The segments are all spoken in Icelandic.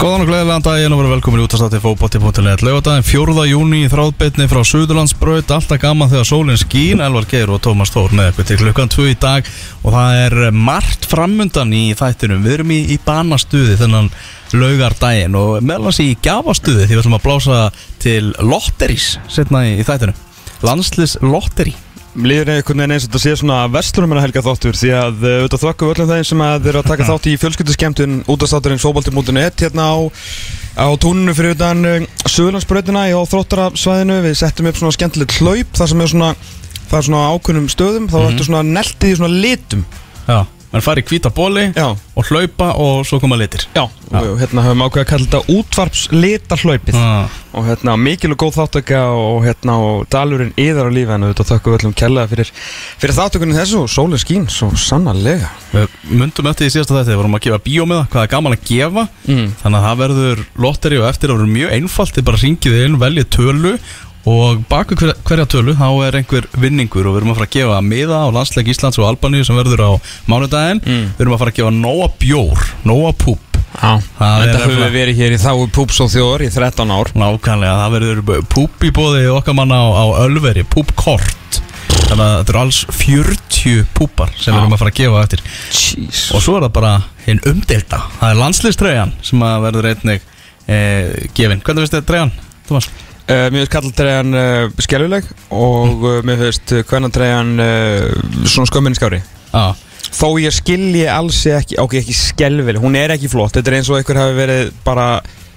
Góðan og gleðilegan daginn og verið velkomin út að státti fókbótti.net Laugadaginn 4. júni í þráðbytni frá Suðurlandsbraut. Alltaf gaman þegar sólinn skín. Elvar Geir og Tómas Þór með eitthvað til klukkan 2 í dag. Og það er margt framundan í þættinum. Við erum í, í banastuði þennan laugardaginn Og meðlans í gafastuði því við ætlum að blása til lotterís Setna í, í þættinum. Landslis lotteri Líður einhvern veginn eins og þetta sé svona vestlunum en að helga þáttur því að uh, auðvitað þökkum við öllum þeim sem að eru að taka þátt í fjölskyldskemtun útastátturinn sóbalti.net hérna á, á túninu fyrir utan uh, Suðurlandsbröðina í þróttarafsvæðinu við settum upp svona skemmtilegt hlaup þar sem er svona, það er svona ákunnum stöðum. Þá Mhm. ertu svona neltið í svona litum. Já, mann fari í hvíta bóli Já. og hlaupa og svo koma litir Já, og hérna höfum ákveðið að kalla þetta útvarpslitahlaupið ah. og hérna mikil og góð þáttöka og hérna og dalurinn yðar á lífi en auðvitað þökkum við öllum kellaði fyrir, fyrir þáttökunni þessu og sólinn skín svo sannarlega Við myndum eftir í síðasta þetta, við vorum að gefa bíómiða, hvað er gaman að gefa Mm. Þannig að það verður lotteri og eftir að verður mjög einfalt Þið bara ringið inn, veljið tölu Og baku hver, hverja tölu þá er einhver vinningur Og við erum að fara að gefa miða á landsleik Íslands og Albaníu Sem verður á mánudaginn. Mm. Við erum að fara að gefa nóa bjór, nóa púp. Já, þetta höfum við verið hér í þáu Púps og þjóður í 13 ár. Nákvæmlega, það verður púp í bóði okkar manna á, á Ölveri, púpkort. Þannig að þetta eru alls 40 púpar sem við erum að fara að gefa eftir. Jeez Og svo er það bara hinn umdelta Það er landslýstreyjan sem verður einnig e, gefin. Hvernig finnst þetta treyjan, Thomas? Uh, Mér finnst kallaltreyjan uh, skelvileg og uh, mér finnst hvernantreyjan uh, svona skömmin skári Já, Þó ég skilji alls ekki, ok, ekki skelvileg, hún er ekki flott. Þetta er eins og einhver hafi verið bara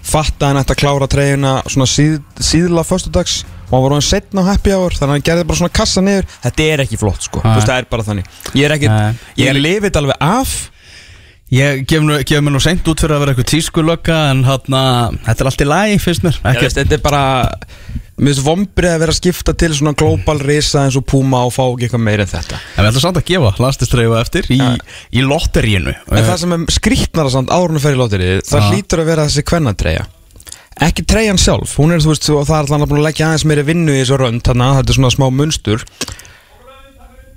fatta hann ætti að klára treyjuna svona síð, síðla föstudags og hann var hann setna á happy hour þannig að hann gerði bara svona kassa niður. Þetta er ekki flott sko, Nei. þú veist það er bara þannig. Ég er ekki, Nei. ég lifið þetta alveg af ég gef, nú, gef mér nú seint út fyrir að vera eitthvað tískulögga En hann þetta er allt í lagi, finnst mér. Ég veist, þetta er bara Mér finnst vombrið að vera að skipta til svona global risa eins og Puma og fá ekki eitthvað meira en þetta. En við ætlum samt að gefa landslýstreyju eftir í, í lotterínu En það sem er skrýtnara samt árunum fyrir lóttirið Það hlýtur að vera þessi kvennatreya Ekki treyjan sjálf, hún er þú veist og það er alltaf búin að leggja aðeins meiri vinnu í þessu rönd Þannig að þetta er svona smá munstur.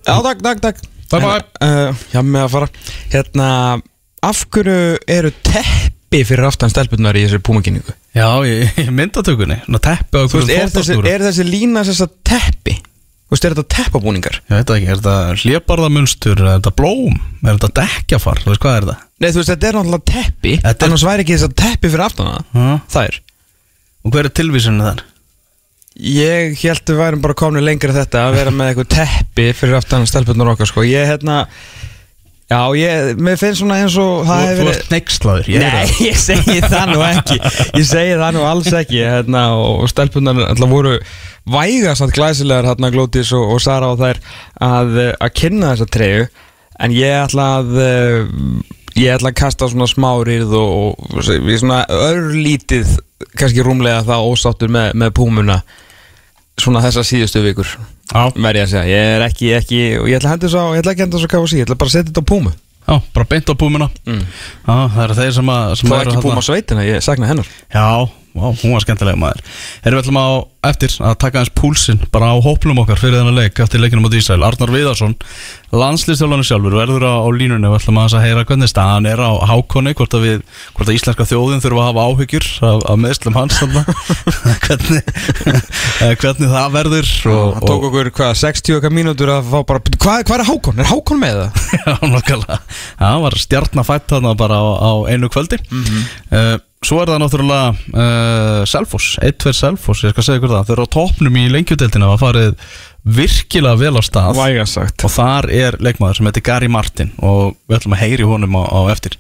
Já, takk, takk, takk. Bye, bye. Uh, Já, með að fara. Hérna, af hverju eru teppi fyrir aftan stelpunar í þessu púmakynningu? Já, í, í myndatökunni Ná teppi á Þú veist, er þessi, er þessi lína þess að teppi? Þú veist, er þetta teppabúningar? Ég veit það ekki, er þetta hlébarðamunstur, er þetta blóm, er þetta dekkjafar, þú veist hvað er þetta? Nei, þú veist, þetta er náttúrulega teppi Þetta er- Annars væri ekki þess að teppi fyrir aftan það Ha? Það er Og hver er tilvísinu þar? Ég held við værum bara komin lengra þetta að vera með eitthvað teppi fyrir aftan stelpunar okkar sko Ég hérna Já, ég, mér finnst svona eins og það Þú, þú verið ert neykslaður, ég Nei, ég segi það nú ekki. Ég segi það nú alls ekki hérna, og stelpunar alltaf voru vægast að glæsilegar hérna Glótis og, og Sara og þær að, að kynna þessa treyju. En ég ætla að eh, ég ætla að kasta svona smárið og, og svona örlítið kannski rúmlega það ósáttur með, með púmuna svona þessa síðustu vikur verði að segja, ég er ekki, ekki og ég ætla að henda svo, ég ætla ekki að henda svo KFC ég ætla bara að setja þetta á púmu já, bara beint á púmuna. Mm. Já, það eru þeir sem að sem þá eru ekki púma sveitina, ég sakna hennar. Já, Vá, hún var skemmtilega maður. Erum við ætlum á eftir að taka hans púlsinn bara á hóplum okkar fyrir þennan leik eftir leikinu mot Ísrael. Arnar Viðarsson landslýstjálfanir sjálfur verður á, á línunni. Við ætlum að heyra hvernig staðan er á hákonni hvort að, við, hvort að íslenska þjóðin þurfa að hafa áhyggjur af, af meðslum hans hvernig, eh, hvernig það verður og, Það tók okkur, hvað, 60 okkar mínútur að fá bara Hvað hva er Hákon? Er Hákon með það? Já, Já, hann var stjarnafætt þarna bara á, á einu kvöldi. Mm Svo er það náttúrulega uh, Selfoss, 1-2 Selfoss Ég skal segja ykkur það, þau eru á topnum í lengjudeldina Það farið virkilega vel á stað. Og þar er leikmaður sem heitir Gary Martin Og við ætlum að heyri honum á, á eftir.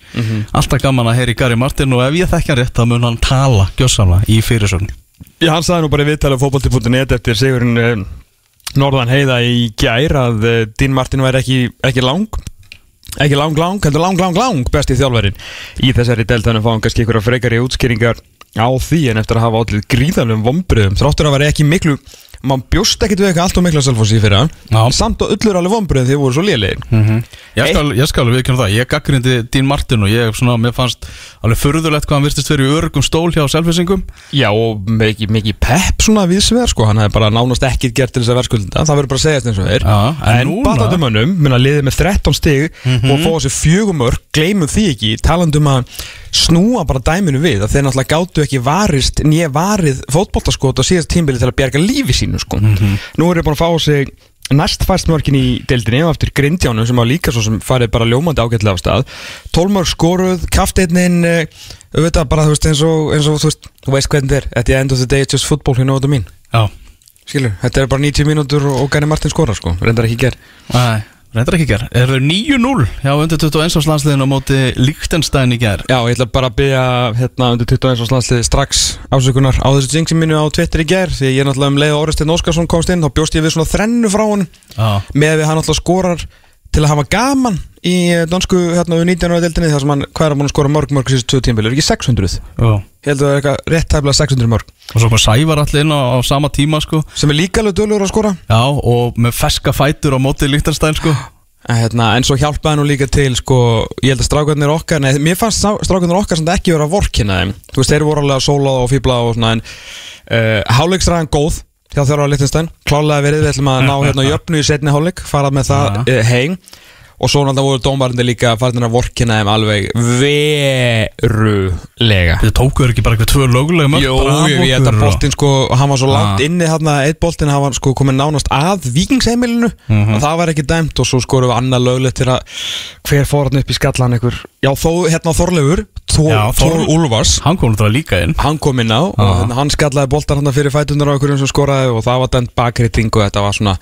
Alltaf gaman að heyri Gary Martin Og ef ég þekki hann rétt, þá mun hann tala Gjössamlega í fyrirsögn Já, hann sagði nú bara í viðtalið fótbolti.net eftir sigurinn uh, Norðan heiða í gær að uh, Dín Martin væri ekki, ekki lang ekki lang lang, heldur lang lang lang besti þjálfærin í þessari deltanum fáum kannski ykkur að frekari útskýringar á því en eftir að hafa allir gríðalum vombriðum þráttur að vera ekki miklu mann bjóst ekkit við eitthvað allt og mikla selfossi fyrir hann samt og öllur alveg vombriðum því þeir voru svo lélegir. Mm Ég skal, ég skal alveg viðkynna það, ég gaggrindi Dín Martin og ég svona, mér fannst alveg furðulegt hvað hann virtist verið í örugum stól hjá selfisingum Já og mikið miki pepp svona viðsvegar sko, hann hefði bara nánast ekkert gert til þess að verðskulda, það verður bara að segjast eins og þeir en en mönnum, minna liðið með 13 stig og fá þessi fjögumörk, gleymum því ekki talandum að snúa bara dæminu við að þeir náttúrulega gátu ekki varist nýja varið fótboltaskot á síðast tímbili til að bjarga lífi sínu sko. nú er ég búin að fá á sig næstfæst mörkin í deildinni og eftir Grindjánu sem var líka svo sem farið bara ljómandi ágætlega á stað. Tólmörk skoruð, kafteitnin auðvitað bara þú veist eins og, eins og þú veist, þú veist hvernig þetta er. At the end of the day it's just football hérna áttu mín Já, skilur, þetta er bara 90 mínútur og, og Gani Martin skorar sko, reyndar ekki ger Æ, reyndar ekki ger Er þau 9-0 hjá undir 21 árs landsliðin á móti Líktenstein í ger Já, ég ætla bara að byggja hérna undir 21 árs landsliði strax ásökunar á þessu jinxi mínu á Twitter í ger því að ég er náttúrulega um leið og Oresteinn Óskarsson komst inn þá bjóst ég við svona þrennu frá hann Já, með við hann náttúrulega skorar til að hafa gaman í eh, dansku hérna við 19. deildinni þar sem hann hvað er að að skora mörg mörg síðust 2 tímbil, er ekki 600? já. Ég held að það er eitthvað rétt tæfla 600 mörg. Og svo kom Sævar allir inn á, á sama tíma sko. Sem er líka alveg dölur að skora. Já, og með feska fætur á móti Líktenstein sko. En, hérna, en svo hjálpaði nú líka til sko, ég held að strákarnir okkar nei, mér fannst strákarnir okkar sem ekki vera vorkina þeim þú veist, þeir voru alveg að sóla og fýbla og svona en uh, háleikstræðan góð hjá þjálfara Lichtenstein, klálega verið við ætlum að ná hérna jöfnu í setni hálfleik fara með það uh, heim. Og svo náttúrulega voru dómarandi líka farin að vorkina þeim alveg verulega. Þið tókuður ekki bara eitthvað tvö lögulega mörg Jú, bara af ég þetta okkur og- boltinn sko, hann var svo langt inni hérna, eitt boltinn, hann var sko komin nánast að vikingsheimilinu Mhm. og það var ekki dæmt og svo skorum við annað löglegt til að hver fór hann upp í skallan einhver. Já, þó, hérna Þorleifur, Þór, Úlfars. Hann kom náttúrulega líka inn. Hann kom inn á og hérna, hann skallaði boltan hann fyrir fætunar á einhverjum sem skoraði og það var dæmt bakriðting og þetta var svona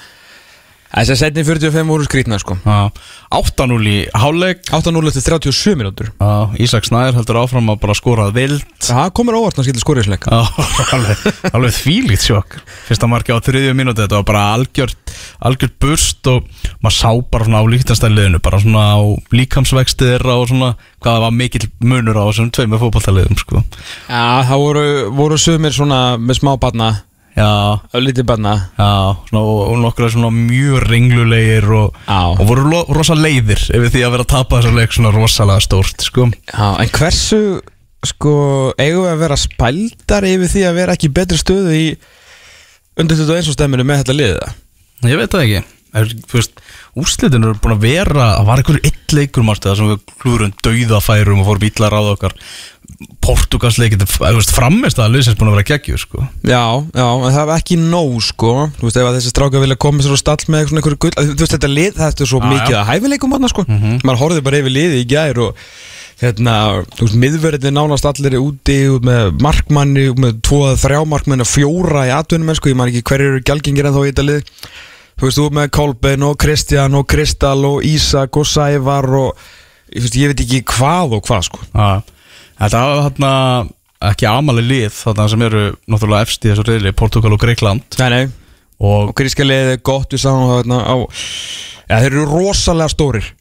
Þess að setni 45 voru skrítna sko. Já, 8-0 í hálfleik. 8-0 eftir 37 mínútur. Já, Ísak Snæður heldur áfram að bara skora vild. Það komur óvart að skilja skoriðsleika Já, alveg, alveg þvílíkt sjokk. Fyrsta marki á þriðju mínúti Þetta var bara algjört, algjört burst Og maður sá bara svona á líktanstæliðinu Bara svona á líkamsvexti þeirra Og svona hvað var mikill munur á Þessum tveimur fótballtaliðum sko. Já, það voru, voru sumir svona með smá barna Já, Lítið barna. Já svona, og, og nokkra svona mjög ringlulegir Og, Já. og voru lo, rosa leiðir Yfir því að vera að tapa þessar leik Svona rosalega stórt sko. Já, en hversu sko, eigum við að vera spældar yfir því að vera ekki í betri stöðu í undir 21 stemminu með þetta liða Ég veit það ekki. Er, þú veist, Úrslitin eru búin að vera Það var einhverju eitt leikur mástu, Það sem við klúrum dauðafærum Og fórum ítla ráð okkar Portugalsleikin Framist að liðsins búin að vera geggju sko. Já, já, en það var ekki nóg sko Þú veist, ef þessi stráka vilja koma sér á stall með einhverju gull Þú veist, þetta lið, þetta er svo Já, mikið já. að hæfileikum þarna sko Maður horfði bara yfir liði í gær og hérna, þú veist, miðverðin nánast allir er úti út með markmanni út með tvo að þrjá markmanni fjóra í atvinnum sko, ég man ekki hverju eru gælgingir en þá í þetta lið Þú veist, þú ert með Kolbein og Kristján og Kristal og Ísak og Sævar og ég, veist, ég veit ekki hvað og hvað sko Já. Þetta var þarna ekki amali lið þarna sem eru náttúrulega efst í þessu reyðli Portugal og Greikland Nei, nei. Og og gríska liðið er gott við sáum það hérna á ja, þeir eru rosalega stórir.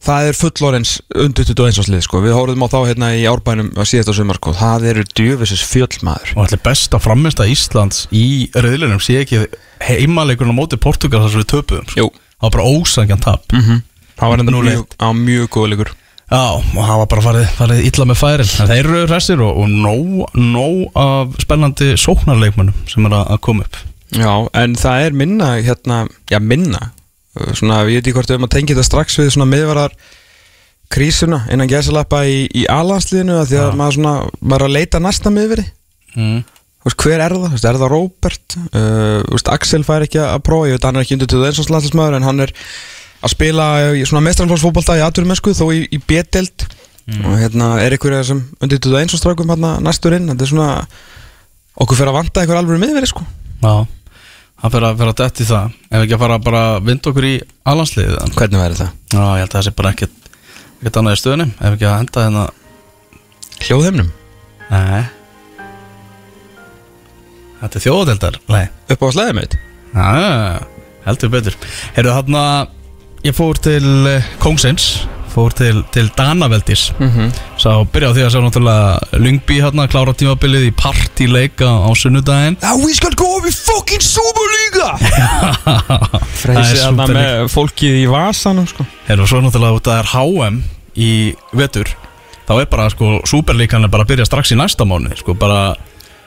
Það er fullorins undir 21 áslið sko. við horfum á þá hérna í árbænum á síðasta sumar sko. það eru djöfisins fjöllmaður. Og allir besta framist að Íslands í reyðlinum sé ekki heimaleikurinn á móti Portugal þar sem við töpuðum sko. Það var bara ósangjan tap. Mm það var enda mjög, á mjög góðleikur Já, og það var bara farið, farið illa með færin en þeir eru hressir og, og nóg, nóg af spennandi sóknarleikmönnum sem er að, koma upp já, en það er minna hérna, já minna Uh, svona, ég veit ekki hvort við erum að tengja þetta strax við svona miðvarar krísuna innan gæsalappa í, í alansliðinu því að Já. maður, svona, maður er að leita næsta miðveri mm. Þú veist, hver er það? Er það Robert? Uh, Axel fær ekki að prófa, ég veit hann er ekki undir til þess að slagsmaður en hann er að spila í svona mestrarflósfótbolta í atvinnumennsku þó í, í B-delt og hérna er ykkur sem undir til eins og strákum hérna næstur inn, þetta er svona okkur fyrir að vanta ykkur alveg miðveri sko. Já, það fyrir að, fyrir að detti það. Ef ekki að fara bara að vinda okkur í alansliðið en- Hvernig væri það? Já, ég held að það sé bara ekkert ekkert annað í stöðunni. Ef ekki að henda hérna Hljóðheimnum? Nei. Þetta er þjóðadeldar Nei. Upp á slæðið mitt? Já, heldur betur. Herru þarna Ég fór til uh, Kongsins Fór til, til Danaveldis Mm -hmm. Sá byrja á því að sjá náttúrulega Lungby hérna klára tímabilið í partíleika á sunnudaginn Já, við skal góða við fucking Superliga! Það er Freysi hérna Superliga. með fólkið í vasanum sko Herru, svo náttúrulega út að það er HM í vetur Þá er bara sko Superlíkan er bara að byrja strax í næsta mánu Sko bara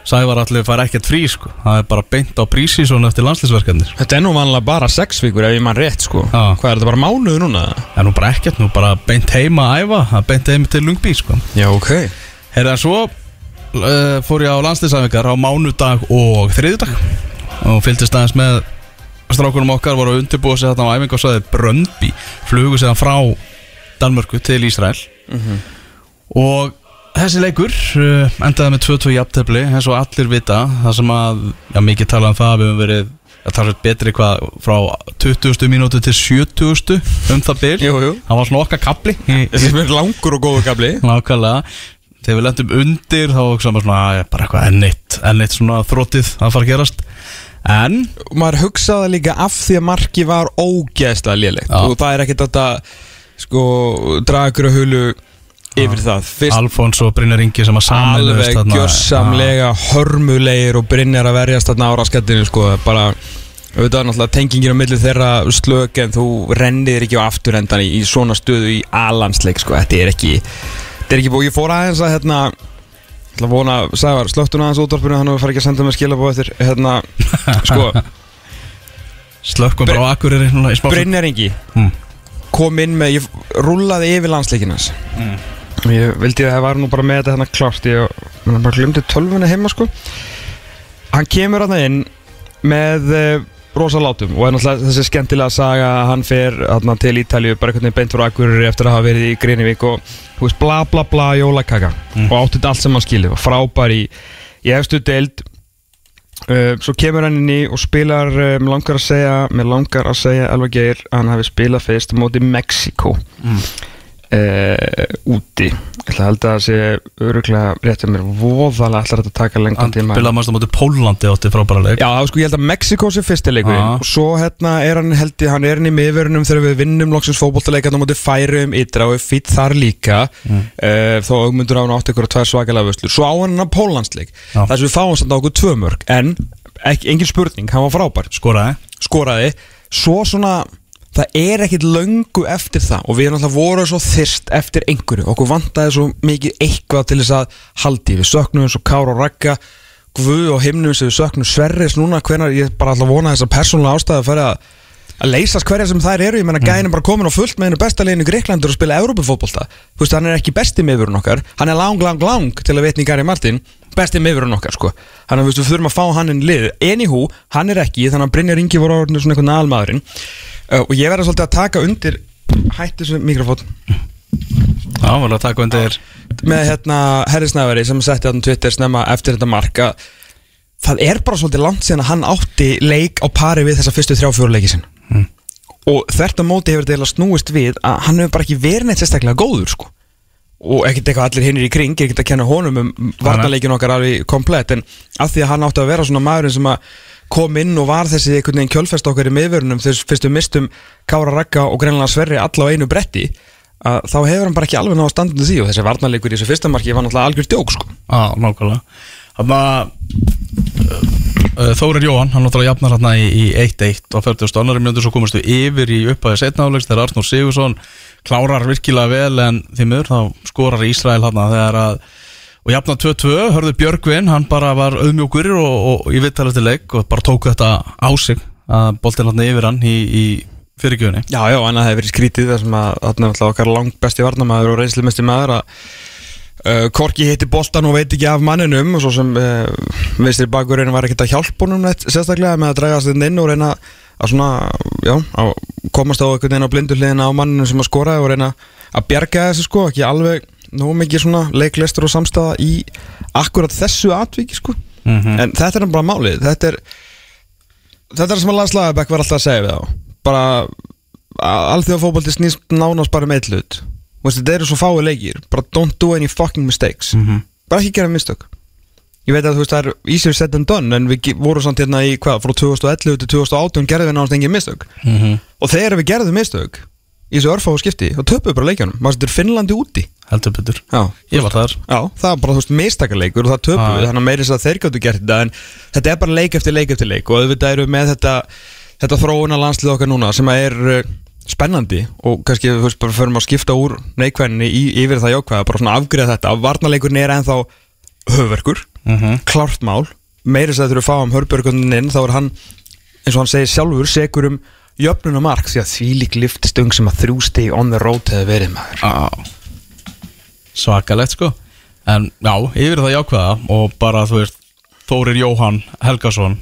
Sævar allir fær ekkert frí sko. Það er bara beint á prísísson eftir landslýsverkefnir Þetta er nú vanlega bara sex vikur ef ég mann rétt sko. Já. Hvað er þetta bara mánuð núna? Það er nú bara ekkert, nú bara beint heima að æfa Það er beint heima til Lungby sko. Já, ok. Herra, svo uh, fór ég á landslýsæfingar á mánudag og þriðudag og fylgdist aðeins með strákunum okkar voru að undirbúa sig þarna á æfingu og saði Bröndby flugu séðan frá Danmörku til Ísrael. Og þessi leikur uh, endaði með 2-2 jafntefli eins og allir vita það sem að, já mikið talað um það við höfum verið að tala betri hvað frá 20. mínútu til 70. um það bil Jú, jú. það var svona okkar kapli Þessi er langur og góðu gabli Nákvæmlega Þegar við lendum undir þá við svona að bara eitthvað ennitt ennitt svona þróttið að fara að gerast En Maður hugsaði líka af því að marki var ógeðslega lélegt Já. Og það er ekkert þetta Sko, að hulu yfir það. Fyrst Alfons og Brynjar Ingi sem að sameinuðust alveg gjörsamlega hörmulegir og brinnir að verjast þarna ára skettinu sko, bara auðvitað náttúrulega tengingir á milli þeirra slök en þú rennir ekki á afturendan í, í svona stöðu í alansleik sko, þetta er ekki þetta er ekki búið, ég fór aðeins að hérna ég ætla að vona, Sævar, slöktu nú aðeins útvarpinu hann fara ekki að senda mig skilabóð eftir hérna, sko, Slökkum bara á Akureyri núna í smá Brynjar Ingi Mm. kom inn með, ég rúlaði yfir landsleikinas Mm. Ég vildi að það var nú bara með þetta hérna klárt. Ég bara glemdi tölvuna heima sko. Hann kemur að það inn með uh, rosa látum og er þessi skemmtilega saga að hann fer þarna, til Ítalju bara einhvern veginn beint frá Akureyri eftir að hafa verið í Greinivík og þú veist bla bla bla jólakaka. Mm. og átti þetta allt sem hann skilði frábær í, í efstu deild. Uh, svo kemur hann inn í og spilar uh, mér langar að segja mér langar að segja Elva Geir að hann hafi spilað fyrst á móti Mexiko Mm. Uh, úti. Ég að held að það sé öruglega rétt að mér. Voðalega ætlar þetta að taka lengan Hann tíma. spilaði mannst á móti Pólandi átti frábæra leik. Já, sko ég held að Mexiko sé fyrstileikurinn Já. og svo hérna er hann held ég, hann er hann í miðverunum þegar við vinnum loksins fótboltaleika á móti færum ytra og er fýtt þar líka. Mm. uh, þó augmundur á hann átti ykkur og tvær svakalega vöslur. Svo á hann hann Pólandsleik Já. þar sem við fáum samt á okkur tvö mörg en ekki, engin spurning, hann var frábær. Skoraði. Skoraði. Svo svona það er ekkit löngu eftir það og við erum alltaf voruð svo þyrst eftir einhverju. Okkur vantaði svo mikið eitthvað til þess að haldi við söknum eins og Kára og Ragga Guð og himnum sem við söknum Sverris núna. Hvenar ég bara alltaf vona þess að persónulega ástæðu fyrir að að leysast hverja sem þær eru, ég menna gæðin er bara komin og fullt með hennu besta leginu Greiklandur og spila Európufótbolta, þú veist, hann er ekki besti miðurinn okkar, hann er lang, lang, lang til að vitni Gary Martin, besti miðurinn okkar sko, hann er, þú veist, við þurfum að fá hann inn í lið, anywho, hann er ekki, þannig að Brynjar Ingi voru orðinu svona einhvern almaðurinn uh, og ég verða svolítið að taka undir hætti þessu mikrofón. Já, var að taka undir. Með hérna Herri Snæveri sem setti hann Twitter snemma eftir þetta marka það er bara svolítið langt síðan að hann átti leik á pari við þessa fyrstu þrjá fjóru leiki sinn Mm. og þvert á móti hefur þetta snúist við að hann hefur bara ekki verið neitt sérstaklega góður sko. Og ekkert eitthvað allir hinnir í kring er ekkert að kenna honum um varnarleikin okkar alveg komplett en af því að hann átti að vera svona maðurinn sem að kom inn og var þessi einhvern veginn kjölfest okkar í miðvörunum þess fyrst við mistum Kára Ragga og greinlega Sverri alla á einu bretti að þá hefur hann bara ekki alveg náða standinu því og þessi varnarleikur í þessu fyrsta marki var náttúrulega algjör djók sko Já, nákvæmlega Þannig að uh, Þórir Jóhann, hann náttúrulega jafnar hérna í, í 1-1 á 40. annari mjöndur svo komast við yfir í upphæði setnálegs þegar Arnur Sigursson klárar virkilega vel en því miður þá skorar Ísrael hérna þegar að og jafnar 2-2, hörðu Björgvin hann bara var auðmjókur og, og í vittalast leik og bara tók þetta á sig að boltinn hérna yfir hann í, í fyrirgjöfunni Já, já, annað hefur verið skrítið þar sem að þarna er alltaf okkar langt besti varnamæður og reynslumesti maður að uh, Korki hitti boltan og veit ekki af manninum og svo sem uh, veistir bakurinn var ekkert að hjálpa honum neitt sérstaklega með að draga sig inn og reyna að svona, já, að komast á einhvern veginn á blindu hliðina á manninu sem að skora og reyna að bjarga þessu sko, ekki alveg nóg mikið svona leiklistur og samstæða í akkurat þessu atviki sko. Mm -hmm. En þetta er bara málið. Þetta er Þetta er sem að landslagabæk var alltaf að segja við þá. Bara Alþjóðafóbolti snýst nánast bara með eitt hlut. Þú veist, Þetta eru svo fáið leikir. Bara don't do any fucking mistakes. Mhm. Bara ekki gera mistök. Ég veit að þú veist það er easier said than done En við vorum samt hérna í hvað Frá 2011 til 2018 gerðum við náttúrulega engin mistök. Mm -hmm. Og þegar við gerðum mistök Í þessu örfáu skipti Þá töpuðu bara leikjanum Maður er Finnlandi úti heldur betur. Já. Ég var þar. Já, það var bara, þú veist, mistakarleikur og það töpum Ah. við, þannig að meiri þess að þeir gáttu gert þetta en þetta er bara leik eftir leik eftir leik og auðvitað eru við með þetta þetta þróuna landslið okkar núna sem er uh, spennandi og kannski þú veist, bara förum að skipta úr neikvæðinni yfir það jákvæða, bara svona afgriða þetta. Varnarleikurinn er ennþá höfverkur mm -hmm. klárt mál. Meiri þess að þurfum að fá um hörbjörgunin inn þá er hann, eins og hann segir sjálfur segur um jöfnuna mark því að því lík liftistung sem að þrjústi on the road hefur verið maður. Á. Svakalegt sko. En já, yfir það jákvæða og bara þú veist Þórir Jóhann Helgason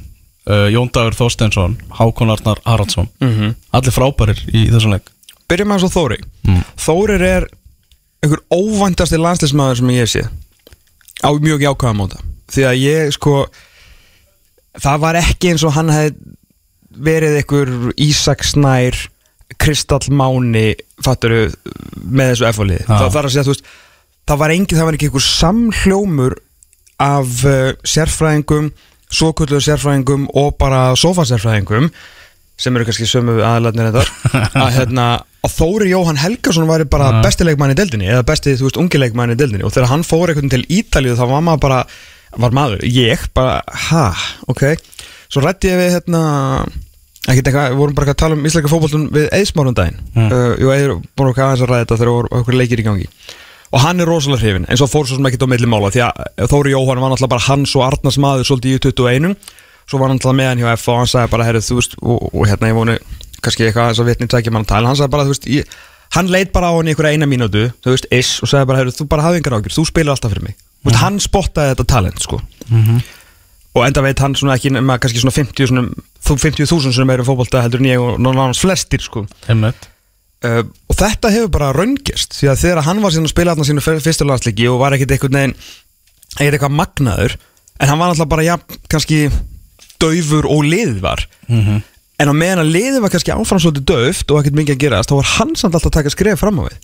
uh, Jón Dagur Þorsteinsson Hákon Arnar Haraldsson. Mhm. Allir frábærir í þessum leik. Byrjum að svo Þóri. Mm. Þórir er einhver óvæntasti landslismæður sem ég séð á mjög jákvæða móta því að ég sko það var ekki eins og hann hefði verið einhver Ísak Snær Kristall Máni fatturu með þessu Já. það, er að segja þú veist það var engin, það var ekki einhver samhljómur af uh, sérfræðingum svokvöldu sérfræðingum og bara sofasérfræðingum sem eru kannski sömu aðlarnir þetta að hérna að Þóri Jóhann Helgason væri bara Já. besti leikmann í deildinni eða besti, þú veist, ungi leikmann í deildinni og þegar hann fór einhvern til Ítalíu þá var maður bara var maður, ég bara, ha, ok svo rætti ég við hérna ekkert eitthvað, við vorum bara að tala um íslenska fótboltun við Eðsmárun daginn Mm. uh, jú, Eður búin okkar aðeins að ræða þetta þegar okkur leikir í gangi og hann er rosalega hrifin, eins og fór svo sem ekkert á milli mála því að Þóri Jóhann var náttúrulega bara hans og Arnars maður svolítið í 21 svo var hann náttúrulega með hann hjá F og hann sagði bara, herrið, þú veist og, og hérna ég vonu, kannski eitthvað þess að vitni tækja mann að tala, hann sagði bara, þú veist ég, hann leit bara á hann í einhverja eina mínútu þú veist, ish, og sagði bara, herrið, þú bara hafði engar ágjur þú spilar alltaf fyrir mig, þú veist, hann spottaði þetta talent, sko. Og enda veit hann svona ekki nema kannski svona 50 svona, þú 50.000 sem eru fótbolta heldur en ég og náttúrulega flestir sko. Einmitt uh, og þetta hefur bara raungist því að þegar hann var síðan að spila þarna sínu fyrsta landslíki og var ekkit einhvern veginn ekkit eitthvað magnaður en hann var alltaf bara ja, kannski daufur og liðið var Mhm. en á meðan að liðið var kannski áfram svolítið dauft og ekkert mikið að gerast þá var hann samt alltaf að taka skref fram á við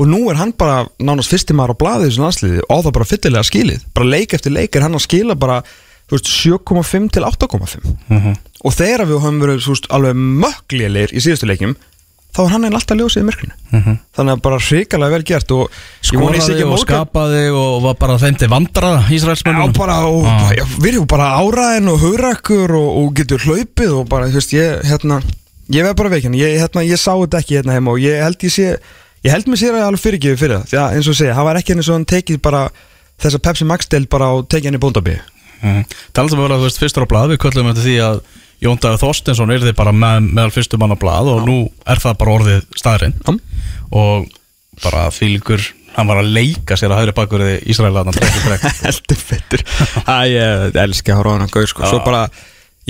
og nú er hann bara nánast fyrsti maður á blaði þessu landsliði og á það bara fyllilega skilið bara leik eftir leik er hann að skila bara þú veist, 7,5 til 8,5 Mhm. og þegar við höfum verið alveg möglélir í síðustu leikjum þá er hann einn alltaf ljósið í myrkrinu Mhm. þannig að bara hrikalega vel gert ég ég Skoraði og skapaði og var bara þeim til vandraða Já, Ísraelsmennum bara, og, Ah. við erum bara áræðin og hugrakkur og, og getur hlaupið og bara, þú veist, ég, hérna ég veið bara veikinn, ég, hérna, ég sá þetta ekki hérna heima og ég held ég sé ég held mér sér að alveg fyrirgefið fyrir það, því að eins og segja, hann var ekki eins og hann tekið bara þessa Pepsi Max del bara og tekið hann í bóndabíu Mhm. Talandi um að vera, þú veist, fyrstur á blað Við köllum eftir því að Jón Dagur Þorsteinsson er þið bara með, meðal fyrstu mann á blað og nú er það bara orðið staðurinn Já. og bara fylgur hann var að leika sér að hægri bakur í Ísraelaðan heldur fettur ég elska að horfa hann að gauð sko. svo Já. bara,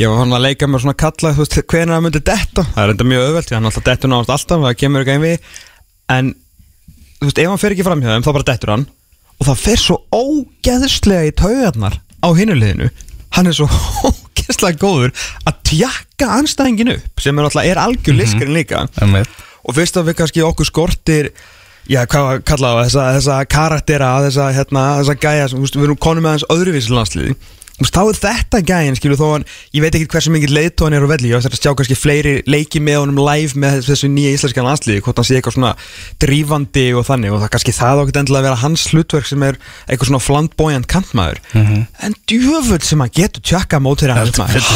ég var hann að leika með svona kalla, þú veist, hvenær það myndi detta? Það er enda mjög auðvelt, því hann alltaf dettur náðast alltaf það kemur ekki einn við. En þú veist, ef hann fer ekki fram hjá þeim, þá bara dettur hann. Og það fer svo ógeðslega í taugarnar á hinuleginu hann er svo ógeðslega góður að tjakka anstæðingin upp sem er alltaf, er algjör liskarinn líka. Einmitt. og fyrst að við kannski okkur skortir já, hvað kalla það, þessa, þessa karaktera þessa, hérna, þessa gæja sem, við erum konum með hans öðruvísi landsliði Þú veist, þá er þetta gæjin, skilur þó hann ég veit ekki hversu mikið leiðtóðan er á velli. Ég ætla að sjá kannski fleiri leiki með honum live með þessu nýja íslenska landsliði hvort hann sé eitthvað svona drífandi og þannig. Og það kannski það ákveð endilega að vera hans hlutverk sem er eitthvað svona flamboyant kantmaður. Mhm. en djöfull sem hann getur tjakka mótir hans maður,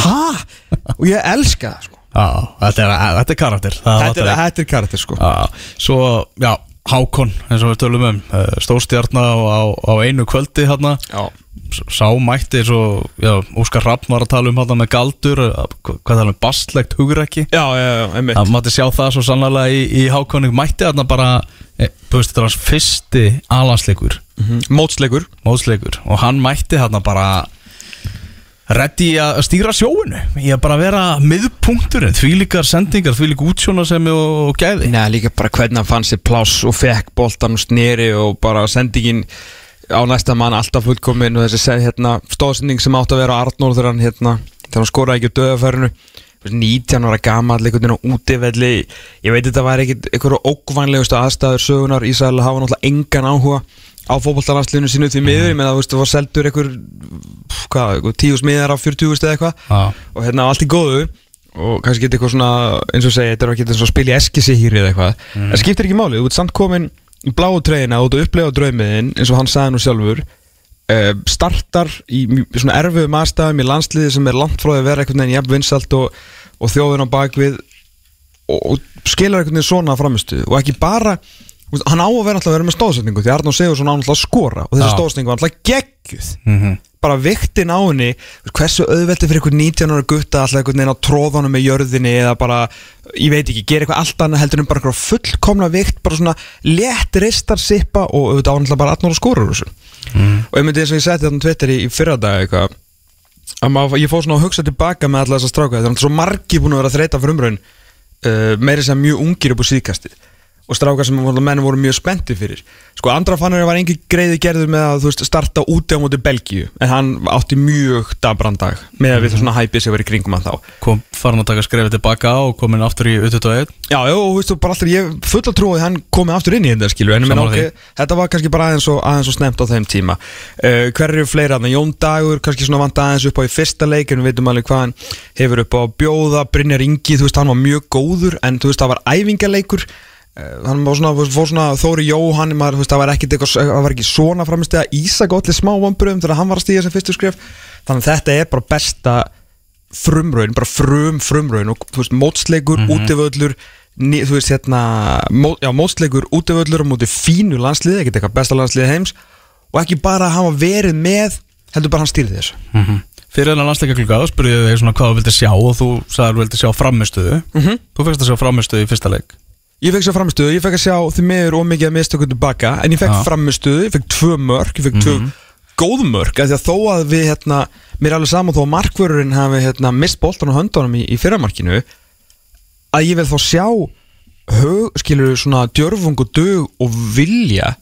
og ég elska það sko. Þetta er, þetta er karakter. Það þetta, er, þetta er karakter sko. Já, svo, já, Hákon eins og við tölum um, stórstjarna á, á, á einu kvöldi hérna já sá mætti svo, já, Óskar Rapp var að tala um hérna með galdur að- hvað tala um bastlegt hugrekki? Já, já, já, einmitt. Það mátti sjá það svo sannlega í, í Hákon mætti þarna bara, e, þú veist þetta var hans fyrsti alansleikur Mótsleikur. Mótsleikur. Og hann mætti þarna bara reddi að stýra sjóinu í að bara vera miðpunkturinn. Því líkar sendingar, því lík útsjónasemi og, og gæði. Nei, líka bara hvernig hann fann sér pláss og fekk boltan og sneri og bara sendingin á næsta mann alltaf fullkomin og þessi hérna, stóðsending sem átt að vera á Arnór þegar hann, hérna, hann skoraði ekki á döðafærinu 19 ára gamall einhvern veginn á útivelli. Ég veit þetta var ekkit einhverju ókvænlegustu aðstæður sögunar Ísæl hafa náttúrulega engan áhuga á fótboltarlandsliðinu sínu því miður. Ég meina þú veist það var seldur einhver einhver tíu smiðar á 40 eða eitthvað. Já. og hérna allt í góðu. Og kannski geta eitthvað svona eins og segja, þetta er ekki eins og spil í eskisihýri eða eitthvað. En skiptir ekki máli, þú ert samt komin bláu treyina og þú ert upplegað draumiðin eins og hann sagði nú sjálfur uh, startar í svona erfiðum aðstæðum í landsliði sem er langt frá því að vera einhvern veginn jafn vinsalt og, og þjóðin á bakvið og, og skilar einhvern veginn svona framistu og ekki bara hann á að vera alltaf að vera með stóðsetningu því Arnór Sigursson á alltaf að skora og þessi Já. stóðsetningu var alltaf geggjuð Mhm. Bara viktin á henni. Hversu auðveldi fyrir einhvern 19 ára gutta alltaf einhvern veginn á tróðanum með jörðinni eða bara, ég veit ekki, gera eitthvað allt annað heldur en bara eitthvað fullkomna vikt bara svona létt ristarsippa og auðvitað á hann alltaf bara 18 ára skórur þessu. Og ég myndi eins og ég setti þarna á Twitter í, í fyrra dag eitthvað að ég fór svona að hugsa tilbaka með alla þessa stráka er náttúrulega svo margi búin að vera að þreita fyrir umraun uh, meiri sem mjög ungir upp á síðkastið og strákar sem menn voru mjög spennti fyrir. Sko andra fannur var engin greiði gerður með að þú veist starta úti á móti Belgíu en hann átti mjög dabran dag með að við það svona hæpið sem var í kringum hann þá. Kom farin að taka skrefið tilbaka og komin aftur í U21 Já, já, og veistu, bara alltaf, ég fulla trú að hann komi aftur inn í þetta, skilur, en ég meina, Sammála ok, þetta var kannski bara aðeins og, aðeins og snemt á þeim tíma. Uh, hver eru fleira, þarna, Jón Dagur, kannski svona vant aðeins upp á í fyrsta leik, en við veitum alveg hvað hann hefur upp á að bjóða, Þú veist, það fór svona Þóri Jóhann, maður, veist, það var eitthvað, það var ekki svona framist eða Ísak allir smá vambröðum þegar hann var að stíga sem fyrstu skref, þannig að þetta er bara besta frumraun, bara frum frumraun og þú veist, mótsleikur, mm útivöllur ný, þú veist, hérna mó, já, mótsleikur, útivöllur á móti fínu landsliði, ekkert eitthvað besta landsliði heims. Og ekki bara að hafa verið með heldur bara hann stýrði þessu. Mm Fyrir þennan landsleika klukka þá spurði ég þig svona hvað þú vildi sjá og þú sagði að þú vildi sjá framistöðu Mhm. Þú fyrst að sjá framistöðu í fyrsta leik Ég fekk sér framistöðu, ég fekk að sjá því miður og mikið að mistökum tilbaka en ég fekk Já. framistöðu, ég fekk tvö mörk ég fekk tvö góð mörk af því að þó að við, hérna, mér er alveg saman þó að markvörurinn hafi, hérna, mist boltan á höndunum í, í fyrramarkinu að ég vil þá sjá hög, skilur svona djörfung og dög og vilja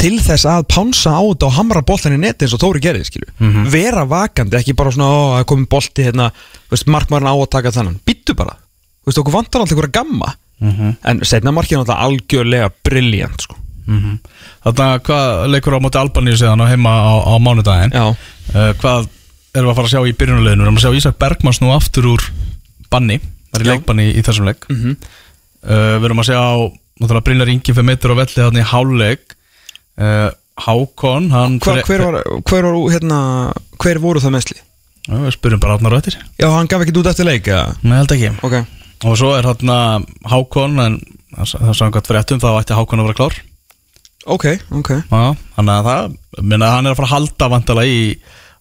til þess að pánsa á þetta og hamra boltan í neti eins og Tóri gerði, skilur vera vakandi, ekki bara svona, ó, það er komin bolti hérna, veist, markmaðurinn á að taka þannan býttu bara, veist, okkur vantar alltaf einhverja gamma en setna markið er algjörlega briljant, sko mm Þannig að hvað leikur á móti Albaníu síðan og heima á, á mánudaginn Já, uh, Hvað erum við að fara að sjá í byrjunuleginu? Erum við að sjá Ísak Bergmanns nú aftur úr banni Það er Já. leikbanni í, þessum leik Mhm. uh, Við erum að sjá Brynjar Ingi fyrir meittur á velli þannig í háluleik uh, Hákon hann Hva, hver, var, hver, var, hérna, hver voru það mesli? Já, Við spyrjum bara átnar rættir Já, hann gaf ekki út eftir leik? Nei, held ekki Ok Og svo er hann Hákon En það er samkvæmt fréttum þá ætti Hákon að vera klár. Ok, ok. Þannig að það minna, hann er að fara að halda vantala í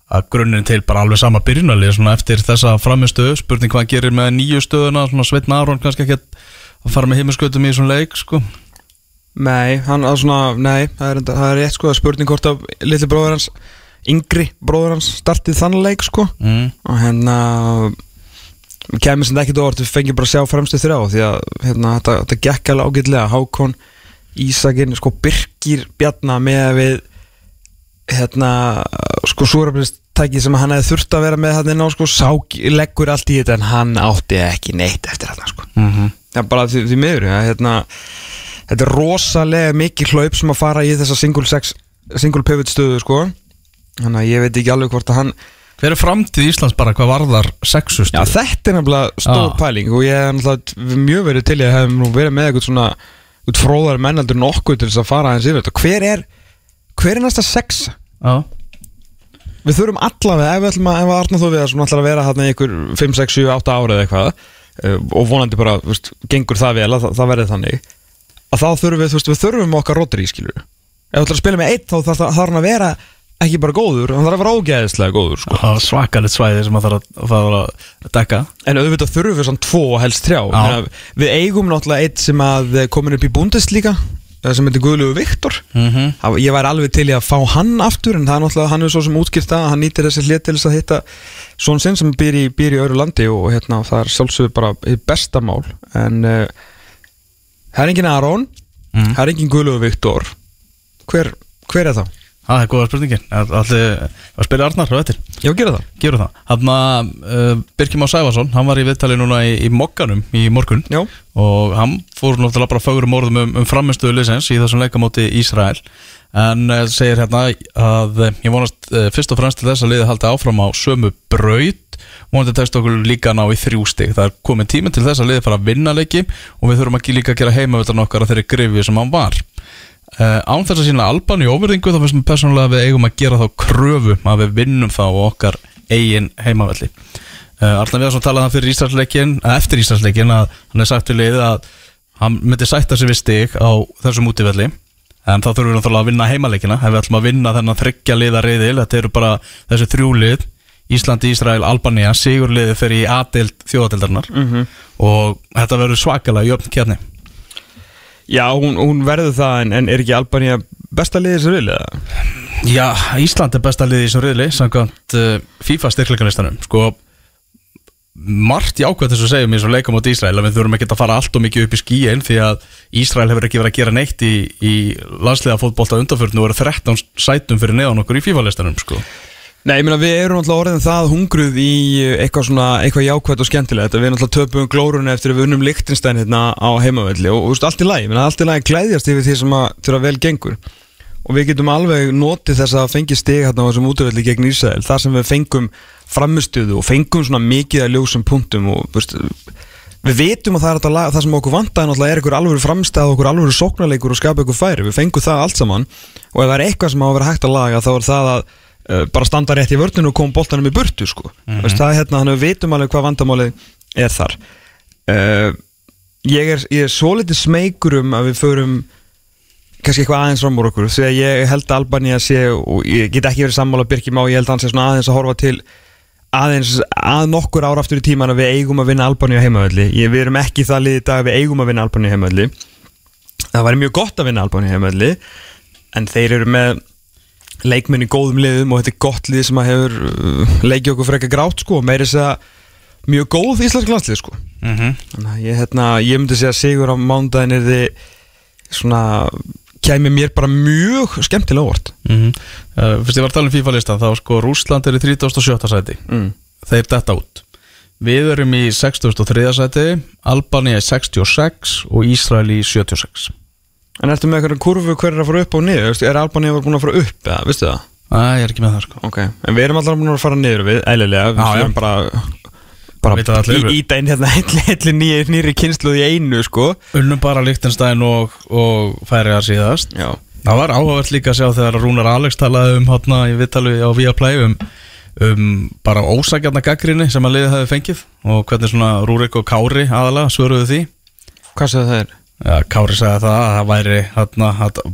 að grunninn til bara alveg sama byrjunalið svona eftir þessa framistöðu spurning hvað hann gerir með nýju stöðuna svona Sveitn Aron kannski ekki að fara með heimiskötum í svona leik sko. Nei, hann að svona, nei, það er, það er rétt sko að spurning hvort að litli bróður hans yngri bróður hans startið þann leik sko. Mm. og hérna kemur sem ekki dóvart við fengjum bara að sjá fremstu þrjá því að hérna, þetta, þetta gekk alveg ágætlega Hákon, Ísakinn, sko Birkir Bjarna með við hérna sko súrafnistæki sem hann hefði þurft að vera með hann inn á sko, sá, leggur allt í þetta en hann átti ekki neitt eftir þetta sko Mm -hmm. Já, bara því, því miður ja, hérna, Þetta er rosalega mikið hlaup sem að fara í þessa single, single pivot stöðu sko. Þannig að ég veit ekki alveg hvort að hann Hver er framtíð Íslands bara hvað varðar sexustu? Já, þetta er nefnilega stór Já. pæling og ég hef náttúrulega mjög verið til ég hef nú verið með eitthvað svona eitthvað fróðar mennaldur nokkuð til þess að fara aðeins yfir þetta hver er, hver er næsta sexa? Já. Við þurfum allavega, ef við ætlum að, ef að Arna þú við að svona ætlar að vera hérna í ykkur 5, 6, 7, 8 ára eða eitthvað uh, og vonandi bara, þú veist, gengur það vel að það, það verði þannig að þá þurfum við, þú veist, við þurfum okkar rótri skilur ef við ætlum að spila með eitt þá þarf það að vera ekki bara góður, hann þarf að vera ógeðislega góður sko. Það svakalegt svæði sem maður þarf að, fara að dekka en auðvitað þurfum við svona tvo og helst þrjá Já. Meina, við eigum náttúrulega eitt sem að eh, komin upp í Bundesliga eh, sem heitir Guðlugu Viktor mm -hmm. Ég væri alveg til í að fá hann aftur en það er náttúrulega, hann er svo sem það að hann nýtir þessi hlið til þess að hitta svon sinn sem býr í, býr í öðru landi og hérna, það er sjálfsögur bara í besta mál en uh, það er engin Aron Mm. það er engin Guðlugur Viktor hver, hver er það? Það er góða spurningin. Að spila Arnar á eftir? Já, gera það. Gjöru það. Þannig að uh, Birkjum Á Sæfarsson Hann var í viðtali núna í, í mokkanum í morgun Já, og hann fór náttúrulega bara fögurum orðum um, um framistuðu liðsins í þessum leikamóti Ísrael. En uh, segir hérna að uh, ég vonast uh, fyrst og fremst til þess að liðið haldi áfram á sömu braut. Vonandi tekst okkur líka ná í þrjú stig. Það er komin tíminn til þess að liðið fara að vinna leiki og við þurfum ekki líka að gera heimavöldan okkar að þeirri grifi sem hann var uh, án þess að sína Alban í óverðingu þá finnst mér persónulega að við eigum að gera þá kröfu að við vinnum þá okkar eigin heimavelli. Uh, Arnar Viðarsson talaði hann fyrir Íslandsleikin eftir Íslandsleikin að hann er sagt til liðið að hann myndi sætta sig við stig á þessum útivelli. En þá þurfum við náttúrulega að vinna heimaleikina. Ef við ætlum að vinna þennan þryggja liða reyðil þetta eru bara þessi þrjú lið Íslandi, Ísrael, Albanía, sigurliðið fyrir í A-dild þjóðatildarinnar Mhm. og þetta verður svakalega jöfn kjarni Já hún, hún verður það en, en er ekki Albanía besta liðið sem eða? Já, Ísland er besta liði í þessum riðli samkvæmt uh, FIFA styrkleikanistanum sko margt jákvæmt þess að segja mér svo leikum átt Ísrael að við þurfum ekki að fara allt og mikið upp í skíin því að Ísrael hefur ekki verið að gera neitt í, í landsliða fótbolta undanförnu og eru 13 sætum fyrir neðan okkur í FIFA listanum sko Nei, ég meina við erum alltaf orðin það hungruð í eitthvað svona, eitthvað jákvæmt og skemmtilegt við erum alltaf töpum glórunni eftir að við unnum Lichtenstein hérna á heimavelli og, og allt í meina allt í lagi glæðjast yfir því sem að þurfa vel gengur. Og við getum alveg notið þess að fengi stig hérna á þessum útöfelli gegn Ísrael þar sem við fengum framistuðu og fengum svona mikið að ljósum punktum og veist, við veitum að það lag, það sem okkur vantaði er einhver alveg framstæð okkur alveg sóknarleikur og skapa einhver færi. Við fengum það allt saman og ef það er eitthvað sem á að vera hægt að laga þá er það að bara standa rétt í vörninu og koma boltanum í burtu sko. mm -hmm. það er hérna, þannig að við veitum alveg hvað vandamáli er þar uh, ég er, ég er svo litið smeykur um að við förum kannski eitthvað aðeins fram úr okkur því að ég held að Albani að sé og ég get ekki verið sammála Birkjum á, ég held að hann sé svona aðeins að horfa til aðeins að nokkur ára aftur í tíman að við eigum að vinna Albani á heimavalli ég, við erum ekki það liðið dag að við eigum að vinna Albani á heimavalli það væri mjög gott að vinna Albani á heimavalli en þeir eru með leikmenn í góðum liðum og þetta er gott lið sem að hefur uh, leikið okkur frekka grátt sko, meiri þess að mjög góð íslensk landslið sko mm -hmm. þannig að ég, hérna, ég myndi segja sigur á mándagin er þið svona kæmi mér bara mjög skemmtilega óvart mm -hmm. uh, Fyrst ég var að tala um FIFA listan þá sko Rúsland er í 37. sæti mm. þeir detta út Við erum í 63. sæti Albania í 66 og Ísrael í 76 En ertu með eitthvað kurvu hver er að fara upp og niður? Er Albania búin að fara upp eða, vistu það? Æ, ég er ekki með það sko Ok, en við erum alltaf búin að fara niður við, eðlilega Við erum bara, bara allir. í, í dæn hérna heilli nýri, kynsluð í einu sko Unnum bara Lichtenstein og, og færi að síðast Já Það var áhugavert líka að sjá þegar Rúnar Alex talaði um hátna í vittali á Viaplay um, um bara ósakjarna gaggrinni sem að liðið hefði fengið og hvernig svona Rúrik og Kári aðalega svöruðu því Hvað segðu það er? Ja, Kári sagði það að það væri hátna,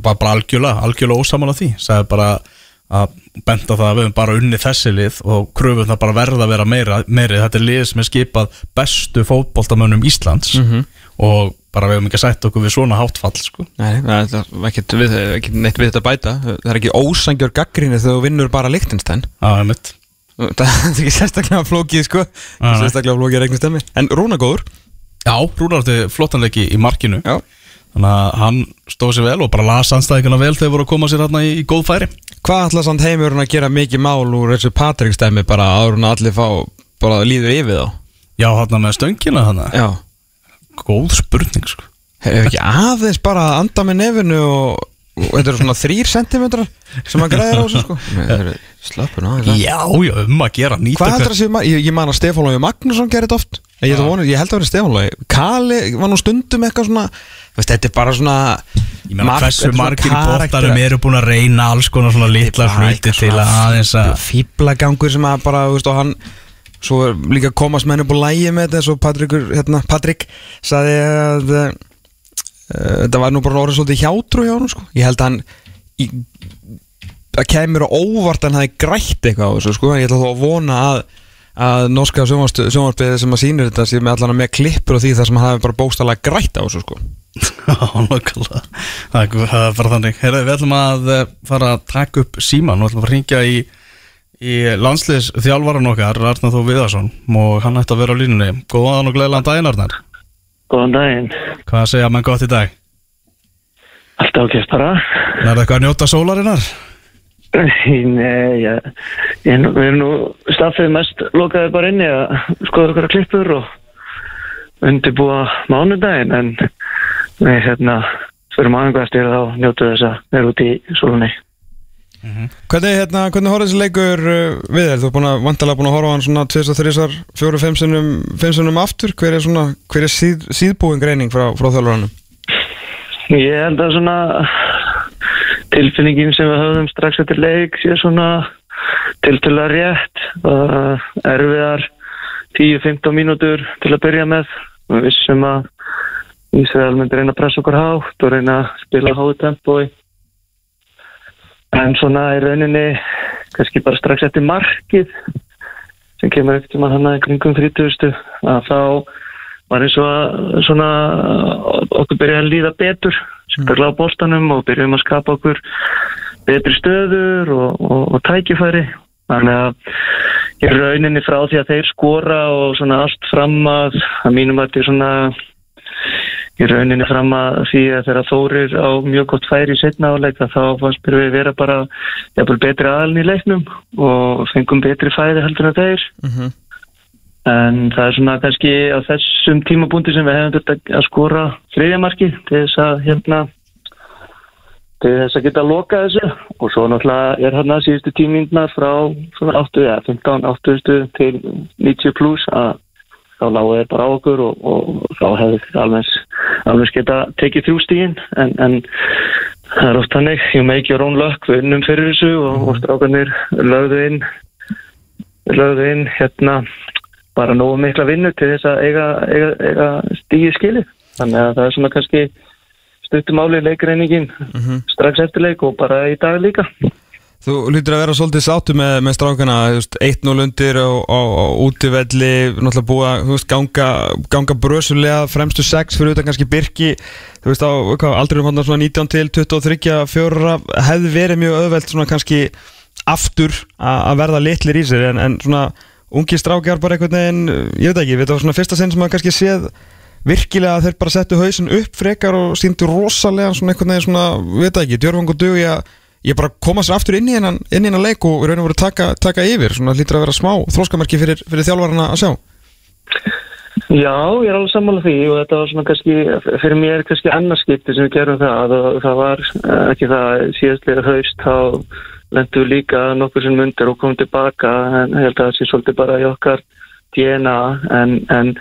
bara, algjörlega, algjörlega ósamála því. Sagði bara að benda það að við höfum bara unni þessi lið og kröfum það bara verða að vera meira, meiri. Þetta er lið sem er skipað bestu fótboltamönnum Íslands Mhm. og bara við höfum ekki sætt okkur við svona háttfall sko. Nei, það er ekkert, við, ekkert neitt við þetta að bæta. Það er ekki ósangjör gaggrinni þegar þú vinnur bara Lichtenstein Það er mitt Það er ekki sérstaklega flókið sko. Sérstaklega flókið regnustemmi En Rúna góður Já, Rúnar átti flottanleiki í markinu. Já. Þannig að hann stóð sér vel og bara las anstæðinguna vel þegar voru að koma sér hérna í, í góð færi. Hvað ætla samt heimurinn að gera mikið mál úr þessu Patrik stæmi bara áður en allir fá bara líður yfir þá? Já, hérna með stöngina þannig Já. Góð spurning sko. Hefur ekki aðeins bara að anda með nefinu og, og þetta eru svona þrýr sentimetrar sem að græða á þessu sko. Slappun aðeins að Já, já, um að gera nýta Hvað heldur það séu, ma- ég, ég man að Stefán Lógi Magnússon gerir þetta oft. Ég, ég, vonu, ég held að vera Stefán Lógi Kali var nú stundum eitthvað svona veist, Þetta er bara svona Ég meina hversu er margir bóttarum eru búin að reyna alls konar svona litla hluti til að aðeins að fíblagangur sem að bara, þú veist, og hann svo er líka komast menn upp á lægi með þetta eins og Patrikur, hérna, Patrik saði að uh, þetta var nú bara orðið svolítið hjátrú hjá hann, sko, ég held að hann í, að kemur á óvart hann hafi grætt eitthvað á þessu, sko, ég ætla þó að vona að að norska sjónvarspiðið sem að sýnir þetta sé með allan með klippur og því þar sem hann hafi bara bókstæðlega grætt á þessu, sko. Já, nákvæmlega. Það er bara þannig. Herra, Við ætlum að eh, fara að taka upp síman og ætlum að ringja í, í landsliðs þjálfaran okkar Arnar Þó Viðarsson og hann ætti að vera á línunni. Góðan og gleðilegan daginn Arnar Góðan daginn. Hvað segja mann gott í dag? Allt ákveðst bara. Það eitthvað að njóta sólarinnar? Nei, ég, ég, við erum nú staffið mest lokaði bara inni að skoða okkur að klippur og undirbúa mánudaginn en við hérna fyrir maðurgastir þá njótu þess að vera út í solunni. Hvernig, hérna, hvernig horfði þessi leikur uh, við þér? Þú er vantalega búin að horfa á hann svona 2-3, 4-5 sinnum, sinnum aftur hver er, svona, hver er síð, síðbúin greining frá, frá þjálfuranum? Ég held að svona tilfinningin sem við höfðum strax eftir leik sé svona tiltölulega rétt uh, erfiðar 10-15 mínútur til að byrja með við vissum að Ísrael myndi reyna að pressa okkur hátt og reyna að spila háu tempói en svona í rauninni kannski bara strax eftir markið sem kemur eftir maður hann að kringum 30 að þá var eins og svona okkur byrjaði að líða betur sérstaklega á bóstanum og byrjuðum að skapa okkur betri stöður og, og, og tækifæri. Þannig að í rauninni frá því að þeir skora og svona allt fram að að mínum að þetta er svona í rauninni fram að því að þeirra þórir á mjög gott færi setna áleika þá fannst við vera bara jafnvel betri aðalni í leiknum og fengum betri færi heldur en þeir Mhm. en það er svona kannski á þessum tímabúndi sem við hefum þetta að skora þriðjamarki til þess að hérna til þess að geta að loka þessu og svo náttúrulega er hérna síðustu tímindnar frá svona 8, ja, 15, 80 til 90 pluss að þá lágu þeir bara á okkur og, og þá hefðu þeir alveg, alveg geta tekið þrjústígin en, en það er oft hannig, you make your own luck við unnum fyrir þessu og, og strákanir lögðu inn lögðu inn hérna bara nógu mikla vinnu til þess að eiga, eiga, eiga stígi skilið. Þannig að það er svona kannski stuttum áli leikreiningin strax eftir leik og bara í dag líka Þú lítur að vera svolítið sáttu með, með strákana, þú veist, 1-0 undir á, á, á útivelli, náttúrulega búið að, veist, ganga, ganga brösulega fremstu 6 fyrir utan kannski Birki, þú veist, á aldrei um hann svona 19 til 23, 4, hefði verið mjög öðvelt svona kannski aftur að verða litlir í sér, en, en svona ungi strákjar bara einhvern veginn, ég veit ekki, þetta var svona fyrsta sinn sem maður kannski séð virkilega að þeir bara settu hausin upp frekar og síndu rosalega svona einhvern veginn svona, veit ekki, djörfang og dug ég að ég bara koma sér aftur inn í hennan, leik og raun og veru taka, taka yfir. Svona lítur að vera smá þróskamerki fyrir, fyrir þjálfarana að sjá. Já, ég er alveg sammála því og þetta var svona kannski, fyrir mér kannski annarskipti sem við gerum það. Og það var eh, ekki það síðastlega haust þá lendum við líka nokkur sem mundir og komum tilbaka. En held að það sé svolítið bara í okkar DNA en, en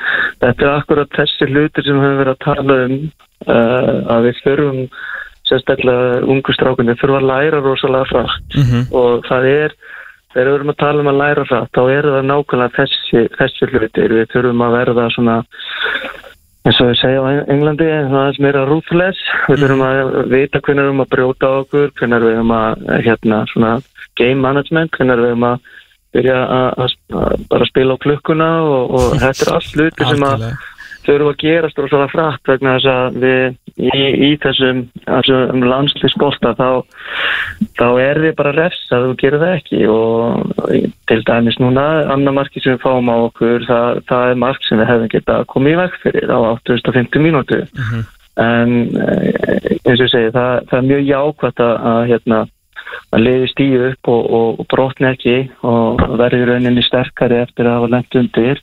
þetta er akkurat þessi hlutir sem við höfum verið að tala um uh, að við þurfum sérstaklega ungu strákunni þurfa að læra rosalega frætt Mhm. og það er þegar við erum að tala um að læra það þá eru það nákvæmlega þessi, þessi hlutir. Við þurfum að verða svona eins og við segja á Englandi það er að ruthless. Við þurfum að vita hvernig við erum að brjóta okkur hvernig við erum að hérna svona game management, hvernig við erum að byrja að, bara spila á klukkuna og, og þetta er allt hluti sem að þau eru að gerast og svona frætt vegna þess að við í, í þessum, þessum landslýsbolta þá, þá er þið bara refs að þú gerir það ekki. Og til dæmis núna annar marki sem við fáum á okkur það, það er mark sem við hefum geta komið í veg fyrir á 850 mínútu. En eh, eins og ég segi það, það er mjög jákvæmt að, að hérna að liði stíu upp og, og, og brotni ekki og verði rauninni sterkari eftir að hafa lengt undir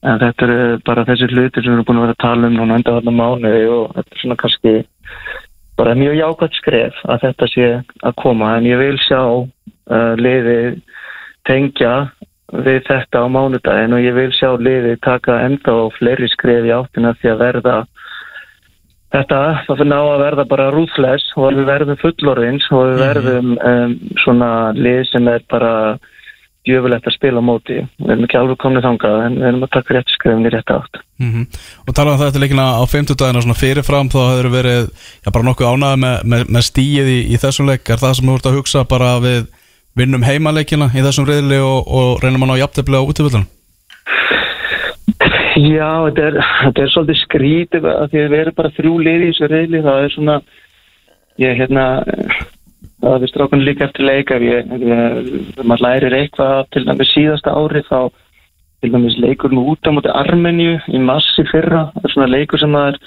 en þetta eru bara þessi hlutir sem við erum búin að vera að tala um núna enda þarna mánuði og þetta er svona kannski bara mjög jákvæmt skref að þetta sé að koma. En ég vil sjá uh, liði tengja við þetta á mánudagin og ég vil sjá liði taka enda og fleiri skref í áttina því að verða þetta, það fyrir ná að verða bara ruthless og við verðum fullorðins og við verðum um, svona lið sem er bara djöfulegt að spila á móti. Við erum ekki alveg komnið þangað en við erum að taka rétt skrefin í rétt átt. Mhm. Og tala um þetta leikina á 50 dagina svona fyrirfram þá hefur verið já, bara nokkuð ánæði með, með, með stíið í, í þessum leik er það sem þú ert að hugsa bara við vinnum heimaleikina í þessum reyðli og, og reynum að ná jafntefli á útíföldunum Já, þetta er, þetta er svolítið skrítið að því að við erum bara þrjú liði í þessu reyðli það er svona ég hérna það við strákunum líka eftir leikar ég, ég, maður lærir eitthvað til dæmis síðasta ári þá til dæmis leikur nú út á móti Armenju í massi fyrra, það er svona leikur sem maður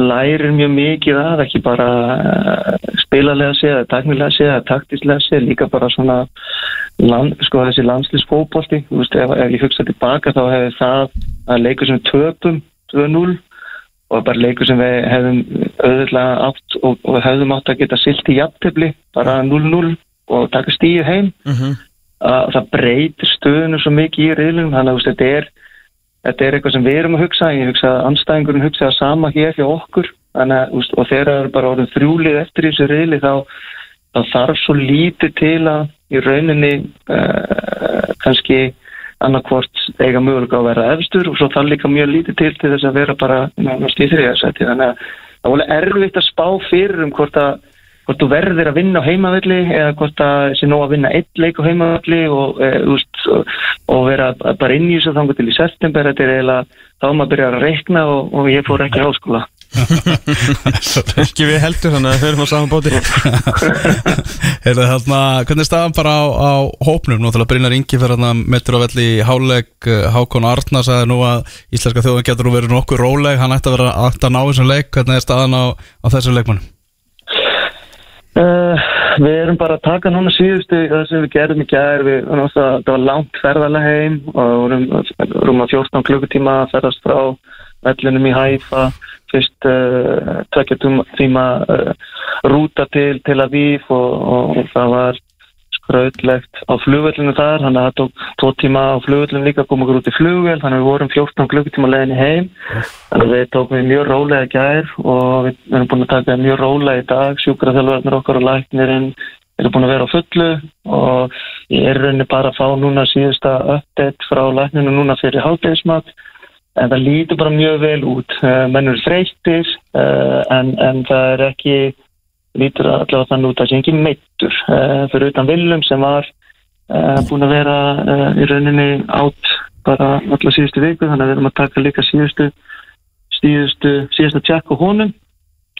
lærir mjög mikið að ekki bara uh, spilalega séð, taknilega séð, taktislega séð líka bara svona land, sko þessi landslýsfóbolti ef, ef ég hugsa tilbaka þá hefði það að leikur sem töpum 2-0 og bara leikur sem við hefðum auðvitað átt og, og hefðum átt að geta silt í jafntefli bara 0-0 og taka stíu heim. Að það breytir stöðunum svo mikið í riðlunum þannig að þetta er þetta er eitthvað sem við erum að hugsa. Ég hugsa að anstæðingurinn hugsa það sama hér hjá okkur. Þannig að, og þegar það er bara orðin þrjúlið eftir þessu riðli þá, þá þarf svo lítið til að í rauninni uh, kannski annarkvort eiga mögulega að vera efstur og svo þarf líka mjög lítið til til þess að vera bara náttúrulega í þriðarsæti þannig að það er erfitt að spá fyrir um hvort að hvort þú verðir að vinna á heimavelli eða hvort það sé nóg að vinna eitt leik á heimavelli og, e, úst, og, og vera bara inn í þessu þangu til í september. Þetta er eiginlega þá maður byrjar að reikna og, og ég fór ekki í háskóla Ekki við heldur þannig að við erum á saman bóti Heyrðu, þarna, hvernig er staðan bara á, á hópnum? Að Brynjar Ingi fyrir hérna metur á velli í háleg Hákon Arna sagði nú að íslenska þjóðan getur nú verið nokkuð róleg hann ætti að vera aftur að ná þessum leik hvernig er staðan á, á þessum leikmannum? Uh, við erum bara að taka núna síðustu það sem við gerðum í gær við, það var langt ferðarlega heim og vorum, vorum að 14 klukkutíma að ferðast frá vellunum í Hæfa fyrst uh, tvekja tíma uh, rúta til Tel Aviv og, og, og það var skrautlegt á flugvellinu þar þannig að það tók tvo tíma á flugvellinu líka að koma okkur út í flugvel þannig að við vorum 14 klukkutíma leginni heim. Þannig að við tókum við mjög rólega gær og við erum búin að taka mjög rólega í dag sjúkraþjálfarnir okkar og læknirinn eru búin að vera á fullu og ég er rauninni bara að fá núna síðasta uppdate frá lækninu núna fyrir hálfdegismat en það lítur bara mjög vel út. Mennur þreytir en, en það er ekki lítur allavega þannig út að það sé ekki meittur uh, fyrir utan Willum sem var búin að vera í rauninni átt bara allar síðustu viku þannig að við erum að taka líka síðustu síðustu, síðustu tjekk á honum.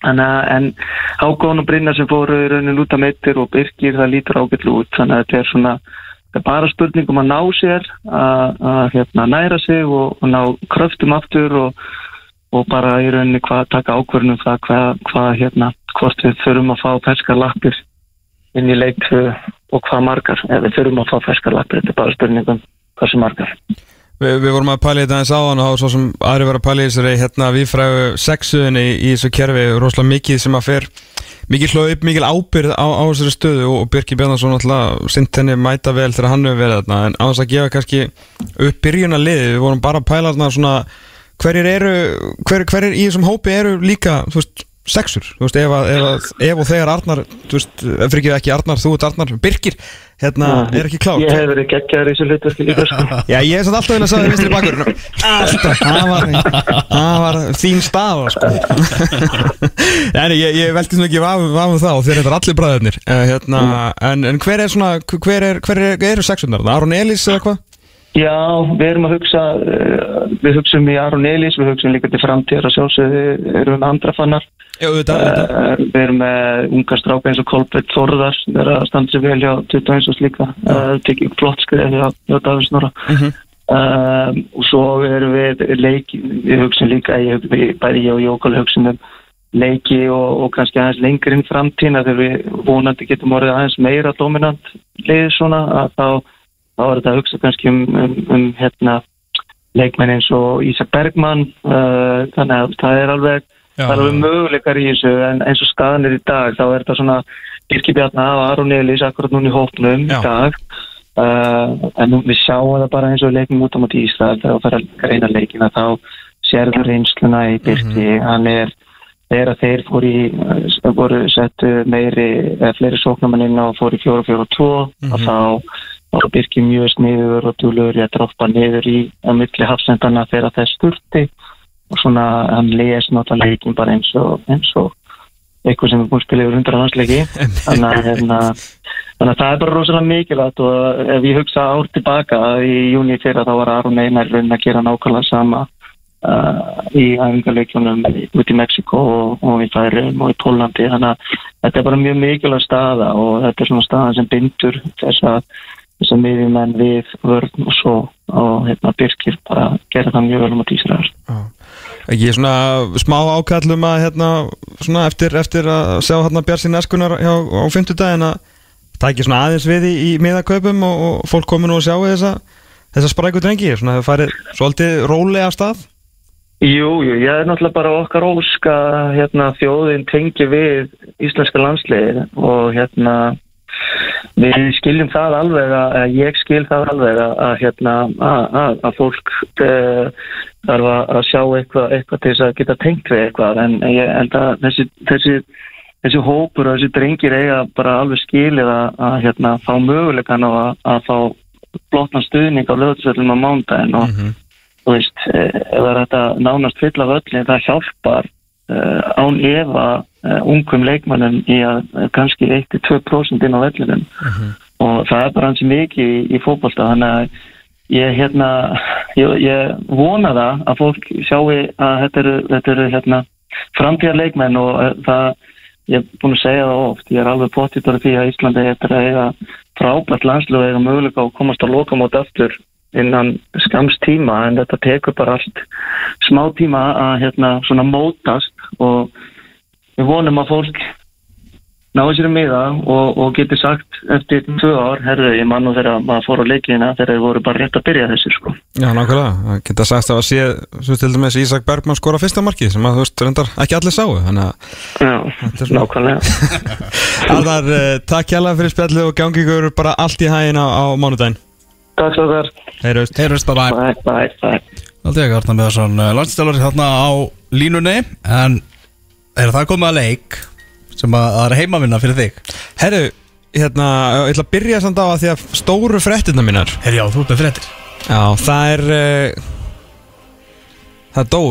En Hákon og Brynna sem fóru í rauninni út að meittir og Birkir það lítur ágætlu út þannig að þetta er svona það er bara spurning um að ná sér að hérna, næra sig og, og ná kröftum aftur og og bara í rauninni hvað taka ákvörnum það hvað, hvað hérna, hvort við þurfum að fá ferskar lappir inn í leiktu og hvað margar ef við þurfum að fá ferskar lappir, þetta er bara spurningum hvað sem margar. Vi, Við vorum að pæla í þetta eins áðan og þá svo sem aðri var að pæla í þessari hérna viðfræðu sexuðinni í, í þessu kerfi rosalega mikið sem að fer mikið hlaup, mikið ábyrð á, á þessari stöðu og, og Birki Bjarnarsson alltaf sint henni mæta vel þegar hann hefur verið þarna. En á þess að gefa kannski upp byrjun að liði, við vorum bara að pæla þarna svona hverjir eru, hver, hverjir í þessum hópi eru líka, þú veist, sexur, þú veist, ef, að, ef, að, ef og þegar Arnar, þú veist, fyrir ekki ekki Arnar, þú ert Arnar, Birkir, hérna, ja, er ekki klárt. Ég hef verið geggjar í þessu hlutverki líka, sko. Já, ég hef satt alltaf vilja að sagða vinstri bakur, alltaf, það var, það var þín stað, sko. en ég, ég veldi svona ekki vafum það og þeir eru allir bræðurnir, uh, hérna, en, en hver er svona, hver er, hver er, eru sexurnar, Aron Elís eða hvað? Já, við erum að hugsa, við hugsaum í Aron Elís, við hugsaum líka til framtíðar og sjálfsögðu erum við með andra auðvitað. Við erum með unga stráka eins og Kolbjörn Þorðar, við erum að standa sér vel hjá 21 og slíka, það tekið flott skrið hjá, hjá Davís Norra. Uh -huh. um, og svo erum við leiki, við hugsaum líka, ég, bæði ég og Jókal hugsaum um leiki og, og kannski aðeins lengur inn framtíðina þegar við vonandi getum orðið aðeins meira dominant lið svona að þá þá er þetta að hugsa kannski um, um, um hérna, leikmenn eins og Ísa Bergman uh, þannig að það er alveg það er alveg möguleikar í þessu en eins og staðan er í dag þá er þetta svona Birki Bjarnar og Aron Elís akkurat núna í hópnum Já. í dag uh, en nú við sjáum það bara eins og leikum út á móti Ísland þegar það fara að reyna leikina þá sérður reynsluna í Birki mm -hmm. hann er þegar þeir fór í, voru settu meiri, eða fleiri sóknarmanninn og fór í 4-4-2 mm -hmm. og þá og Birki mjög sniður og dúlur ég að droppa niður í að milli hafsendana þegar er sturti og svona hann les náttúrulega leikin bara eins og, eins og eitthvað sem er búin að spila yfir hundra hansleiki þannig að hérna, þannig að það er bara rosalega mikilvægt og ef ég hugsa ár tilbaka í júni fyrir þá var Aron Einar raunin að gera nákvæmlega sama uh, í æfingarleikjunum út í Mexiko og, og í Færum og í Pólandi þannig að þetta er bara mjög mikilvægt staða og þetta er svona staða sem bindur þess að þess að miðjum en við vörn og svo. Og hérna Birkir bara gera það mjög vel um að týsra þér Ekki svona smá ákallum að hérna svona eftir, eftir að sjá hérna Björnsín Eskunar hjá, á fymtudagin að það ekki svona aðeins við í, í miðakaupum og, og fólk komi nú að sjá þessa, þessa spræku drengi, svona það farið svolítið rólega stað. Jú, jú, ég er náttúrulega bara okkar óska hérna þjóðin tengi við íslenska landsliði og hérna Við skiljum það alveg að ég skil það alveg að, að, hérna, að, að fólk uh, þarf að sjá eitthvað, eitthvað til þess að geta tengt við eitthvað en ég held að þessi, þessi, þessi hópur og þessi drengir eiga bara alveg skilið að hérna, fá mögulegan og að fá blotna stuðning á löðsöldum á mándagin og mm -hmm. þú veist, eh, ef það er þetta nánast fyll af öllin það hjálpar án efa uh, ungum leikmannum í að uh, kannski 1-2% inn á vellinum uh -huh. og það er bara hansi mikið í, í fókbalsta þannig að ég, hérna, ég, ég vona það að fólk sjáu að þetta eru, þetta eru hérna, framtíðarleikmenn og uh, það, ég er búin að segja það oft, ég er alveg pottitur af því að Íslandi eftir að eiga frábært landslið og eiga möguleika að komast að loka mót aftur innan skams tíma en þetta tekur bara allt smá tíma að hérna svona mótast og við vonum að fólk náðu sér um miða og, og getur sagt eftir tvö ár, herðu, ég mann og þegar maður fór á leikina þegar þeir voru bara rétt að byrja þessu sko. Já, nákvæmlega, það geta sagt að sé svo til dæmis Ísak Bergman skora fyrsta marki sem að þú veist, reyndar ekki allir sáu þannig að Já, nákvæmlega. Arnar, uh, takk hjálpa fyrir spjallið og gangi ykkur bara allt í hægina á mánudaginn Takk svo þar, Heyrust Heyrjumst bara bye, bye, bye. Aldrei ekki Arnar Meðarsson landstjálfari þarna á línunni En er það komið að leik sem að það er heimavinna fyrir þig? Herru, hérna, ég ætla að byrja samt á að því að stóru fréttina mínar. Herri já, þú ert með fréttir. Já, það er uh, Það er dóu.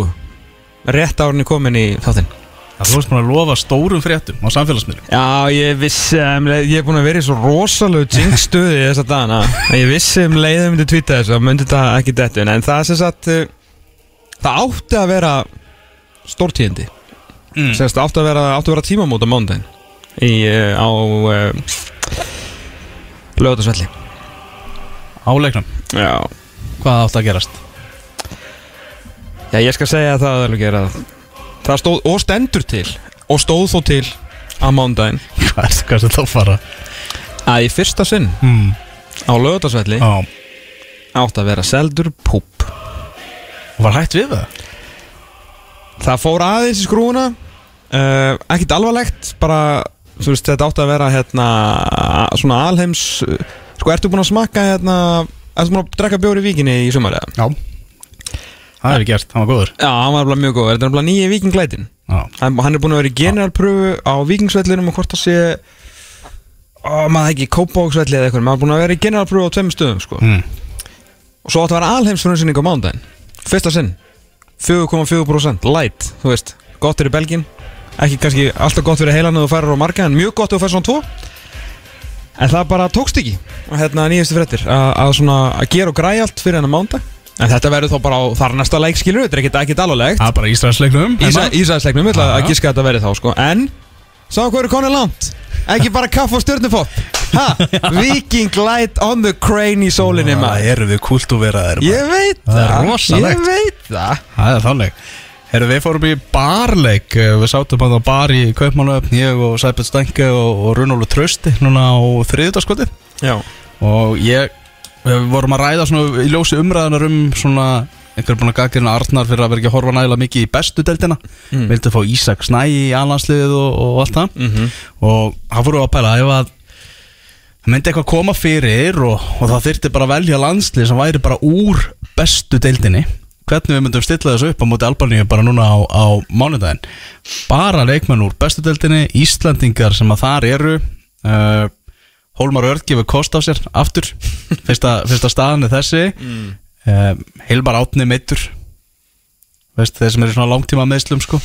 Rétt árni komin í þáttinn Það þú ert búin að lofa stórum fréttum á samfélagsmiðlum. Já, ég vissi um, leið- Ég er búin að vera í svo rosalegu jinx-stuði þess að dana Ég vissi um leiðum myndi tvíta þessu Það myndi þetta ekki dettu En það er sem sagt uh, Það átti að vera Stórtíðindi. Mm. Sérst, átti að vera, átti að vera tímamót á mándaginn Í, uh, á uh, Lögatarsvelli Á leiknum, Já. Hvað átt að gerast? Já, ég skal segja það að alveg gera það stóð, og stendur til Og stóð þó til á mándaginn Hvað er þetta að fara? Að í fyrsta sinn Mm. á lögatarsvelli Já, Átti að vera seldur púp var hægt við það? Það fór aðeins í skrúuna uh, Ekkert alvarlegt Bara, þú veist, þetta átti að vera hérna Svona alheims Sko, ertu búin að smakka hérna Ertu búin að drekka bjóri í víkinni í sumar eða? Já Það hefur gert, hann var góður. Já, hann var mjög góð Þetta er alveg nýja vikinglætin hann, er búin að vera í generalpröfu á vikingsvellinum og hvort það sé Ó, maður ekki, kópáksvelli eða eitthvað Maður er búin að vera í generalpröfu á tveim stöðum sko. mm. Og svo átti að vera alheimsfrunnsynning á mándaginn Fyrsta sinn. 4,4% light, þú veist. Gott fyrir Belgin Ekki kannski alltaf gott fyrir heilan að þú færir á marga En mjög gott að þú færir svona tvo. En það bara tókst ekki. Og hérna að, að að En þetta verður þá bara á þar næsta leik skilur Þetta er ekkert ekkert alvarlegt. Það er bara Ísraelsleiknum Ísa, Ísæðisleiknum, ég ætla að giska að þetta verði þá sko. En, sá hvað eru konið langt? Ekki bara kaff og stjörnufótt Ha, Viking light on the crane í sólinni Það maður. eru við kultúveraðir Ég veit Það er það, rosalegt. ég veit það. Það er þannig. Herru, við fórum í barleik. Við sátum að á bar í Kaupmannöfn Ég og Sæbjörn Stænke og, og Runólu Trausti Núna á þriðutaskoti Já, Og ég Við vorum að ræða svona í ljósi umræðanar um svona einhver er búin að gaggrina Arnar fyrir að vera ekki að horfa nægilega mikið í bestu deildina Mm. vildi fá Ísak Snæ í alhansliðið og, og allt það Mhm. og hann fóru að pæla ef að það myndi eitthvað koma fyrir og, og það þyrfti bara að velja landslið sem væri bara úr bestu deildinni hvernig við myndum stilla þessu upp á móti Albaníu bara núna á, á mánudaginn bara leikmenn úr bestu deildinni Íslandingar sem að þar eru uh, Hólmar Örd gefur kost á sér aftur. Fyrsta, fyrsta staðan er þessi. Mm. Hilmar Átni meittur veist þeir sem eru svona langtíma meðslum sko.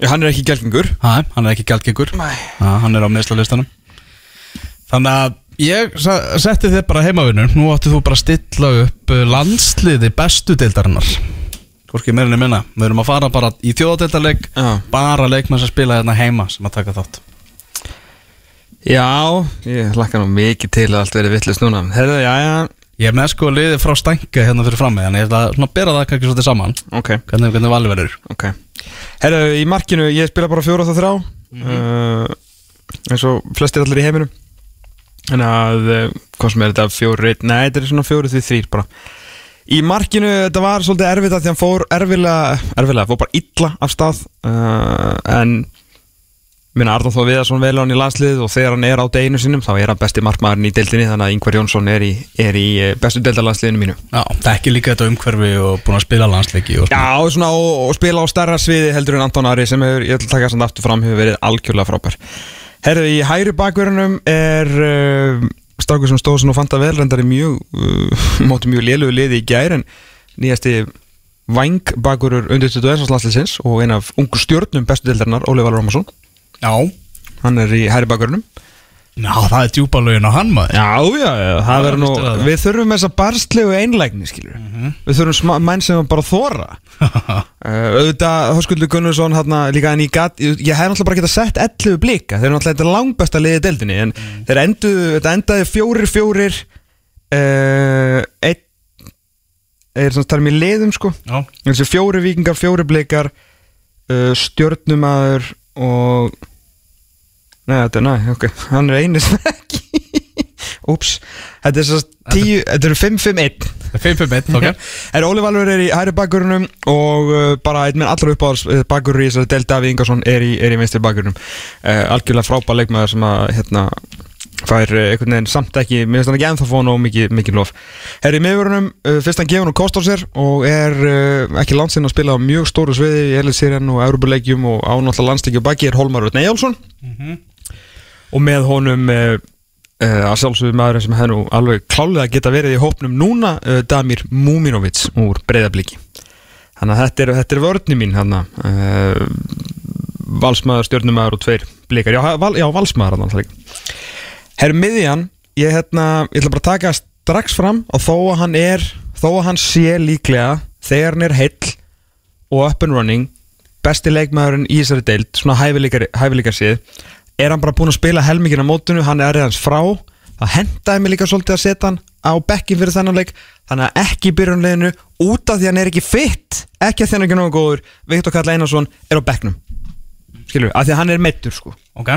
Já, hann er ekki gelgingur. Ha, hann er ekki gældgengur Nei. Ha, hann er á meðslalistanum þannig að ég setti þið bara heimavinnur nú áttu þú bara að stilla upp uh, landsliði bestu deildarinnar. Hvorki meirinni minna. Við erum að fara bara í þjóðadeildarleik bara leikmenn sem spila hérna heima sem að taka þátt já. Ég hlakka nú mikið til að allt verið vittlust núna. Herðu, já, já, Ég er með sko liðið frá stænka hérna fyrir frammi Þannig ég ætla að bera það kannski svolítið saman. Ok. Hvernig, hvernig valið verður? Ok. Herru, í markinu, ég spila bara fjóra þá þrjá uh, eins og flestir allir í heiminum. En að, uh, hvað sem er þetta fjóri, nei, þetta er svona fjóri því þrýr bara. Í markinu, þetta var svolítið erfitt að því hann fór erfilega, erfilega, fór bara illa af stað uh, en minna Arnóð þó viða svona vel á hann í landslið og þegar hann er á deginu sinum þá er hann besti markmaðurinn í deildinni þannig að Ingvar Jónsson er í, er í eh, bestu deildarlandsliðinu mínu Já, þekki líka þetta umhverfi og búin að spila landsleiki og svona. Já, svona, og, og spila á starra sviði heldur en Anton Ari sem hefur, ég ætla að taka samt aftur fram hefur verið algjörlega frábær Herðu, í hægri bakverðunum er uh, strákur sem stóð sem nú fanta vel reyndar í mjög, uh, móti mjög lélugu liði í gær en nýjasti væng bakverður undir 21. landsliðsins og ein af ungu stjórnum bestu deildarinnar, Óli Valur Rómasson Já, hann er í hægri bakverðunum Já, það er djúbalögin á hann maður. Já, já, já, það verður nú það. Við þurfum þessa barslegu einlægni, skilur Við þurfum menn sem bara þóra uh, Auðvitað, Höskuldur Gunnarsson hérna, líka en ég gat, ég, hef náttúrulega bara getað sett 11 blika, þeir eru náttúrulega þetta langbesta liðið deildinni, en þeir endu þetta endaði fjórir, fjórir uh, einn er svona talað mér liðum, sko. Fjóri vikingar, fjóri blikar uh, stjörnumæður og Nei, þetta er, næ, ok, hann er einu sem ekki. Úps, þetta er svo tíu, þetta eru 5-5-1 5-5-1, ok. Er Óli Valur er í hæri bakgrunum og uh, bara einn minn allra uppáðars bakgrunur í þessari del Davíð Ingarsson er í, er í vinstri bakgrunum. Uh, algjörlega frábær leikmaður sem að hérna fær uh, einhvern veginn samt ekki mér finnst hann ekki ennþá fóna og mikið, mikið lof. Er í miðvörunum, uh, fyrst hann gefur hann kost á sér og er uh, ekki landsinn að spila á mjög stóru sviði í Elitsýrjan og Európa-leikjum og ánáttúrulega landsleikju baki er Holmar Rötn Eyjálsson og með honum uh, að sjálfsögðu maðurinn sem nú alveg klálega geta verið í hópnum núna uh, Damir Múminovits úr breyðabliki þannig að þetta er, þetta er vörni mín hann uh, valsmaður, stjórnumæður og tveir blikar, já, val, já valsmaður Herru miðjan ég, hérna, ég ætla bara að taka strax fram og þó að hann er þó að hann sé líklega þegar hann er heill og up and running besti leikmaðurinn í þessari deild svona hæfileikar, hæfileikar séð er hann bara búinn að spila helmingin á mótunu hann er reyðans frá. Það hendaði mig líka svolítið að setja hann á bekkin fyrir þennan leik. Þannig að ekki byrjunleginu út af því hann er ekki fitt ekki að hann er ekki nógu góður Viktor Karl Einarsson er á bekknum. Skilur, af því að hann er meittur sko. Ok.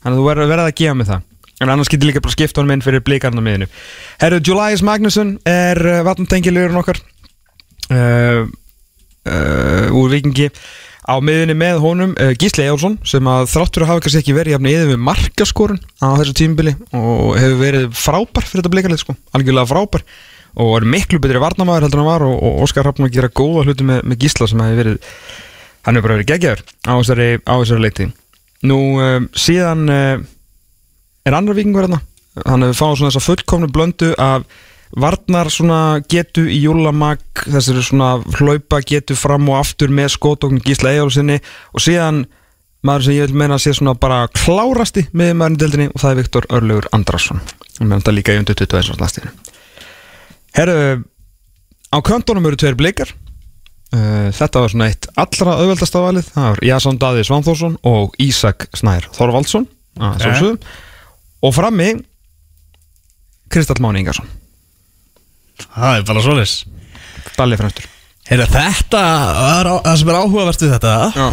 Þannig að þú verður verið að gefa mig það. En annars getur líka bara skipta honum inn fyrir blikarna miðinu Herru, Julius Magnusson er uh, vatnantengilurinn okkar uh, uh, Úr vikingi Á miðinu með honum uh, Gísli Ejálsson Sem að þráttur að hafa kannski ekki verið Jafn eða við markaskorun á þessu tímubili Og hefur verið frábær fyrir þetta blikarlið sko. Algjörlega frábær Og er miklu betri varnamaður heldur en hann var Og, og Óskar Hrafn að gera góða hluti með, með Gísla Sem hefur verið Hann hefur bara verið geggjaður á þessari, á þessari leikti Nú um, síðan uh, er annar vikingur hérna hann hefur fáið svona þessa fullkomnu blöndu af varnar svona getu í júlamag, þessari svona hlaupa getu fram og aftur með skótókn Gísla Eyjálfsinni og síðan maður sem ég vil meina að sé svona bara klárasti með deildinni og það er Viktor Örlaugur Andrasson og meðan þetta líka í undir 21. landstíðinu Herru á köntunum eru tveir blikar. Uh, þetta var svona eitt allra auðveldasta valið. Það var Jason Daði Svanþórsson og Ísak Snær Þorvaldsson okay. og frammi Kristall Máni Ingarsson Það er bara svoleiðis. Dalli fremstur Heyrðu, þetta er á- það sem er áhugavert við þetta Já.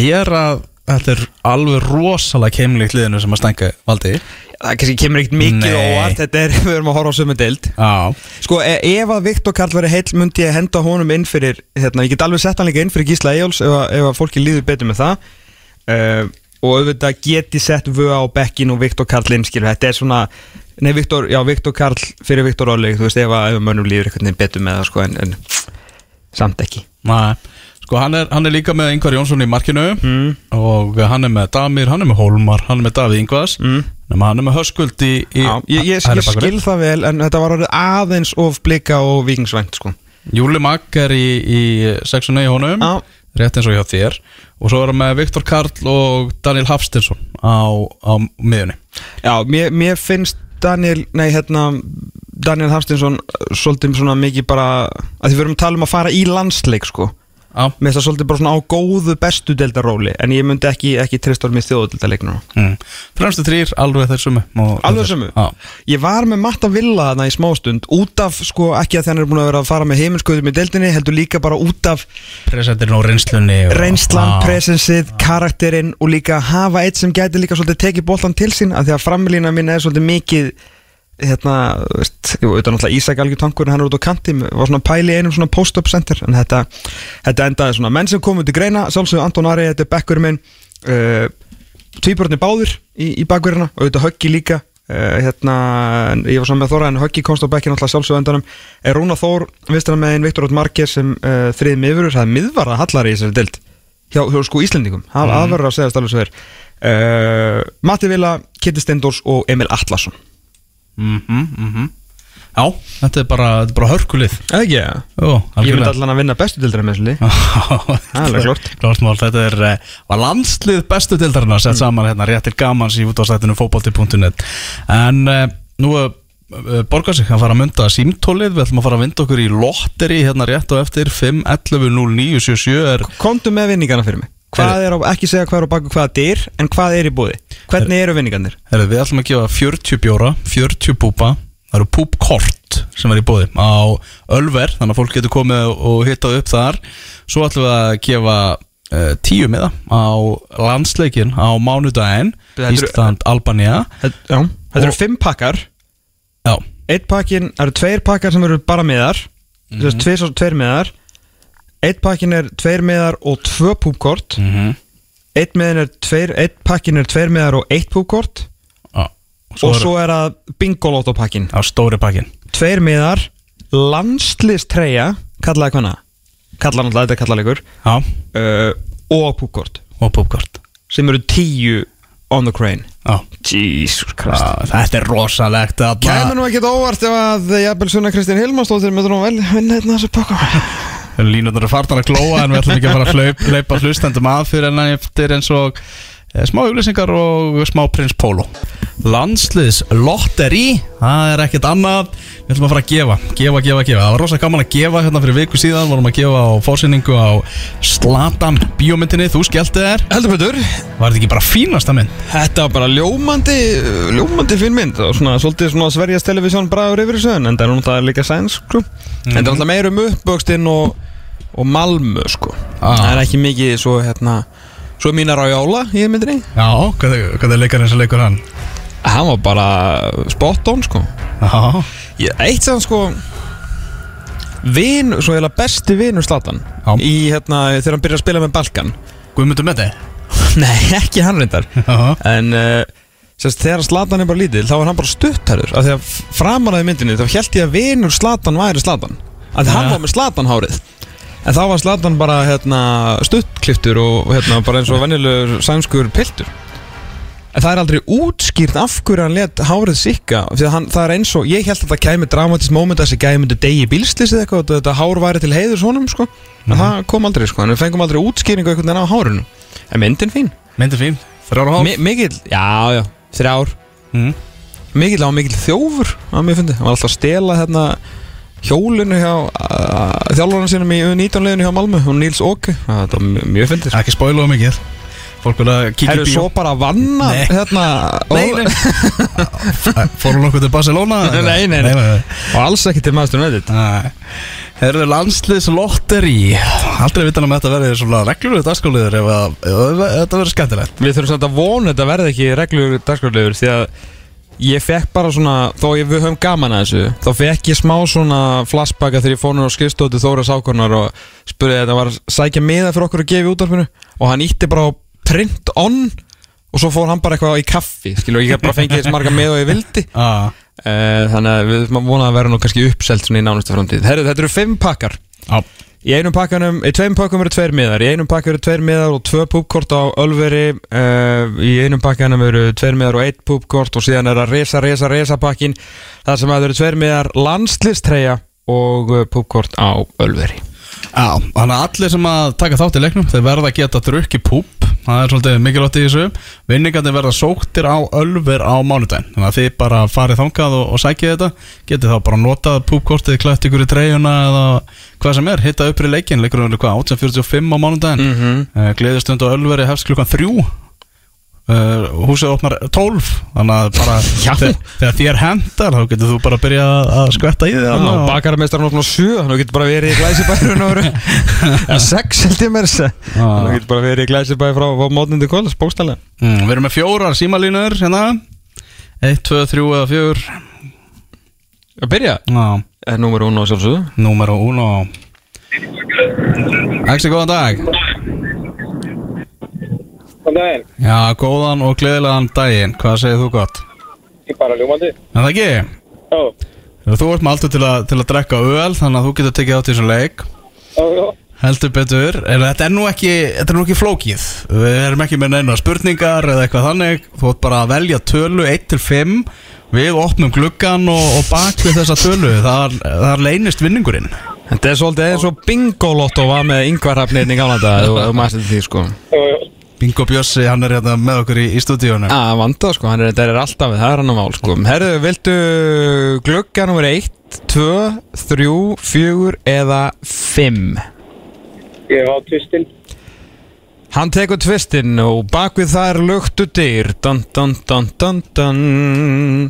Ég er að Þetta er alveg rosalega keimlíkt liðinu sem að stænka valdi. Það kannski kemur ekkert mikið Nei. óvart þetta er, við erum að horfa á sömu deild. Já. Sko e ef að Viktor Karl veri heill myndi ég henda honum inn fyrir hérna, ég get alveg sett hann líka inn fyrir Gísla Eyjóls ef, að- ef að fólki líður betur með það. Uh, og auðvitað geti sett vöa á bekkin og Viktor Karl skilur, þetta er svona Nei, Viktor, já, Viktor Karl fyrir Viktor Óli, þú veist, ef að mönnum líður eitthvað betur með það, sko, en, en samt ekki. Nei, sko hann er, hann er líka með Ingvar Jónsson í markinu Mm. og hann er með Damir, hann er með Hólmar, hann er með Davíð Ingvars Mm. hann er með Höskuld í, í Já, ég, ég, ég skil það vel, en þetta var aðeins of blika og vikingsvænt, sko. Júli Magg er í, í sexunni í honum Já. rétt eins og hjá þér og svo er hann með Viktor Karl og Daniel Hafstinsson á, á miðunni Já, mér, mér finnst Daniel, nei, hérna, Daniel Hafstinsson svolítið mikið bara, að því við erum að tala um að fara í landsleik, sko. Mér finnst það svolítið bara svona á góðu bestu deildaróli, en ég myndi ekki, ekki tristur með þjóðudeildaleiknum. mm. fremstu þrýr alveg þeir sumu Alveg sömu? Já, Ég var með Matta Villa þarna í smástund út af, sko, ekki að þannig er búin að vera að fara með heiminskauðum í deildinni, heldur líka bara út af presentirinn og reynslunni og, reynslan, Já. presensið, karakterinn og líka hafa eitt sem gæti líka svolítið tekið boltan til sín, af því að framlýna mín er svolítið mikið hérna, veist, jú, auðvitað náttúrulega Ísak Algjör Tankur hann er út á kanti, var svona pæli einum svona post-up center, en þetta, þetta endaði svona. Menn sem komu til greina, sjálfsögðu Anton Ari þetta er bekkurinn minn uh, tvíbörnir báðir í, í bakverðina og auðvitað Höggi líka uh, hérna, ég var saman með Þóra en Höggi komst á bekkin alltaf sjálfsögðu endanum. Er Rúna Þór, vistina með einn Viktor Ótt Markes sem uh, þriði miðurur, það er miðvara hallari í þessari dild hjá, hjá sko Íslendingum, mm. aðverður að segja alveg svo uh, Matti Vila, Kitty Steindors og Emil Atlasson Mhm, mhm. Já, þetta er bara, þetta er bara hörkulið. Eða ekki, ja. Jú, Ég myndi allan að vinna bestu dildina með þessu lið. Það þetta er eh, var landslið bestu dildarinn sett saman hérna rétt til gamans í útváðstættinu fótbolti.net en uh, nú uh, borgar sig að fara að mynda símtólið, við ætlum að fara að mynda okkur í lotteri hérna rétt og eftir. 5110977 er Komdu með vinningana fyrir mig Hvað er á, ekki segja hvað er á baku hvaða dyr En hvað er í búði Hvernig eru vinningarnir? Herru, við ætlum að gefa 40 bjóra, 40 púpa. Það eru púpkort sem er í bóði á Ölver, þannig að fólk getur komið og hittað upp þar. Svo ætlum við að gefa uh, 10 miða á landsleikin á mánudaginn Þetta eru- Ísland-Albania Þetta, eru Og- fimm pakkar. Já, Eitt pakkin, það eru tveir pakkar sem eru bara miðar. Mm Mhm. -hmm. Miðar Eitt pakkin er tveir miðar og tvö púpkort. Mm Eitt, miðin er tveir, eitt pakkin er tveir miðar og eitt púpkort. Já, Og svo er það bingolotto pakkin á stóri pakkin Tveir miðar Landslistreya Kallaði hvaðna? Kallaði náttúrulega, þetta er kallalegur Já, uh, Og púpkort. Og púpkort. Sem eru tíu on the crane. Já, Jesus Christ. Já, þetta er rosalegt. Kæmi nú ekkert óvart ef að jafnvel Sunna Kristín Hilmarsdóttir myndur nú vel vinna hérna þessu pakka Línundar er farnar að glóa en við ætlum ekki að fara að hlaup, hlaupa hlustendum að fyrir en eftir eins og e, smá auglýsingar og smá prins Pólo Landsliðs lotteri það er ekkert annað. Við ætlum að fara að gefa, gefa, gefa, gefa. Það var rosa gaman að gefa hérna fyrir viku síðan. Vorum að gefa á fórsynningu á Slatan bíómyndinni, þú skellti þér. Heldur betur. Var þetta ekki bara fínasta mynd? Þetta var bara ljómandi ljómandi finn mynd. Og svona svolítið svona Sveriges Televisjón bragur yfir þessu en það er náttúrulega líka sæns sko. en það er náttúrulega meira um uppböxtinn og, og Malmö sko. Ah. það er ekki mikið svo hérna svo mínar á Jóla í myndinni. Já, hvað er, hvað er leikarinn sem leikur hann? hann var bara spot on sko. Já, Ég, eitt sem sko vin, svo heila besti vinur Slatan Já. í hérna þegar hann byrjar að spila með Balkan. Guðmundur með þig? nei ekki hann reyndar. Já, En uh, sérst, þegar Zlatan er bara lítill þá er hann bara stuttarður af því að framan að myndinni þá held ég að vinur Zlatan væri Zlatan. Af því að hann var með Zlatan hárið en þá var Zlatan bara hérna, stuttkliftur og hérna, bara eins og venjulegur sænskur piltur. En það er aldrei útskýrt af hverju hann let hárið sikka það er eins og, ég held að það kæmi dramatísk moment að þessi gæmi myndi degi bílslis eða eitthvað og þetta hár væri til heiður svonum sko. en það kom aldrei sko, en við fengum aldrei útskýringu einhvern veginn á hárinu. En myndin fín. Myndi fín, þrjára hálf. Mi Mikill, já, já, þrjár. Mm. Mikill á mikill þjófur að mér fundi, hann var alltaf stela hérna hjólinu hjá þjálfurinn sínum í 19 liðinu hjá Malmö og Níls Óke, það var mjög, mjög fyndið Ekki spóila um mikið. Fólk vil að kíkja í svo bíó bara vanna Nei. hérna Nei, nei. Fórum nokkuð til Barcelona Nei, nei, nei. og alls ekki til maður stundin Nei. Herðu landsliðs lotteri Aldrei um að þetta verði svona reglur dagskóliður ef, að, ef, ef þetta verður skemmtilegt. Við þurfum samt að vona þetta verði ekki reglur dagskrárlegur því að ég fekk bara svona, þó ég við höfum gaman að þessu þá fekk ég smá svona flashbacka þegar ég fór nú á skrifstóti Þóra Sákornar og spurði þetta var að sækja miða fyrir okkur að gefa í útvarpinu og hann ítti bara á print on og svo fór hann bara eitthvað í kaffi skilur, ég hef bara fengið þess marga miða og ég vildi. Ah. uh, þannig að við þurfum að að vera nú kannski uppselt svona í nánustu framtíð. Herru, þetta eru fimm pakkar. Já, Í einum pakkanum, í tveim pakkanum eru tveir miðar. Í einum pakkanum eru tveir miðar og tvö púpkort á Ölveri. Uh, Í einum pakkanum eru tveir miðar og eitt púpkort Og síðan er að resa, resa, resa pakkin Það sem að það eru tveir miðar landslistreya Og púpkort á Ölveri Já, þannig að allir sem að taka þátt í leiknum þeir verða að geta drukki púp það er svolítið mikilvægt í þessu. Vinningandi verða sóktir á ölver á mánudaginn. Þannig að þið bara farið þangað og, og sækið þetta. Getið þá bara notað púpkortið klætt ykkur í treyjuna eða hvað sem er. Hitta upp í leikin, verður hvað, 1845 á mánudaginn. Mm. -hmm. gleðistund á ölveri hefst klukkan þrjú Uh, húsið opnar 12 þannig að bara þegar, þegar þér hendar þá getur þú bara að byrja að skvetta í þig og og- bakararmeistar hann opna 7 Þannig að getur bara verið í glæsibæður Eða 6 held ég mér þess Þannig að getur bara verið í glæsibæður frá, frá mótnindi kvöld Bókstælega Mm, við erum með fjórar símalínur hérna. 1, 2, 3 eða 4 Að byrja? Já, Er númer 1 og sjálfsögðu. Númer og 1 Axi, góðan dag Góðan daginn, Já, góðan og gleðilegan daginn. Hvað segir þú gott? ég bara ljómandi. En það ekki? Já, Þú ert með alltaf til, að- til að drekka öl Þannig að þú getur tekið átt í þessum leik. Já, já. Heldur betur. En þetta er nú ekki, þetta er nú ekki flókið. Við erum ekki með neina spurningar eða eitthvað þannig. Þú ert bara að velja tölu 1 til 5 Við opnum gluggan og, og bak við þessa tölu. Þar, þar leynist vinningurinn. Þetta er svolítið eins og bingolotto var með gamla dag og maður setið því sko. Jú, jú. Bingo Bjössi, hann er hérna með okkur í, í stúdíónu Já, vanda sko, hann er, þetta er alltaf við, það er hann á mál sko Herðu, viltu glugga nummer 1, 2, 3, 4 eða 5? Ég var tvistinn. Hann tekur tvistinn og bakvið það er luktu dyr dun, dun, dun, dun, dun.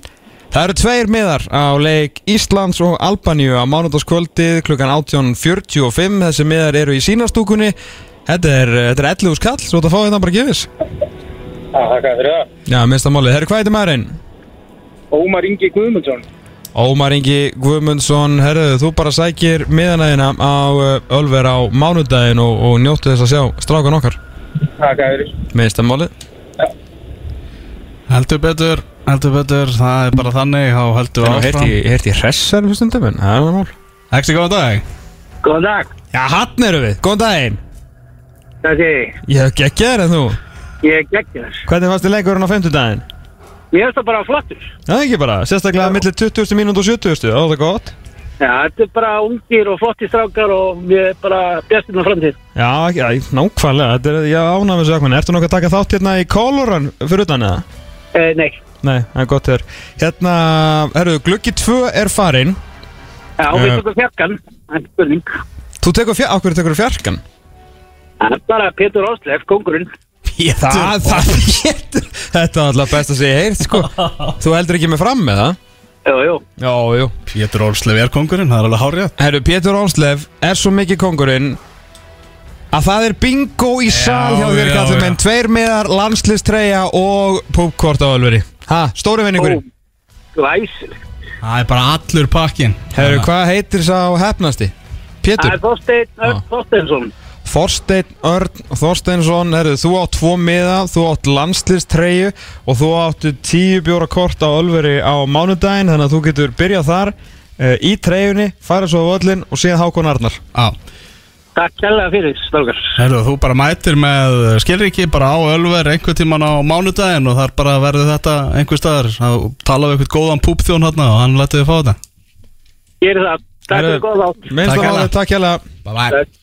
Það eru tveir miðar á leik Íslands og Albaníu á mánudagskvöldið klukkan 18.45 Þessi miðar eru í sínastúkunni Þetta er, þetta er 11 skall, svo þetta fáið það bara gefis. Já, þakka fyrir það. Já, minnst að málið, herru hvað heitir maðurinn? Ómar Ingi Guðmundsson. Ómar Ingi Guðmundsson, herru, þú bara sækir miðanæðina á uh, Ölver á mánudaginn og, og njóttu þess að sjá strákan okkar. Þakka fyrir. Minnst að málið Heldur betur, heldur betur, það er bara þannig Þá heldur við áfram. heyrti ég hressar fyrir stundum en það er mál. Ekki góðan dag Góðan dag, Já, hann eru við, góðan daginn það sé ég. Ég hef geggjaður en þú Ég er geggjör. Hvernig fannst þið leikurinn á 50 daginn? Mér finnst það bara flottur. Það er ekki bara, sérstaklega millir 20. mínúti og 70. Það var það gott Já, þetta er bara ungir og flottir strákar og ég er bara bjastin á framtíð. Já, já, nákvæmlega, þetta er, ég ánægum þessu akkur Ertu nokkuð að taka þátt hérna í Kóluran fyrir utan eða? Eh, nei, Nei, það er gott þér Hérna, herru, gluggi 2 er farinn já, og Eh. við tökum fjarkan, það er spurning. Þú tekur fjár, okkur tekur fjarkan Það er bara Petur Áslef, kongurinn. Það, það getur Þetta var alltaf best að segja heyrt, sko Þú heldur ekki með fram með það? Jú, jú. Já, jú Pétur Ólsleif er kongurinn, það er alveg hárið Herru, Pétur Ónslef er svo mikið kongurinn að það er bingo í sal hjá þér já. en tveir miðar, landslistreya og púpkort á Ölveri Ha, stóri vinningurinn Glæsileg. Það er bara allur pakkin Herru, hvað heitir sá hefnasti? Það Pétur er Þorstein. Þorsteinsson. Þorsteinn Örn Þorsteinsson, herru, þú átt tvo miða, þú átt landslistreyu og þú áttu tíu bjóra kort á Ölveri á mánudaginn þannig að þú getur byrjað þar uh, í treyjunni, farið svo á völlin og síðan Hákon Arnar Já Takk kærlega fyrir, strákar. Herru, þú bara mætir með skilriki bara á Ölver einhver tíman á mánudaginn og þar bara verður þetta einhver staðar að tala við einhvern góðan púpþjón hérna og hann lætur þið fá þetta Gerir það. Takk fyrir góða átt. Minnst Takk að hérlega. máli, takk hérlega Bye bye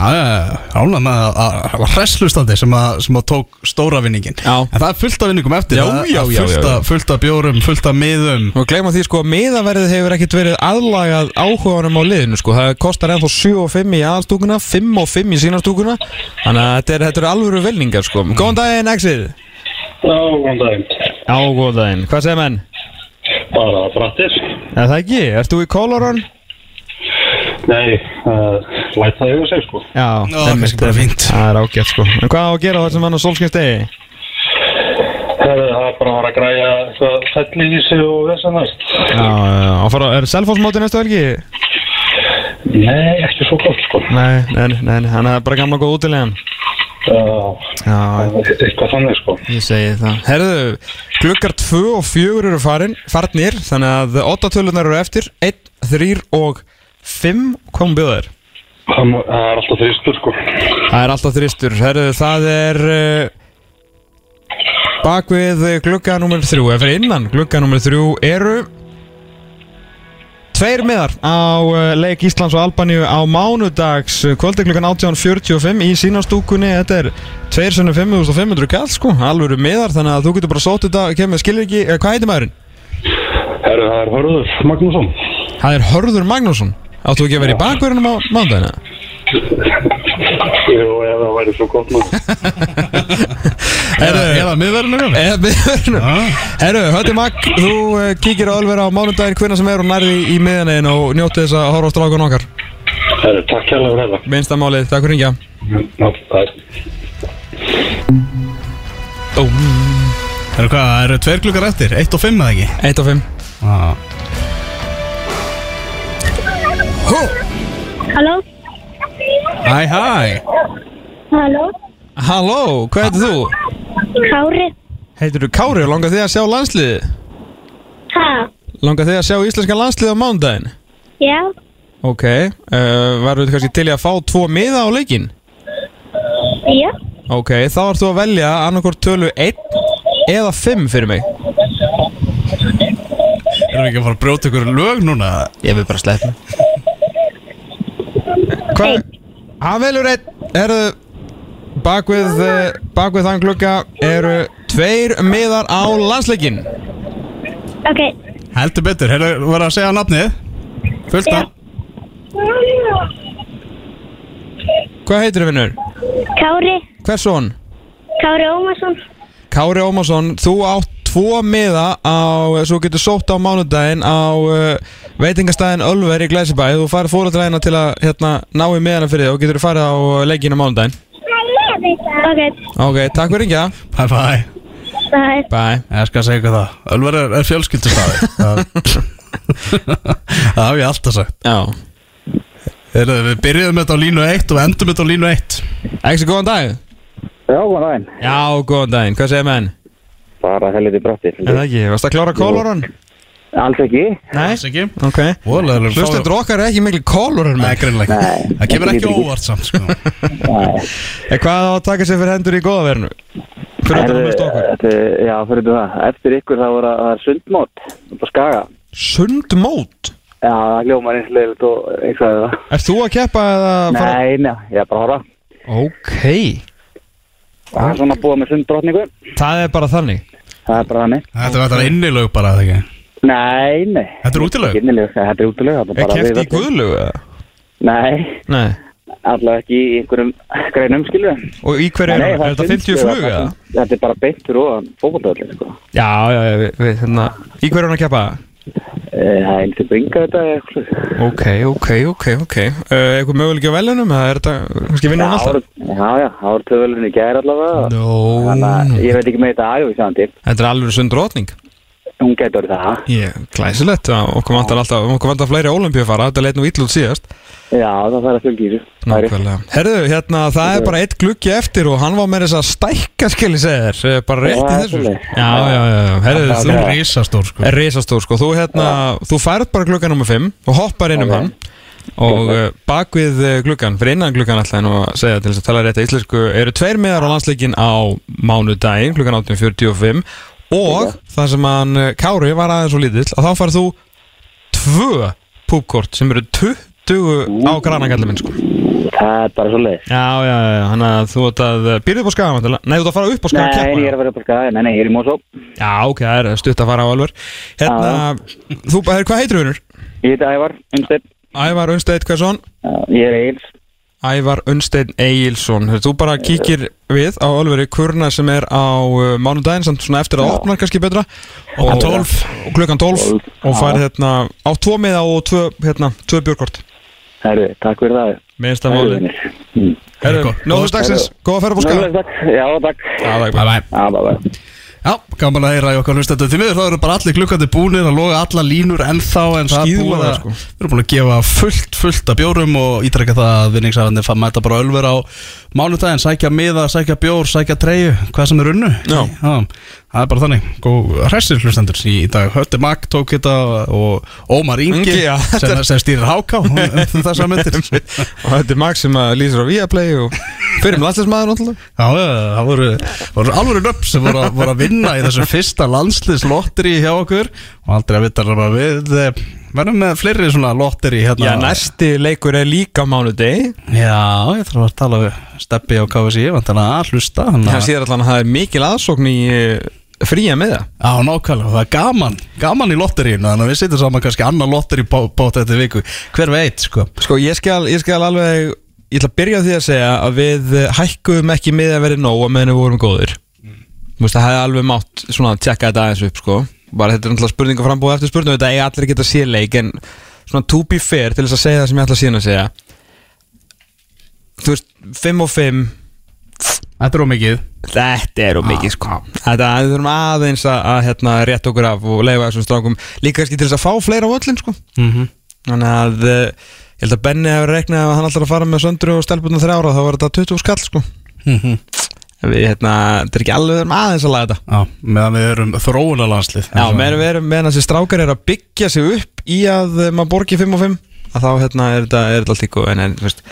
Rána með að það var hresslustandi sem að, sem að tók stóra vinningin Já. En það er fullt af vinningum eftir Já, það er já, já, fullt, já, já. af, fullt af bjórum, fullt af miðum Og gleyma því sko, miðaverðið hefur ekkert verið aðlagað áhugaunum á liðinu sko Það kostar ennþá 7 og 5 í aðalstúkuna, 5 og 5 í sínastúkuna Þannig að þetta er, þetta er alvöru velningar sko Góðan daginn, Exið Já, góðan daginn. Já, góðan daginn, hvað segir menn? Bara brattir. Er það ekki? Ert þú í Kólaron? Nei, uh, læt það yfir sig, sko. Já, Já, kannski bara fínt. Það er ágætt sko En hvað á að gera þessum hann á solskynstegi? Það er bara að fara að græja eitthvað fellísi og þess að næst. Já, já, já, og fara, er Selfossmóti næstu helgi? Nei, ekki svo gott, sko. Nei, nei, nei, nei, hann er bara gamla góð útilegan Já, Já, eitthvað þannig, sko. Ég segi það Herðu, klukkar 2 og 4 eru farin, farnir Þannig að 8 tölunar eru eftir 1, 3 og 5 Hvað bjóða þér? Það er alltaf þristur, sko. Það er alltaf þristur Herðu, það er uh, Bakvið glugga nummer 3 Eða fyrir innan glugga nummer 3 eru Tveir miðar á uh, leik Íslands og Albaníu á mánudags uh, kvöldi klukkan 18.45 í sínastúkunni Þetta er 2.500 kall sko, alvöru miðar þannig að þú getur bara sótt þetta, kemur skilur ekki, eh, hvað heitir maðurinn? Herru, það er Hörður Magnússon. Það er Hörður Magnússon Áttu ekki að vera í bakverðinum á mánudagina? Jú, ef það væri svo gott nú. Eða, eða miðverðinu Eða miðverðinu Herru, Hötti Magg, þú uh, kíkir á Ölver á mánudaginn hvernig sem er og nærði í miðanegin og njóti þess að horfa á strákun okkar Herru, takk hérlega fyrir þetta. Minnsta málið, takk fyrir hringja Já, það er. Herru, hvað, það eru tveir klukkar eftir, 1 og 5 eða ekki? 1 og 5 Já Halló? Hæ, hæ Halló? Halló, hvað heitir þú? Kári? Heitir þú Kári og langar þið að sjá landsliðið? Ha? Langar þið að sjá íslenska landsliðið á mánudaginn? Já? Ok, uh, varum við kannski til í að fá tvo miða á leikinn? Já? Ok, þá ert þú að velja annarkort tölu 1 eða 5 fyrir mig Erum við ekki að fara að brjóta ykkur lög núna? Ég vil bara sleppa Hvað? Hann velur einn Erðu Bak við, eh, bak við þann klukka eru tveir miðar á landsleikin Ok. Heldur betur, hefur verið að segja nafnið? Fullt Já. nafn? Hvað heitir þið vinnur? Kári, Hversson? Kári Ómarsson. Kári Ómarsson, þú átt tvo miða á, svo getur sótt á mánudaginn á uh, veitingastæðin Ölver í Glæsibæ. Þú farið fóruðræðina til að hérna, ná í miðana fyrir þig og getur farið á leikinn á mánudaginn. Ok, Ok, takk fyrir ekki Bye bye. Er. Bye. Ég skal segja ykkur það. Ölver er, er fjölskyldustaði Það haf ég alltaf sagt. Já. Heyrðu, Við byrjuðum þetta á línu 1 og endum þetta á línu 1 Ekki góðan dag Já, góðan daginn. Já, góðan daginn, hvað segir menn? Bara helviti bratti. Er það ekki, varst að klára kóloran? Alls ekki. Nei, Alls ekki ok Hlustendur okkar er ekki miklu kóloran Nei, greinlega Það kemur ekki óvart samt sko Nei. Er hvað á að taka sér fyrir hendur í góðaverinu? Fyrir þetta okkur Þetta, já, fyrir það. Eftir ykkur þá var að- það er sundmót á Skaga. Sundmót? Já, það hljómar eins leiligt og eitthvað það. Ert þú að keppa eða fara? Nei, nei, ég er bara að horfa. Ok Það er svona að búa með sunddrottningu. Það er bara þannig Það er bara þannig. Þetta var þetta innilög bara, eða ekki? Nei, nei. Þetta er útilög? Innileg, þetta er útileg. þetta Er bara keppt í við öllum. guðlugu eða? Nei, Nei allavega ekki í einhverjum greinum, skilju. Og í hverju er það? Er þetta 50 flug eða? Þetta er bara beint fyrir ofan fókvöldöðlega, sko. Já, já, já, við, við, hérna Í hverju er hann að keppa? Eh, Það er einhver bringa þetta eitthvað. Ok, ok, ok, ok uh, Eitthvað möguleiki á velunum? Eða er þetta, kannski vinnur hann alltaf? já, já, það töðvölinn í gæri allavega. Nó, Þannig að ég veit ekki með þetta aðjóð í saman til. Þetta er alveg sund rótning Hún getur það. Ég, glæsilegt, okkur vantar alltaf okkur vantar fleiri ólimpíufara, þetta leit nú illa út síðast. Já, það þarf að fylgja í þessu. Það rétt. Nákvæmlega. Herðu, hérna, það er bara eitt gluggi eftir og hann var með þess að stækka skilji segir eh, bara rétt í þessu svoleiðis. Já, já, já, já, herðu, Þú er risastór sko. Er risastór sko, þú hérna, þú færð bara glugga nummer 5 og hoppar inn um hann. Og uh, bak við uh, gluggan, fyrir innan gluggan alltaf nú að segja til þess að tala rétt að íslensku eru tveir miðar á landsleikin á mánudaginn klukkan 18.45 og það sem hann uh, Kári var aðeins og lítill að þá farið þú tvö púpkort sem eru 20 á granakallum minn sko Það er bara svo leiðis. Já, já, já, hann að þú ert að byrja upp á skaga? Nei, þú ert að fara upp á skaga Nei, ég er að vera upp á skaga. Nei, nei, ég er í Mosó. Já, ok, það er stutt að fara á alveg Hérna, þú, hvað heitir vinnur? Ég heiti Ævar, Unnsteinn. Ævar Unnsteinn Hversson Já, Ég er Eils. Ævar Unnsteinn Egilson Þú bara kíkir við á alveg kurna sem er á uh, mánudaginn samt svona eftir að opna kannski betra. Og, Klukkan 12. og klukkan 12 og færið hérna á tvo miða og tvö, hérna, tvö björkort. Herru, takk fyrir það. Minnst að máli. Herru, nóðust dagsins, góða að ferða takk. Já, takk. Bye bye Já, gaman að heyra í okkar hlustendur Því miður þá eru bara allir klukkandi búnir að loga alla línur ennþá en það er Skíðloga, að sko. Við erum búin að gefa fullt, fullt af bjórum og ítrekka það að vinningsarandi fann mæta bara ölver á mánudaginn sækja miða, sækja bjór, sækja treyju hvað sem er unnu. Já. Það er bara þannig, góð hressir hlustendur. Í, dag Hötti Magg tók þetta og Ómar Ingi, Ingi, já, sem, sem stýrir háká um myndir. Og er Max sem lýsir á Viaplay og fyrir um landslæsmaður það voru, voru alveg nöpp sem voru, voru að vinna í þessu fyrsta landsliðslotteri hjá okkur. Og aldrei að vita að við verðum með fleiri svona lotteri hérna. Já, næsti leikur er líka mánudegi. Já, ég þarf að tala við Steppi á KFC, vantanlega að hlusta hann Það að, sér allan að það er mikil aðsókn í eh, fría með það Já, nákvæmlega, það er gaman gaman í lotterínu, þannig að við sittum saman kannski annar lotteri bót þetta viku, hver veit sko. Sko, ég skal, ég skal alveg Ég ætla að byrja á því að segja að við hækkuðum ekki með að verið nóg að meðan við vorum góðir. Þú veist, það hefði alveg mátt svona að tjekka þetta aðeins upp, sko Bara þetta er náttúrulega spurninga frambúð eftir spurningu Þetta eiga allir að geta sér leik En svona to be fair til þess að segja það sem ég ætla síðan að segja Þú veist, 5 og 5 Þetta er ómikið Þetta er of mikið sko. Þetta við þurfum aðeins að, að hérna, rétt okkur af og leifa þessum strákum líka kannski til þess að fá fleira á öllin sko. Mm -hmm. Þannig að eh, ég held að Benni hefur reiknað að hann alltaf að fara með söndru og stelpunum þrjára þá var þetta 20 skall sko. En Við, hérna, þetta er ekki alveg við þurfum aðeins að laga þetta. Já, meðan við erum þróunalandslið Já, meðan við erum, meðan þessi strákar er að byggja sig upp í að eh, maður borgi 5 og 5 að þá hérna er þetta, er þetta allt ykkur en, en þú veist,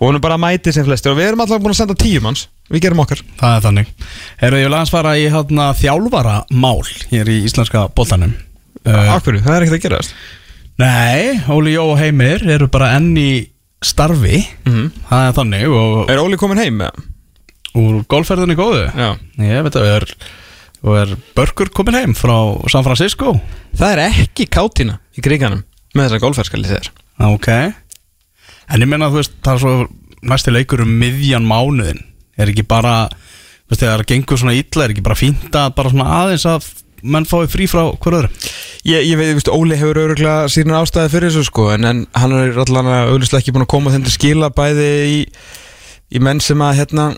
vonum bara að mæti sem flestir. Og við erum alltaf búin að senda tíum manns. Við gerum okkar. Það er þannig. Herru, ég vil aðeins fara í hérna, þjálfara mál hér í íslenska boltanum. Uh, Af hverju, það er ekkert að gerast. Nei, Óli Jó og Heimir eru bara enn í starfi. Mhm. Það er þannig og Er Óli komin heim með? Úr golfferðinni góðu? Já. Ég veit að er, og er Börkur komin heim frá San Francisco. Það er ekki kátina í kriganum með þessa golfferskali þeir Ok. En ég meina þú veist, það er svo næsti leikur um miðjan mánuðin Er ekki bara, þú veist, þegar það gengur svona illa Er ekki bara fínt að bara svona aðeins að menn fái frí frá hver öðru? Ég, ég veit, viðst, Óli hefur öruglega síðan ástæði fyrir þessu sko en, en hann er allan að auðvitað ekki búin að koma til skila bæði í, í menn sem að hérna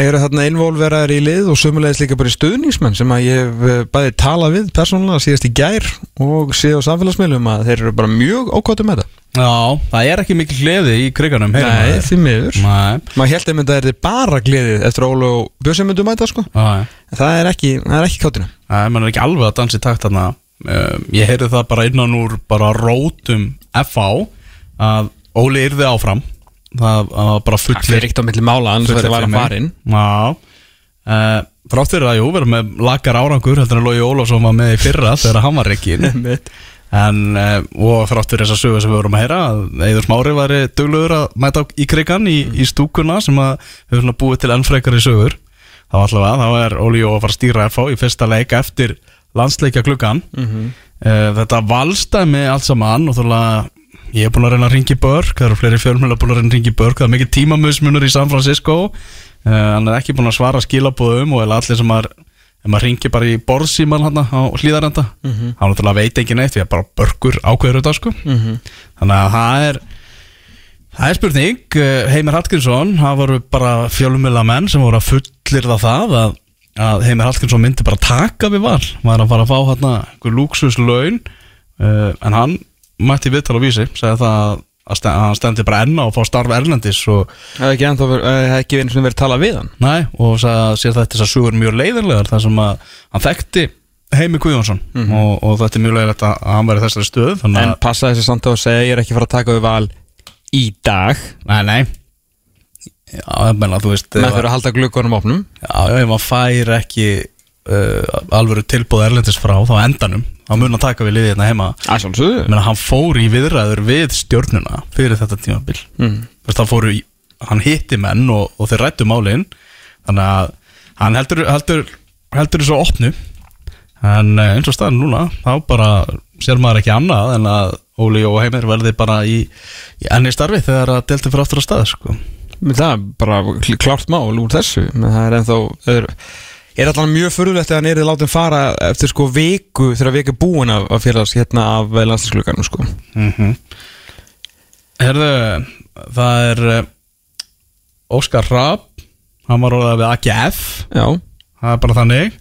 eru þarna involveraðir í lið og sömulegis líka bara í stuðningsmenn sem að ég hef eh, bæði talað við persónulega síðast í gær og síðan á samfélagsmiðlum að þeir eru bara mjög ókvæmdu með það. Já, það er ekki mikil gleði í kriganum Nei, því miður. Nei, maður held einmitt að það er bara gleðið eftir Óli og Bjössi myndu mæta sko. En það er ekki, það er ekki Nei, mann er ekki alveg að dansa í takt þarna. Um, Ég heyrði það bara innan úr bara rótum FH að Óli yrði áfram Það var bara Það fullir fyrir ekkert á milli mála annars verður var að farin. Já. Uh, Þrátt fyrir að jú, verður með lagar árangur heldur en Lógi Ólafsson var með í fyrra þegar hann var reikin en, uh, og þrátt fyrir þessa sögu sem við vorum að heyra að Eður Smári væri duglegur að mæta í krigan í, í stúkuna sem að hefur búið til ennfrekari sögur. Þá allavega, þá er Óli Jó að fara að stýra FH í fyrsta leik eftir landsleikja klukkan uh, þetta valstæmi allt saman og þúlega ég er búin að reyna að ringi börk það eru fleiri fjölmjöla búin að reyna að ringi börk það er mikið tímamusmunur í San Francisco. Uh, hann er ekki búin að svara skilabóðum og eða allir sem að ef maður ringi bara í borðsíman hann á hlýðarenda hann náttúrulega veit ekki neitt við erum bara börkur ákveður þetta sko. Þannig að það er það er spurning. Uh, Heimir Hallgrímsson það voru bara fjölmjöla menn sem voru að fullir það að, að Heimir Hallgrímsson myndi bara taka við val. Var að fara að fá hann einhver lúksuslaun uh, en hann mætti viðtal á vísi segja það að, að að hann stendi bara enna og fá starf erlendis og, Það hefði ekki ennþá verið, það hefði ekki einu sinni verið talað við hann? Næ, og sagði að sér þetta þessar sugur mjög leiðinlegar þar sem að hann þekkti Heimi Guðjónsson. Og, og þetta er mjög leiðilegt að að hann væri í þessari stöð þannig En að, passa þessi samt á að segja ég er ekki fara að taka við val í dag. Nei, nei. Já, ég menna, þú veist með ef- fyrir að halda glukkunum opnum. Já, já, ef maður fær ekki uh, alvöru tilbúð erlendis frá þá á endanum, þá mun að taka við liðið hérna heima. Að Ég meina, hann fór í viðræður við stjórnuna fyrir þetta tímabil. Mm. Hann fóru hann hitti menn og, og þeir rættu málin. Þannig að hann heldur heldur, heldur þessu opnu. En eh, eins og staðin núna þá bara sér maður ekki annað en að Óli og Heimir verði bara í, í enni starfi þegar að delta fyrir aftur á stað sko. Það er bara kl- klárt mál úr þessu. Men það er ennþá er, er allan mjög förðulegt að hann er látin fara eftir sko viku þegar viku er búin af, af félags hérna af landslagsklukkanum sko? Mm Herðu, það er uh, Óskar Rapp hann var orðað við AGF Já, það er bara þannig.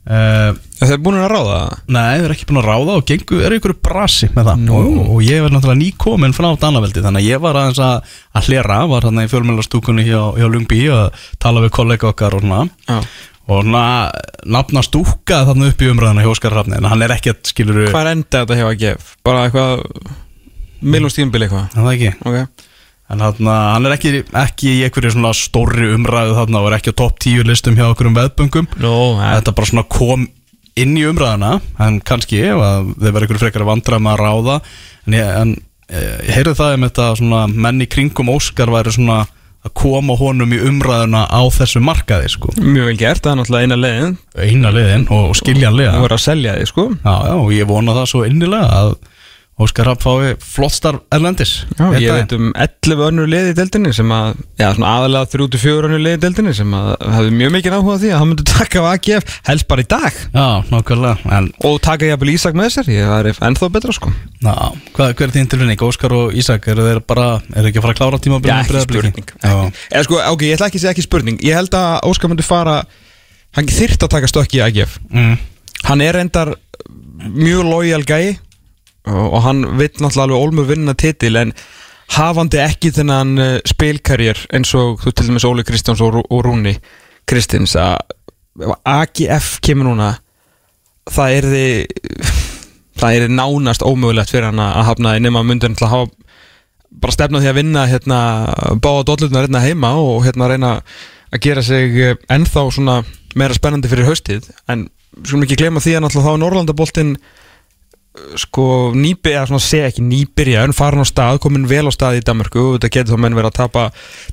Uh, það er búin að ráða? Það Nei, þeir eru ekki búin að ráða og gengu, eru ykkur brasi með það. Nú. og, og ég var náttúrulega nýkomin frá Danaveldi þannig að ég var aðeins að, að hlera var hann í fjölmjölastúkunni hjá, hjá Lungby að tala við kollega okkar og svona. Og svona nafna stúka þarna upp í umræðina hjá Óskar Rafni en hann er ekkert, skilur Hvað er enda þetta hjá að gef? Bara eitthvað Milum stímbil eitthvað? Það ekki? Okay. En þarna, hann er ekki, ekki í einhverju svona stóri umræðu þarna og er ekki á topp 10 listum hjá okkur um veðböngum. Nó, Þetta bara svona kom inn í umræðuna en kannski að þeir verður einhverju frekar vandræð með að ráða. En ég, en, eh, ég heyrði það um þetta svona menn í kringum Óskar væri svona að koma honum í umræðuna á þessu markaði sko. Mjög vel gert, það er náttúrulega eina leiðin. Eina liðin og, skiljanlega. Þú verður að selja þig sko. Já, já, og ég vona það svo innilega að Óskar Rapp fái flott starf erlendis. Já, ég veit um 11 önnur liði í deildinni sem að, já, svona aðalega 3-4 önnur liði í deildinni sem að hafði mjög mikið áhuga því að hann myndi taka af AGF helst bara í dag. Já, nákvæmlega en og taka jafnvel Ísak með sér, ég væri ennþá betra sko. Já, hvað, hver er þín tilfinning? Óskar og Ísak, eru þeir bara, eru ekki að fara að klára tímabilið Já, ekki. Spurning Eða sko, ok, ég ætla ekki að segja ekki spurning. Ég held að Óskar myndi fara Hann þyrft að taka stökki í AGF mm, Hann er reyndar mjög lojal gæi og, hann vill náttúrulega alveg ólmur vinna titil en hafandi ekki þennan uh, spilkarjér eins og þú til dæmis Óli Kristjáns og, og Rúni Kristins að AGF kemur núna það er þið það er nánast ómögulegt fyrir hann að hafna nema myndur til að hafa bara stefna því að vinna hérna báða dollurnar hérna heima og hérna reyna að gera sig eh, ennþá svona meira spennandi fyrir haustið. En skulum ekki gleyma því að náttúrulega þá er Norrlandaboltinn sko nýbyrja, svona segja ekki nýbyrja en farin á stað, komin vel á stað í Danmarku og þetta getur þá menn verið að tapa,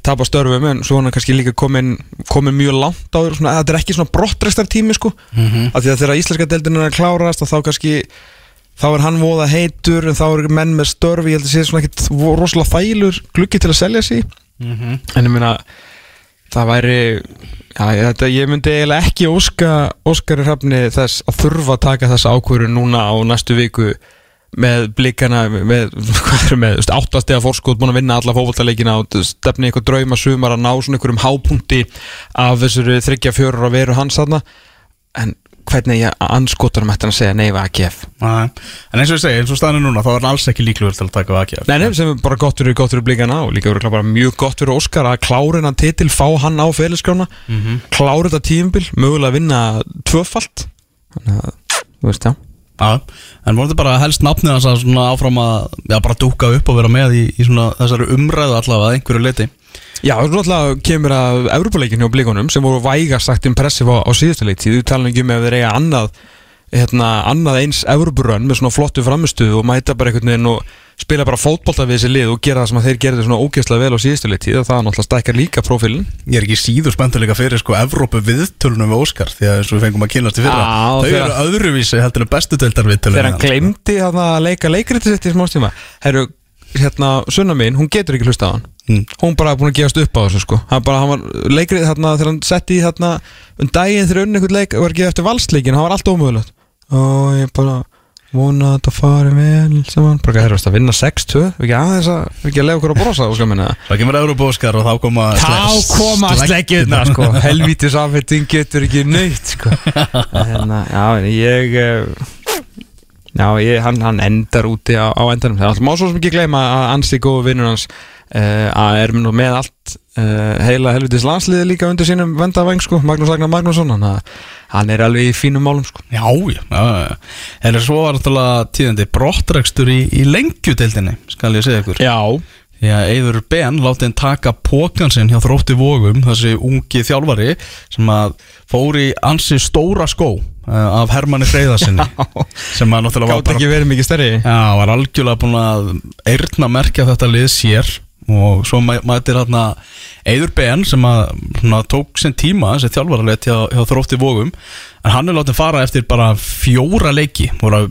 tapa störfum en svo hann er kannski líka komin, komin mjög langt á þér, þetta er ekki svona brottrestar tími sko, af því að þegar íslenska deildin er að klárast og þá kannski þá er hann voða heitur en þá er menn með störfi, ég held að sé svona ekkit rosalega fælur gluggi til að selja sig. En ég meina það væri já, þetta, ég myndi eiginlega ekki óska Óskari Hrafni þess að þurfa að taka þessa ákvörun núna á næstu viku með blikana með, með, áttastega fórskot búin að vinna alla fótballtaleikina og stefni eitthvað drauma sumar að ná svona einhverjum hápunkti af þessari þryggja fjörur að veru hans þarna. En hvernig ég anskotunum ætti hann að segja við AGF Nei. En eins og ég segi, eins og staðinu núna þá er hann alls ekki líklegur til að taka AGF Nei, nei, sem er bara gott fyrir, gott fyrir blikana og líka verið bara mjög gott fyrir Óskar að klára hennan titil, fá hann á félagsgrána klára þetta tímabil, mögulega vinna tvöfalt. Þannig að, þú veist, já. Já, en voru þetta bara helst nafnið að áfram að já, bara dúka upp og vera með í, í svona þessari umræðu allavega að einhverju leiti Já, náttúrulega kemur að Evropaleikin hjá blikunum sem voru væga sagt impressiv á, á síðustu leiktíð, þú tala ekki um ef þeir eiga annað hérna, annað eins Evroparönn með svona flottu framistuð og mæta bara einhvern veginn og spila bara fótbolta við þessi lið og gera það sem að þeir gerðu svona ógeðslega vel á síðustu leiktíð og það náttúrulega stækkar líka prófílin Ég er ekki síður spenntur líka fyrir sko Evrópu viðtölunum við Óskar því að eins og við fengum að kynast í fyrra. Þau eru öðruvísi hérna, sunna mín, hún getur ekki hlusta á hann Mm. hún bara er búin að gefast upp á þessu sko. Hann bara, hann var leikrið þarna þegar hann setti í þarna um daginn þegar unni einhvern leik var ekki eftir valsleikin, hann var allt ómögulegt. Og ég bara vona að þetta fari vel saman bara herru, veist að vinna 6-2 ekki aðeins að, ekki að lega okkur að brosa sko Það kemur Evrópu Óskar og þá koma Þá koma sleggirna sko. Helvítis afhetting getur ekki nöytt sko. Hérna, já, en ég eh, Já, ég, hann, hann endar úti á, á endanum. Það er alltaf má svo sem ekki gleyma að ansi góðu vinnur hans uh, að er með allt uh, heila helvitis landsliði líka undir sínum vendavæng sko, Magnús Ragnar Magnússon. Hann, hann er alveg í fínum málum sko. Já, já, já, já. En svo var náttúrulega tíðandi brottrekstur í, í lengjudeildinni, skal ég segja ykkur? Já, að Eður Ben láti hann taka pókan sinn hjá þrótti vógum, þessi ungi þjálfari sem að fór í ansi stóra skó af Hermanni Freyðarsinni sem að náttúrulega var gátt ekki verið mikið stærri. Já, var algjörlega búin að eirna merkja þetta lið sér og svo mæ- mætir hérna Eður Ben sem að svona, tók sinn tíma þessi þjálfaralegt hjá, hjá þrótti vógum en hann er látið fara eftir bara fjóra leiki. Voru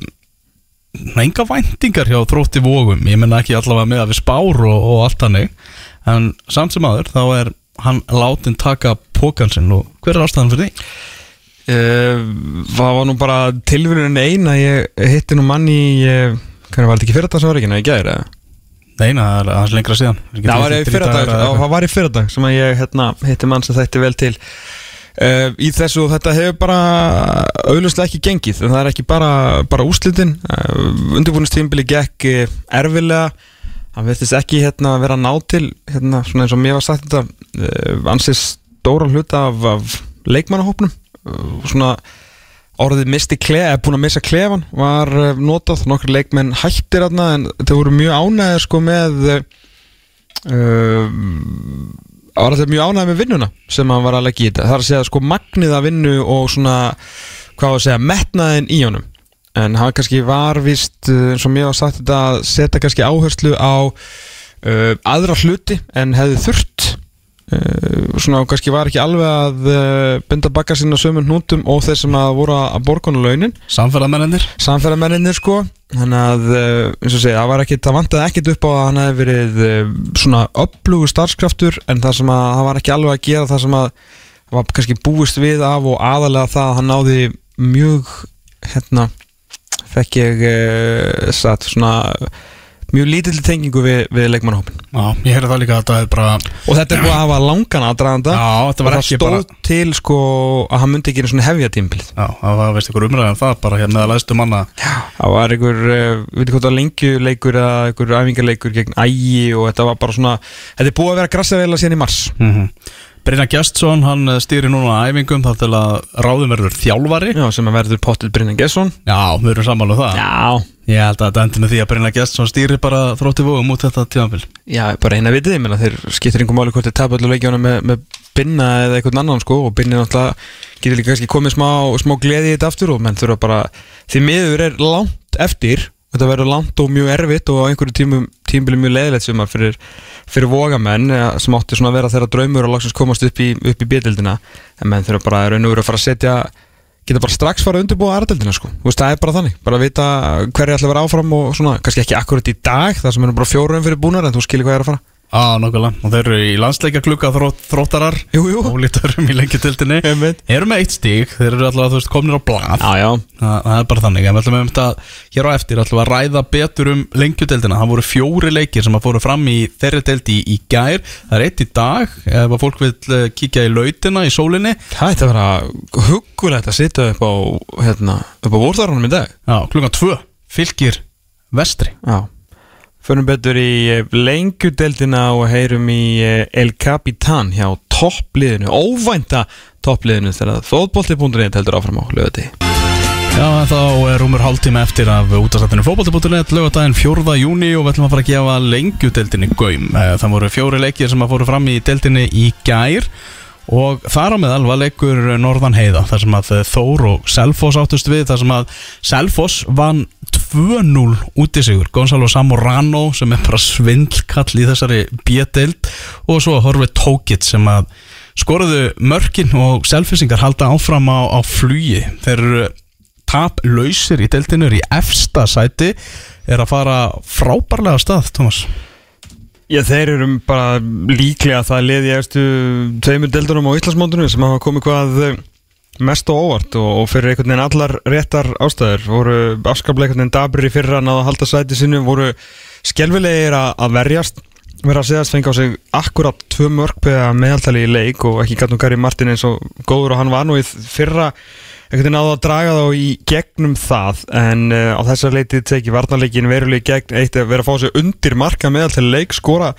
enga væntingar hjá þrótti vógum ég menna ekki allavega með að við spár og, og allt hannig en samt sem aður þá er hann látin taka pókansinn og hver er ástæðan fyrir því? Uh, það var nú bara tilvíðunin ein að ég hitti nú mann í hvernig var þetta ekki sem var ekki, nei, ég gæði það Nei, na, það er aðeins lengra síðan. Það var í fyrradag, það var í fyrradag sem að ég hérna, hitti mann sem þætti vel til. Uh, í þessu þetta hefur bara auðvitað ekki gengið. En það er ekki bara, bara úslitin uh, undirbúinustímbili gekk erfilega hann veitist ekki hérna vera ná til hérna svona eins og mér var sagt þetta uh, ansið stóra hluta af, af leikmannahópnum svona orðið misti klef, eða búin að missa klefan var uh, notað, nokkur leikmenn hættir þarna en þau voru mjög ánægðir sko með uh, það var alltaf mjög ánægð með vinnuna sem hann var að leggja í þetta. Það er að segja sko magnið að vinnu og svona hvað að segja, metnaðin í honum. En hann kannski var vist eins og mér var sagt þetta að setja kannski áherslu á uh, aðra hluti en hefði þurft svona og kannski var ekki alveg að uh, binda bakka sinna sömur hnútum og þeir sem að voru að borgonu launin. Samferðamennir samferðamennir sko. Þannig að uh, eins og segja, það var ekkit það vantaði ekkit upp á að hann hefði verið svona upplugu starfskraftur en það sem að það var ekki alveg að gera það sem að var kannski búist við af og aðalega það að hann náði mjög hérna fekk ég satt svona mjög lítill tengingu við, við leikmannhópin Já, ég heyrði það líka að þetta er bara og þetta er búið að hafa langan aðdraganda Já, þetta og það stóð bara til sko að hann myndi ekki einu svona hefja tímbilið Já, það var veist ykkur umræðan það bara hérna að læstu manna Það var uh, við veitum það var lengjuleikur eða einhver æfingarleikur gegn ægi og þetta var bara svona, þetta er búið að vera grassaveila síðan í mars. mm -hmm. Brynja Gjestsson, hann eh, stýrir núna æfingum þá til að ráðum verður þjálfari Já, sem að verður pottil Brynjan Gesson. Já, við erum sammála um það Já. Ég held að þetta endur með því að Brynja Gjestsson stýrir bara þrótti vóðum út þetta tíðanfél Já, bara eina vitið, ég meina þeir skiptir einhver máli hvort þeir tapa allir leikjána með, með binna eða einhvern annan sko og binni náttúrulega getur líka kannski komið smá, smá gleði í þetta aftur og menn þurfa bara, því miður er langt eftir Þetta verður langt og mjög erfitt og á einhverju tímum, tímbilum mjög leiðilegt sem að fyrir, fyrir vogamenn eh, sem átti svona að vera þeirra draumur og lagsins komast upp í, í bjöldildina en menn þurfa bara raun og veru að fara að setja geta bara strax fara að undirbúa aðradildina sko. Veist, það er bara þannig, bara að vita hverju ætla að vera áfram og svona, kannski ekki akkurat í dag það sem er bara fjórum fyrir búnar en þú skilir hvað er að fara Á, nokkulega, og þeir eru í landsleika klukka þrótt, þróttarar. Jú, jú. Ólítarum í lengjutildinni Einmitt. Eru með eitt stík, þeir eru alltaf, þú veist, komnir á blað. Já, já, Þa, Það er bara þannig, en við ætlum um þetta hér á eftir við að ræða betur um lengjudeldina Það voru fjóri leikir sem að fóru fram í þeirri deldi í, í gær. Það er eitt í dag, ef að fólk vil eh, kíkja í lautina í sólinni. Það ætti að vera huggulegt að sitja upp á hérna, upp á vorþarunum í dag. Já, klukkan tvö, fylgir vestri. Já Förum betur í eh, lengjudeldina og heyrum í eh, El Capitan hjá toppliðinu, óvænta toppliðinu þegar þóðbolti.net heldur áfram á lögati. Já, þá er rúmur hálftíma eftir af útastættinu fótbolti.net lögadaginn 4. júni og við ætlum að fara að gefa lengjudeldinni gaum. Eh, Það voru fjóri leikir sem að fóru fram í deldinni í gær og þar á meðal var leikur Norðan Heiða þar sem að Þór og Selfoss áttust við þar sem að Selfoss vann 2-0 út í sigur Gonzalo Samorano sem er bara svindlkall í þessari bjödeild og svo horfið Tókitt sem að skoruðu mörkin og selfisingar halda áfram á, á flugi. Þeir eru taplausir í deildinu eru í efsta sæti. Er að fara frábærlega stað, Thomas Já, þeir eru bara líklega það liði efstu tveimur deildunum á Íslandsmóndunum sem hafa komið hvað eh, mest og óvart og, og fyrir einhvern veginn allar réttar ástæður. Voru afskaplega einhvern veginn dabri fyrir að náða að halda sæti sinu voru skelvilegir að, að verjast. Vera að segast fengi á sig akkurat tvö mörg beða meðaltali í leik og ekki gætum Gary Martin eins og góður og hann var nú í fyrra veginn áða að draga þá í gegnum það en uh, á þessar leitið teki varnarleikin veruleg gegn eitt að vera að fá sig undir marka meðaltali leik skora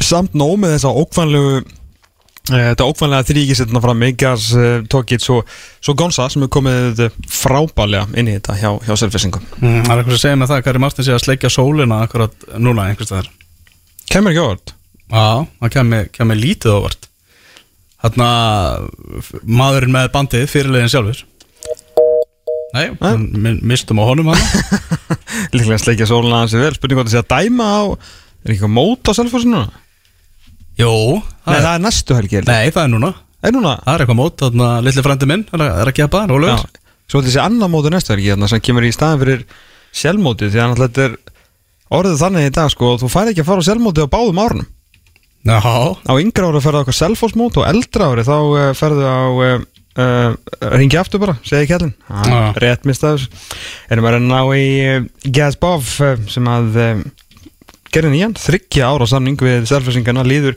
samt nóg með þessa ókvanlegu uh, þetta ókvanlega þrýgisetna frá Megas uh, Tókitt svo, svo Gonza sem er komið frábælega inn í þetta hjá, hjá selfisingum mm, Það er eitthvað að segja með það, Kari Martin sé að sleikja sólina akkurat núna einhvers staðar. Kemur ekki ávart Já, það kemur, kemur lítið ávart Þarna maðurinn með bandið, fyrirlegin sjálfur Nei, Nei. mistum á honum hann Líklega sleikja sóluna hans vel Spurning hvað það sé að dæma á Er ekki að móta selfosinu núna? Jó, Nei, það er næstu helgi. Nei, það er núna Er núna? Það er eitthvað mót, þarna litli frendi minn er að, er að gefa það, rólegur Já. Svo þessi annar móti næstu helgi þarna sem kemur í staðin fyrir sjálfmótið því að þetta er orðið þannig í dag sko þú fær ekki að fara á sjálfmótið á báðum árunum Já, á yngra ári ferðu á eitthvað selfosmót og eldra ári þá uh, ferðu á uh, uh, ringi aftur bara, segi kjallin Já. rétt mistaður erum að reyna á í Gazbov uh, sem að uh, gerði nýjan, þryggja ára samning við selfosingana líður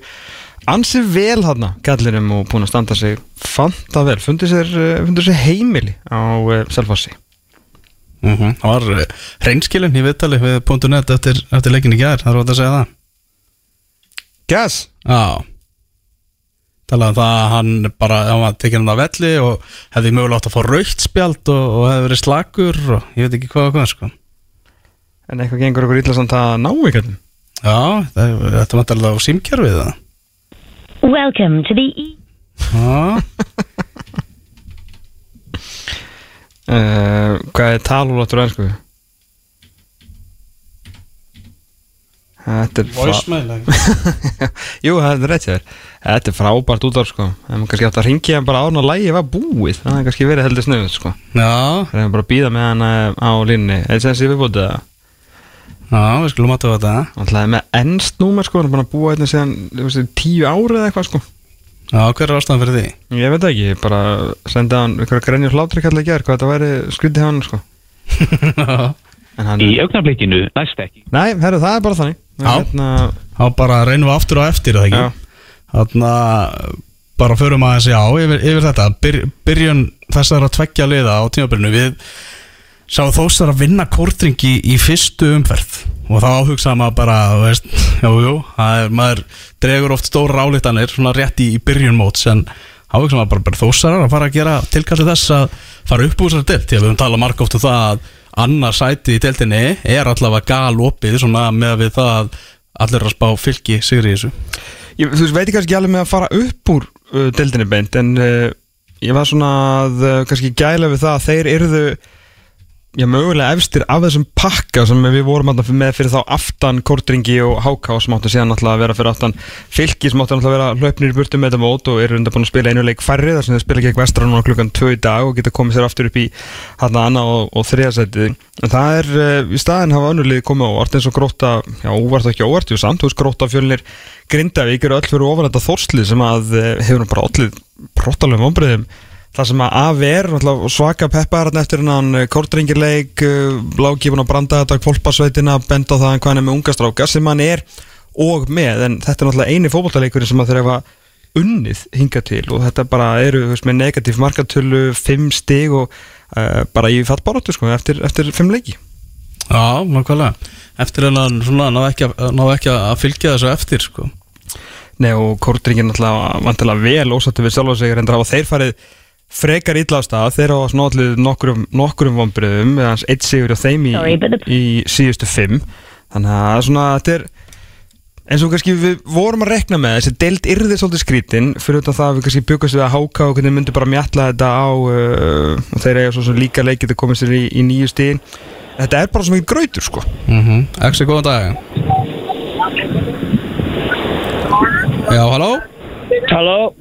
ansi vel þarna kallinum og búin að standa sig fanta vel, fundur sér, fundur sér heimili á uh, selfossi. Mm það var reynskilin í viðtali við .net eftir, eftir leikin í gær, það er rót að segja það Gaz? Já. Talaði um það að hann bara hann var tekinn hann af velli og hefði mögulega átt að fá raukt spjald og, og hefði verið slakur og ég veit ekki hvað og hvað sko. En eitthvað gengur okkur illa samt að ná kallin Já, þetta var alltaf á símkerfið það Welcome to the E. Já, uh, Hvað er talulóttur á ennsku? Þetta er fa- voicemail Jú, það er rétt þér. Þetta er frábært út af sko. Það er kannski átt að ringja hann bara án og lægi var búið Það er kannski verið heldur snöðut sko. Já, Það er bara að býða með hann eh, á línni Eða sem sé viðbútið það já, við skulum að þetta. Það er með ennst númer sko. Hann er bara að búa hérna síðan tíu ári eða eitthvað sko. Já, hver er ástæðan fyrir því? Ég veit það ekki, bara senda hann ykkur að grenja hlátri kallar í gerð Hvað þetta væri skrítið hjá hann sko. En hann Í augnablikinu næst ekki. Nei, herru, það er bara þannig Já. hérna, Þá bara reynum við aftur og eftir það ekki? Já. Þannig að bara förum aðeins já yfir, yfir þetta. Byr, Byrjun þessar að tveggja liða á tímabyrnu Við sáum þóstar að vinna kórtringi í fyrstu umferð. Og þá hugsaði maður bara, veist, jú, jú það er, Maður dregur oft stóra álítanir Svona rétt í, í byrjun móts En þá hugsaði maður bara, bara þóstar að fara að gera tilkassu þess að fara upp úr þessari delt Því að við höfum talað marg oft um það að annar sæti í deltinni er allavega gal opið svona með við það að allir að spá fylki sigri í þessu. Ég, Þú veist, veit ég kannski alveg með að fara upp úr uh, deildinni beint En uh, ég var svona að uh, kannski gæla við það að þeir yrðu já, mögulega efstir af þessum pakka sem við vorum með fyrir þá aftan Kortringi og Háká sem áttu síðan náttúrulega að vera fyrir aftan fylki sem áttu náttúrulega að vera hlaupnir í burtu með þetta mót og eru undan búin að spila einu leik færri þar sem þeir spila gegn vestra núna klukkan 2 í dag og geta komið sér aftur upp í hann annað og, og þriðasætið en það er uh, í staðin hafa önnulegi komið á óvart eins og gróta, já óvart og ekki óvart jú samt, þú veist gróta fjölnir Grindavík eru öll fyrir ofan þetta þórsli sem að uh, hefur bara allir brottalegum ombriðum Það sem að AV er svaka peppar hérna eftir hann kortringirleik, lágkífun og brandaðadag fólkbásveitina, benda á það hann er með unga stráka sem hann er og með en þetta er náttúrulega eini fókbaltaleikurinn sem að þeir hefa unnið hinga til og þetta bara eru veist, með negatív markatölu, 5 stig og uh, bara í fattbaróttu sko, eftir, eftir 5 leiki. Já, nákvæmlega. Eftir en að náðu ekki, ekki að fylgja þessu eftir sko. Nei og kortringin náttúrulega vantilega vel ósattu við sjálf og segja en það var þeir farið frekar illa á stað þeir á snóðlið nokkurum, nokkurum vonbröðum eða hans eitt sigur á þeim í, í síðustu fimm. Þannig að svona þetta er eins og kannski við vorum að rekna með þessi deild yrði svolítið skrítin fyrir utan það að við kannski byggast við að háka og hvernig myndi bara mjalla þetta á uh, og þeir eiga svo sem líka leikið að koma sér í, í nýju stíðin þetta er bara svo mikið grautur sko. Mm -hmm. Exi, góðan dag. Já, halló? Hello,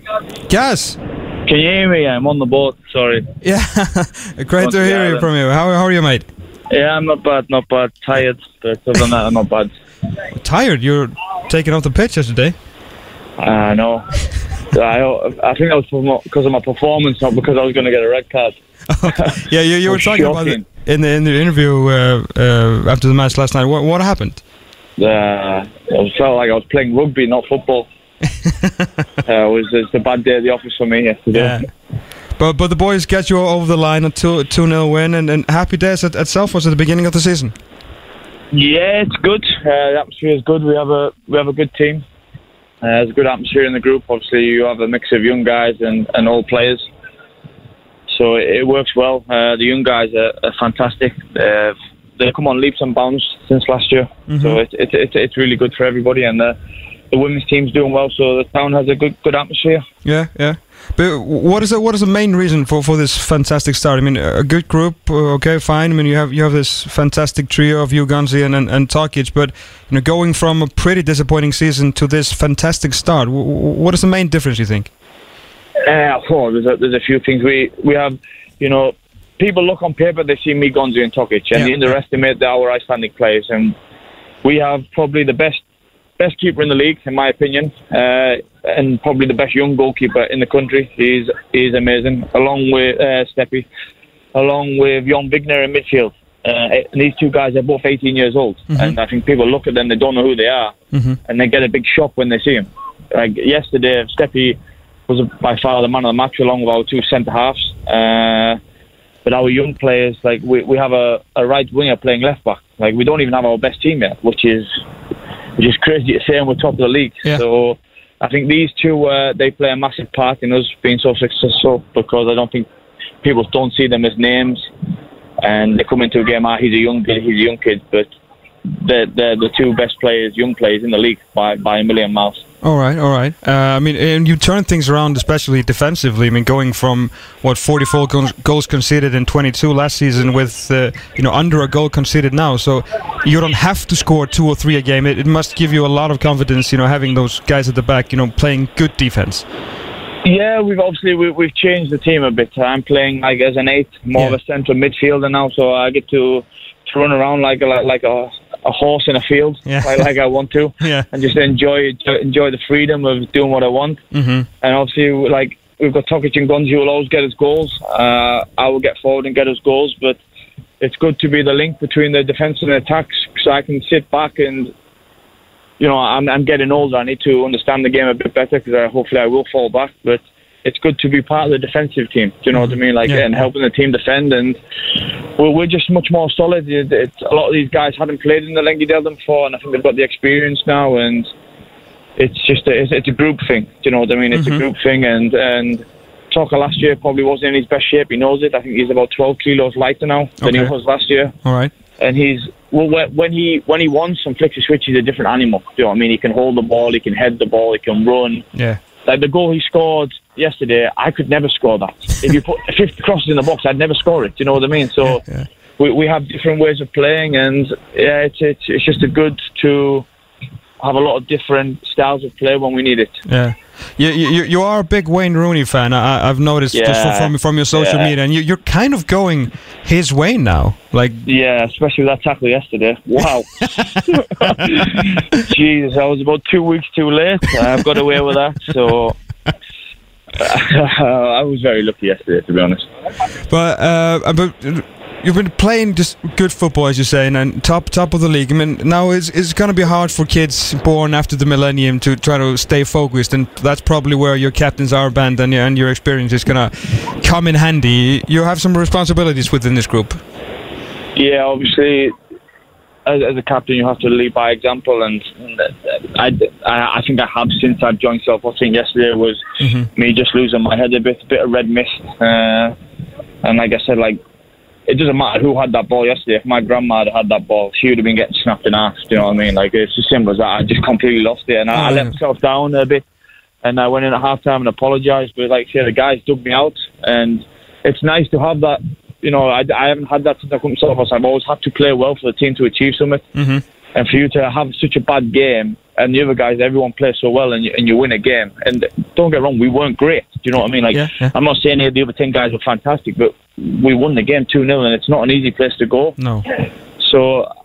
Yes, can you hear me? I'm on the boat. Sorry. yeah, great to hear you from you how, how are you mate? Yeah, I'm not bad, not bad. Tired, but other than that, I'm not bad. Tired, you're taking off the pitch yesterday I know. I, I think that was because of my performance, not because I was going to get a red card. yeah, you, you were talking about it in the in the interview uh, uh, after the match last night. What what happened? Uh, I felt like I was playing rugby, not football. uh, it was it's a bad day at the office for me yesterday. But but the boys get you over the line a two two 0 win and, and happy days at, at Selfos at the beginning of the season. Yeah, it's good. Uh, the atmosphere is good. We have a we have a good team. Uh, there's a good atmosphere in the group. Obviously, you have a mix of young guys and, and old players, so it, it works well. Uh, the young guys are, are fantastic. Uh, they've come on leaps and bounds since last year, so it, it, it, it's really good for everybody. And uh, the women's team's doing well, so the town has a good good atmosphere. Yeah, yeah. But what is the, what is the main reason for, for this fantastic start? I mean, a good group, uh, okay, fine. I mean, you have you have this fantastic trio of you, Ganzi and and, and Tokic, but you know, going from a pretty disappointing season to this fantastic start, what is the main difference? You think? Uh, oh, there's a, there's a few things we we have. You know, people look on paper, they see me, Gonzi, and Tokic, and Yeah. they underestimate our Icelandic players. And we have probably the best best keeper in the league, in my opinion, uh, and probably the best young goalkeeper in the country. He's he's amazing, along with uh, Steppy, along with Jon Vigner in midfield. Uh, and these two guys are both 18 years old, and I think people look at them, they don't know who they are, and they get a big shock when they see him. Like yesterday, Steppy was by far the man of the match, along with our two centre halves. Uh, but our young players, like we, we have a, a right winger playing left back. Like we don't even have our best team yet, which is which is crazy to say, and we're top of the league. Yeah. So I think these two uh, they play a massive part in us being so successful because I don't think people don't see them as names, and they come into a game. Ah, he's a young kid, he's a young kid, but they're, they're the two best players, young players in the league by by a million miles. All right, all right. Uh, I mean, and you turn things around, especially defensively. I mean, going from what 44 goals, goals conceded in 22 last season, with uh, you know under a goal conceded now. So you don't have to score two or three a game. It, it must give you a lot of confidence, you know, having those guys at the back, you know, playing good defense. Yeah, we've obviously we, we've changed the team a bit. I'm playing like as an eight, more of a central midfielder now, so I get to, to run around like a, like a, a horse in a field, Yeah. like, like I want to, Yeah. and just enjoy enjoy the freedom of doing what I want. Mm-hmm. And obviously, like we've got Tokic and Gonzi who will always get us goals. Uh, I will get forward and get us goals, but it's good to be the link between the defence and the attacks, so I can sit back and. You know, I'm, I'm getting older. I need to understand the game a bit better because I, hopefully I will fall back. But it's good to be part of the defensive team. Do you know what I mm-hmm. mean? Like Yeah. and helping the team defend, and we're, we're just much more solid. It's, a lot of these guys hadn't played in the Lengy Delden before, and I think they've got the experience now. And it's just a, it's, it's a group thing. Do you know what I mean? It's a mm-hmm. group thing, and and Tucker last year probably wasn't in his best shape. He knows it. I think he's about 12 kilos lighter now than he was last year All right. and he's well when when he when he wants and flicks a switch, he's a different animal. Do you know what I mean? He can hold the ball, he can head the ball, he can run. Yeah. Like the goal he scored yesterday, I could never score that. If you put 50 crosses in the box, I'd never score it. Do you know what I mean? So Yeah. we, we have different ways of playing, and yeah, it's it's it's just a good to have a lot of different styles of play when we need it. Yeah. You, you, you are a big Wayne Rooney fan. I, I've noticed just Yeah. from from your social Yeah. media, and you, you're kind of going his way now. Like, Yeah, especially with that tackle yesterday. Wow. Jesus, I was about two weeks too late. I've got away with that, so I was very lucky yesterday, to be honest. but uh, but you've been playing just good football, as you're saying, and top top of the league. I mean, now it's it's going to be hard for kids born after the millennium to try to stay focused, and that's probably where your captain's armband and your, and your experience is going to come in handy. You have some responsibilities within this group. Yeah, obviously, as, as a captain, you have to lead by example, and I, I, I think I have since I've joined Self. I think yesterday was me just losing my head a bit, a bit of red mist, uh, and like I said, like it doesn't matter who had that ball yesterday. If my grandma had had that ball, she would have been getting snapped in half. Do you know what I mean? Like it's as simple as that. I just completely lost it, and I, I Oh, let yeah. myself down a bit. And I went in at half time and apologised, but like I said, the guys dug me out, and it's nice to have that. You know, I, I haven't had that since I come to Southwest. I've always had to play well for the team to achieve something, Mm-hmm. and for you to have such a bad game, and the other guys, everyone plays so well, and you, and you win a game. And don't get wrong, we weren't great. Do you know what I mean? Like, Yeah, yeah. I'm not saying any of the other ten guys were fantastic, but we won the game two 0 and it's not an easy place to go. No. So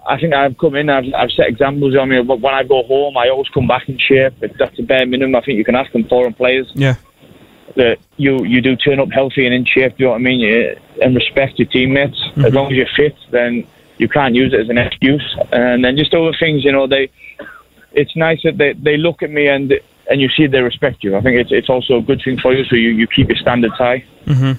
I think I've come in, I've, I've set examples. I mean, when I go home, I always come back in shape. That's a bare minimum I think you can ask from foreign players Yeah. That you you do turn up healthy and in shape. Do you know what I mean? You, and respect your teammates. As mm-hmm. long as you're fit, then you can't use it as an excuse. And then just other things, you know, they. It's nice that they, they look at me and and you see they respect you. I think it's it's also a good thing for you, so you, you keep your standards high. Mm-hmm.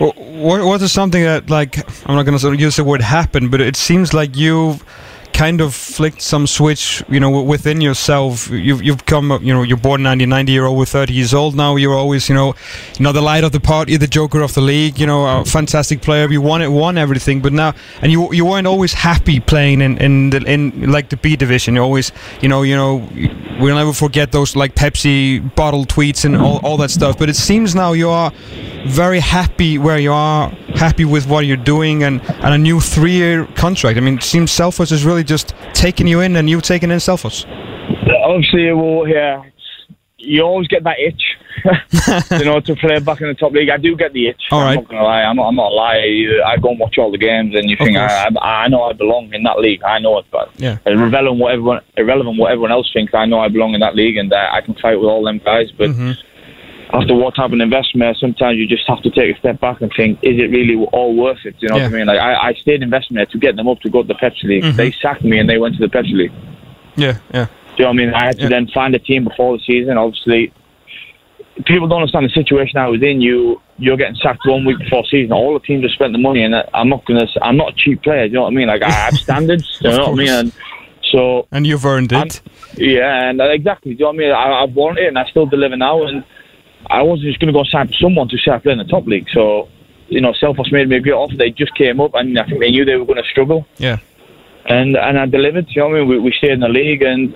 Well, what, what is something that, like, I'm not going to use the word happen, but it seems like you've kind of flicked some switch, you know, within yourself. You've, you've come, you know, you're born 90, 90 year old with 30 years old now. You're always, you know, you know, the light of the party, the joker of the league, you know, a fantastic player. You won it, won everything, but now, and you you weren't always happy playing in, in, the, in like the B division. You always, you know, you know, we'll never forget those like Pepsi bottle tweets and all, all that stuff. But it seems now you are very happy where you are, happy with what you're doing, and, and a new three year contract. I mean, it seems Selfos is really just taking you in and you taking in Selfos. Obviously, well, yeah, you always get that itch, you know, to play back in the top league. I do get the itch. All I'm right. not gonna lie. I'm not, I'm not a liar. I go and watch all the games, and you Of think. I, I, I know I belong in that league. I know it, but Yeah. irrelevant what everyone, irrelevant what everyone else thinks. I know I belong in that league, and uh, I can fight with all them guys. But Mhm. After what type of investment, sometimes you just have to take a step back and think, is it really all worth it? You know Yeah. what I mean? Like I, I stayed in investment to get them up to go to the Pepsi League. Mhm. They sacked me and they went to the Pepsi League. Yeah, yeah. Do you know what I mean? I had to Yeah. then find a team before the season. Obviously, people don't understand the situation I was in. You you're getting sacked one week before season. All the teams have spent the money, and I'm not gonna. I'm not a cheap player. Do you know what I mean? Like I have standards. do you know what I mean? And so And you've earned it. yeah, and uh, exactly. Do you know what I mean? I, I've won it, and I still deliver now. And I wasn't just going to go sign for someone to say I play in the top league. So, you know, Selfos made me a great offer. They just came up, and I think they knew they were going to struggle. Yeah. And and I delivered. You know what I mean? We, we stayed in the league, and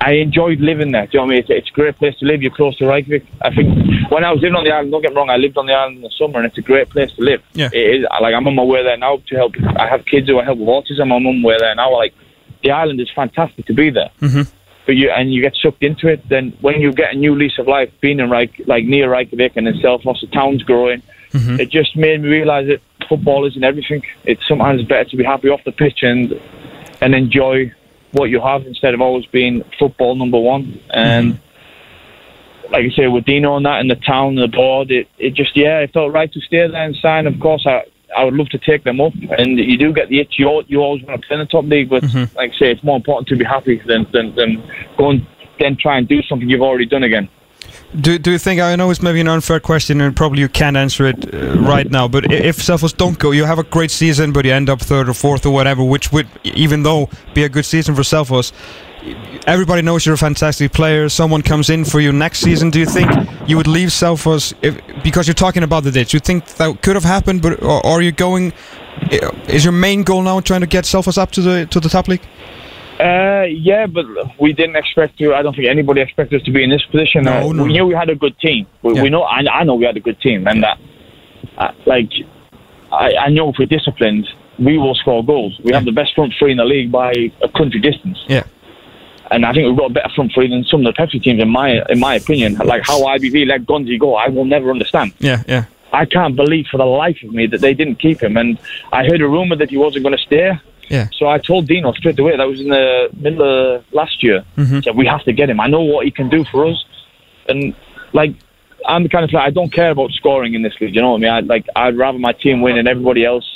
I enjoyed living there. Do you know what I mean? It's, it's a great place to live. You're close to Reykjavik. I think when I was living on the island, don't get me wrong, I lived on the island in the summer, and it's a great place to live. Yeah. It is. Like I'm on my way there now to help. I have kids who I help with autism. I'm on my way there now. Like the island is fantastic to be there Mhm. But you and you get sucked into it. Then when you get a new lease of life, being in Reik, like near Reykjavik and in Selfoss, the town's growing. Mhm. It just made me realise that football isn't everything. It's sometimes better to be happy off the pitch and and enjoy what you have instead of always being football number one. And like I say, with Dino and that, and the town, and the board, it, it just yeah, it felt right to stay there and sign. Of course, I I would love to take them up, and you do get the itch. You you always want to play in the top league, but like I say, it's more important to be happy than than, than go and then try and do something you've already done again. Do, do you think, I know it's maybe an unfair question and probably you can't answer it uh, right now, but if Selfos don't go, you have a great season, but you end up third or fourth or whatever, which would, even though, be a good season for Selfos, everybody knows you're a fantastic player. Someone comes in for you next season. Do you think you would leave Selfos if, because you're talking about the ditch? You think that could have happened, but or, are you going? Is your main goal now trying to get Selfos up to the to the top league? Uh, yeah, but we didn't expect to. I don't think anybody expected us to be in this position. No, uh, no. We knew we had a good team. We, Yeah. we know. I, I know we had a good team, and that, uh, like, I, I know if we're disciplined, we will score goals. We have the best front three in the league by a country distance. Yeah. And I think we've got a better front three than some of the Pepsi teams, in my in my opinion. Like how IBV let Gonzi go, I will never understand. Yeah, yeah. I can't believe for the life of me that they didn't keep him. And I heard a rumor that he wasn't going to stay. Yeah. So I told Dino straight away. That was in the middle of last year. Mhm. Said we have to get him. I know what he can do for us. And like, I'm the kind of player I don't care about scoring in this league. You know what I mean? I like I'd rather my team win and everybody else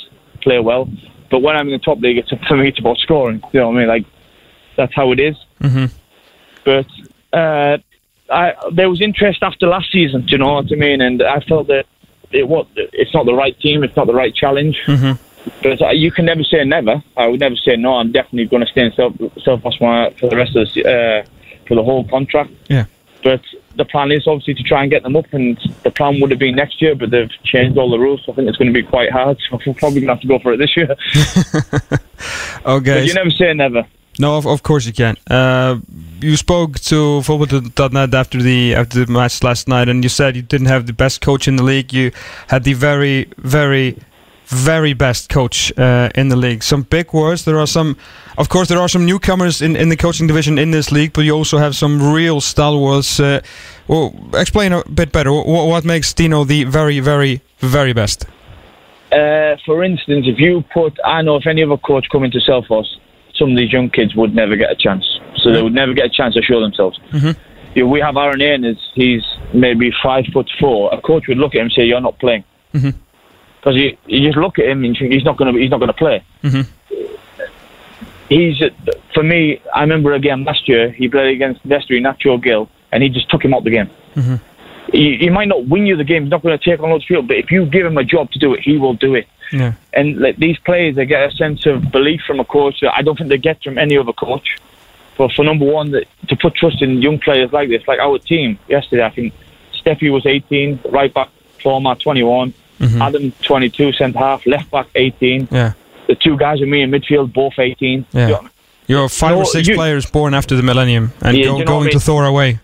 play well. But when I'm in the top league, it's for me it's about scoring. You know what I mean? Like that's how it is. Mhm. But uh, I, there was interest after last season. Do you know what I mean? And I felt that it was it's not the right team. It's not the right challenge. Mhm. But uh, you can never say never. I would never say no. I'm definitely going to stay in Self Selfos for the rest of the uh, for the whole contract. Yeah. But the plan is obviously to try and get them up, and the plan would have been next year, but they've changed all the rules. So I think it's going to be quite hard. So we're probably going to have to go for it this year. Okay. But you never say never. No, of, of course you can. Uh, you spoke to football.net after the after the match last night, and you said you didn't have the best coach in the league. You had the very, very, very best coach uh, in the league. Some big words. There are some, of course, there are some newcomers in, in the coaching division in this league, but you also have some real stalwarts. Uh, well, explain a bit better. What, what makes Dino the very, very, very best? Uh, for instance, if you put, I know if any other coach come into Selfos, some of these young kids would never get a chance. So they would never get a chance to show themselves. Mhm. You know, we have Aaron Ainers, he's maybe five foot four. A coach would look at him and say, "You're not playing," because you, you just look at him and he's not going to he's not going to play. Mhm. He's for me. I remember a game last year. He played against Vestry Nacho Gill, and he just took him out the game. Mhm. He, he might not win you the game. He's not going to take on loads of field, but if you give him a job to do it, he will do it. Yeah. And like these players, they get a sense of belief from a coach that I don't think they get from any other coach. But for number one, that, to put trust in young players like this, like our team yesterday, I think Steffi was 18, right back Format 21, Adam 22, centre half, left back 18. Yeah. The two guys with me in midfield, both 18. Yeah. You know, You're five No, or six you- players born after the millennium and Yeah, go, you know going I to mean? Thor away.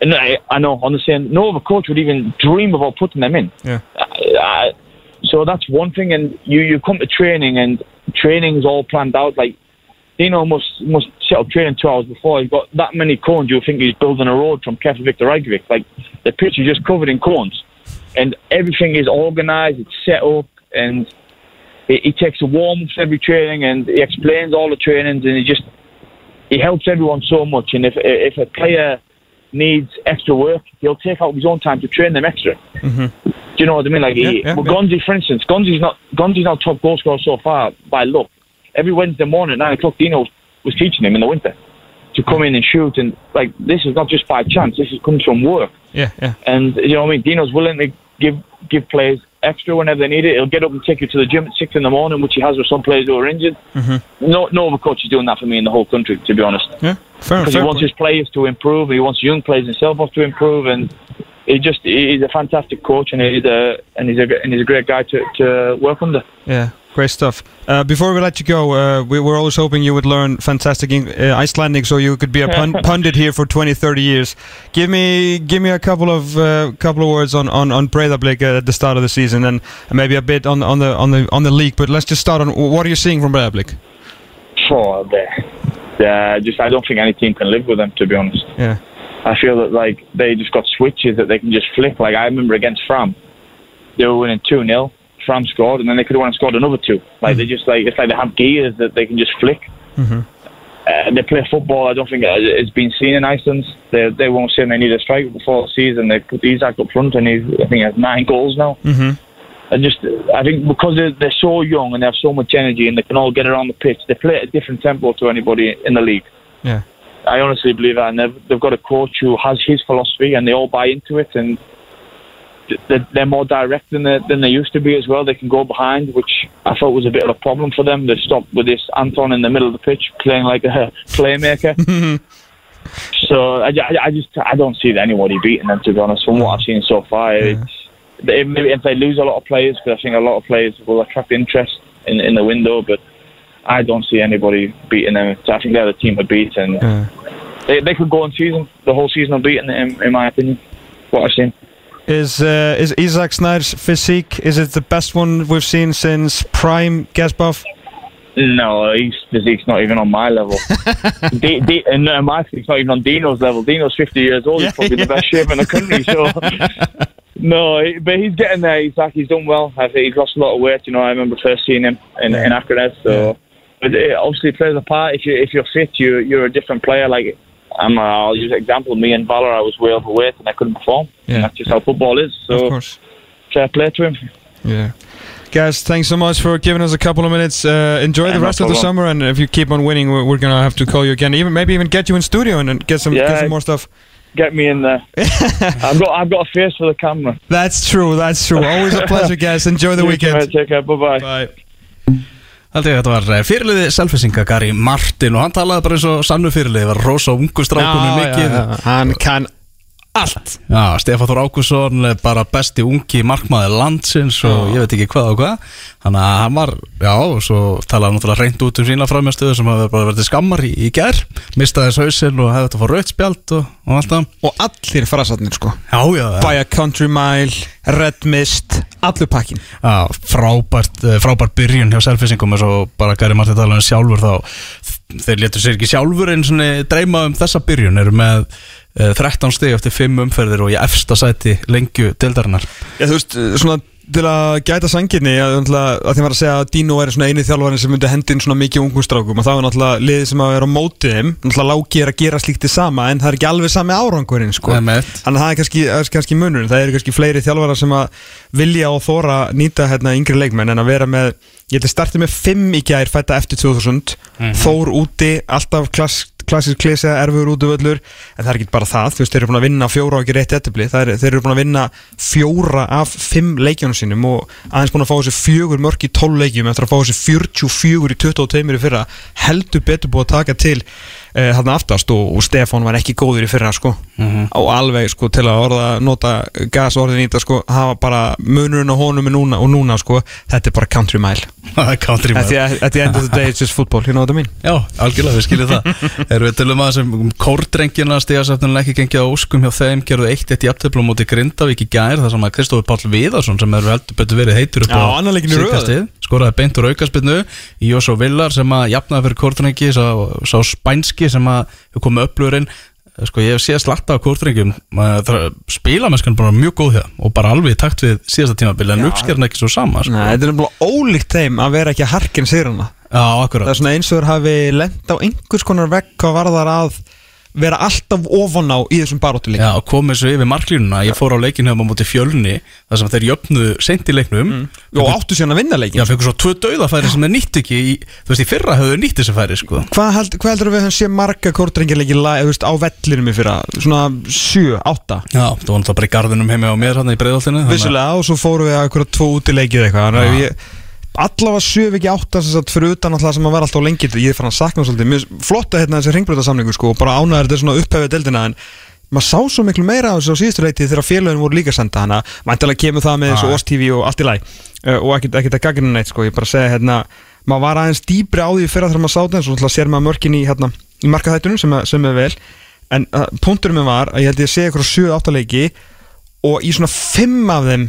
And I, I know, on the same, no other coach would even dream about putting them in. Yeah. Uh, so that's one thing, and you, you come to training, and training's all planned out. Like Dino must must set up training two hours before. He's got that many cones. You think he's building a road from Keflavik to Reykjavik. Like the pitch is just covered in cones, and everything is organised. It's set up, and he, he takes a warm ups every training, and he explains all the trainings, and he just he helps everyone so much. And if if a player needs extra work, he'll take out his own time to train them extra. Mm-hmm. Do you know what I mean? Like, he, Yeah, yeah, well, yeah. Gonzi, for instance, Gonzi's not Gonzi's not top goal scorer so far by luck. Every Wednesday morning at nine o'clock, Dino was teaching him in the winter to come in and shoot. And like, this is not just by chance. This is comes from work. Yeah, yeah. And you know what I mean? Dino's willing to give give players extra whenever they need it. He'll get up and take you to the gym at six in the morning, which he has with some players who are injured. Mm-hmm. No, no other coach is doing that for me in the whole country, to be honest Yeah, fair, because he wants his players to improve. He wants young players himself to improve, and he just he's a fantastic coach, and he's a and he's a and he's a great guy to, to work under. Yeah, great stuff. Uh, before we let you go, uh, we were always hoping you would learn fantastic uh, Icelandic so you could be a pun- pundit here for 20, 30 years. Give me give me a couple of uh, couple of words on on on Breiðablik at the start of the season, and maybe a bit on on the on the on the league. But let's just start on what are you seeing from Breiðablik? For the, the just I don't think any team can live with them. To be honest, Yeah, I feel that like they just got switches that they can just flick. Like I remember against Fram, they were winning two 0 Fram scored, and then they could have won and scored another two. Like they just like it's like they have gears that they can just flick. Mhm. Uh, they play football. I don't think it- it's been seen in Iceland. They they won't say they need a striker before the season. They put Isaac up front, and he's I think he has nine goals now. Mhm. I just I think because they're, they're so young and they have so much energy and they can all get around the pitch. They play at a different tempo to anybody in the league. yeah, I honestly believe that, and they've, they've got a coach who has his philosophy, and they all buy into it, and they're, they're more direct than they, than they used to be as well. They can go behind, which I thought was a bit of a problem for them. They stopped with this Anton in the middle of the pitch playing like a playmaker. so I, I, I just I don't see anybody beating them to be honest. From what I've seen so far, they, maybe if they lose a lot of players, because I think a lot of players will attract interest in in the window, but. I don't see anybody beating them. I think they're the team to beat, and yeah. they, they could go on season, the whole season unbeaten, in, in my opinion. What I've seen. Is uh, is Isaac Snyder's physique is it the best one we've seen since prime Gaspov? No, his physique's not even on my level. D- D- and uh, my physique's not even on Dino's level. Dino's 50 years old. Yeah, he's probably the best shape in the country. So, no, but he's getting there. He's like he's done well. I think he's lost a lot of weight. You know, I remember first seeing him in, in Akranes. So, it obviously plays a part. If you if you're fit, you you're a different player. Like I'm, uh, I'll use an example. Me and Valor, I was way overweight and I couldn't perform. Yeah. That's just how football is. Of So, course. fair play to him. Yeah. Guys, thanks so much for giving us a couple of minutes. Uh, enjoy Yeah, the no rest of the summer, and if you keep on winning, we're, we're gonna have to call you again. Even maybe even get you in studio and, and get some get some more stuff. Get me in there. I've got I've got a face for the camera. That's true. That's true. Always a pleasure, guys. Enjoy the You weekend. Take care. Bye-bye. bye. Haldið þetta var eh, fyrirliði selfisinga Gary Martin og hann talaði bara eins og sannu fyrirliði, var rosa ungu strákunum mikið. já, hann kann allt. Já, Stefán Þór Ákusson bara besti ungi markmaður landsins og ég veit ekki hvað og hvað þannig að hann var, já, og svo talaði hann náttúrulega reynd út um sína framjastöðu sem hafi bara verið skammar í, í gær mistaði hausinn og hefði þetta fór rautspjald og, og allt það Og allir frasatnir, sko. Já, já, já, By a country mile, red mist, allur pakkin. já frábært, eh, frábært byrjun hjá selfisingum eins og bara Gary Martin talaði um sjálfur þá þeir letur sér ekki sjálfur eins og dreyma um þessa byrjun eru með 13 stig eftir 5 umferðir og í efsta sæti lengju dildarinnar Já, þú veist, svona til að gæta sanginni að, náttúrulega- að því var að segja að Dino er svona eini þjálfarinn sem myndi hendi inn svona mikið ungum strákum og það var náttúrulega liðið sem að vera á mótið þeim. Náttúrulega lági er að gera slíkt í sama en það er ekki alveg sami árangurinn sko. Þannig að það er kannski, það kannski munurinn. Það eru kannski fleiri þjálfarar sem að vilja og þóra nýta hérna yngri leikmenn en að vera með, ég held að starti með 5 í gær fætta eftir 2000 Þór úti, alltaf klass, klassísk klísja, erfur út af öllur en það er ekki bara það, þú veist, þeir eru búin að vinna fjóra og ekki rétt ettibli, er, þeir eru búin að vinna fjóra af fimm leikjónum sínum og aðeins búin að fá þessi fjögur mörk í 12 leikjum eftir að fá þessi 44 í 22 í fyrra, heldur betur búið að taka til uh, hann aftast og, og Stefán var ekki góður í fyrra sko. Og alveg sko til að orða nota gasorðin í þetta sko hafa bara munurinn á honum er núna, og núna sko. Þetta er bara country mile. Er country at the, maður at the end of the day it's just football, you know what I mean? Já, algjörlega, við skiljum það. Erum við til um að sem kórdrengina stigasæftunulega ekki gengið á óskum hjá þeim gerðu eitt eitt jafntöflum mútið Grindavík í gær þar sem að Kristófi Páll Viðarsson sem er heldur betur verið heitur upp á annar skoraði beint úr aukaspinnu í Jósó Villar sem að jafnaði fyrir kórdrengi sá, sá spænski sem að komið upplugurinn sko ég hef séð slatta á kórdrengjum spilamennskan bara mjög góð hér og bara alveg takt við síðasta tímabili en uppskerna ekki svo sama sko. Nei, þetta er bara ólíkt þeim að vera ekki að harkin sigrana. Já, Það akkurat er svona eins og þeir hafi lent á einhvers konar vegg hvað varðar að vera alltaf ofan á í þessum baróttuleik Já, og komið svo yfir marklínuna Ég fór á leikin hefum á móti fjölni þar sem þeir jöfnu seint í leiknum. Og áttu síðan að vinna leikin Já, fengur svo tvö dauðafæri sem þeir nýtt ekki í, Þú veist, í fyrra höfðu nýtt þessi færi sko. Hvað, held, hvað heldur við að sé marga kórdrengjarleiki veist, á vellinum í fyrra? Svona 7, 8 Já, það var náttúrulega bara í garðinum heimi á mér hann í breiðoltinu Vissulega og svo fórum við að að allavega sjö ekki átta sem sagt fyrir utan alltaf sem að vera alltaf lengi ég er fann að sakna svolítið, mér finnst flott að hérna þessi ringbröðarsamningu sko og bara ánæður þetta er svona upphefið deildina en maður sá svo miklu meira á þessu á síðustu leiti þegar félagin voru líka senda hana. Mæntilega kemur það með þessu Já. OS-TV og allt í læg uh, og ekkert, að gagna neitt sko. Ég bara segja hérna maður var aðeins dýbri á því fyrir þegar maður sá þetta en svo sér maður mörkin í hérna í markaþættunum sem, er- sem er vel. En uh, punkturum minn var að ég held ég að segja ykkur 7-8 leiki og í svona 5 af þeim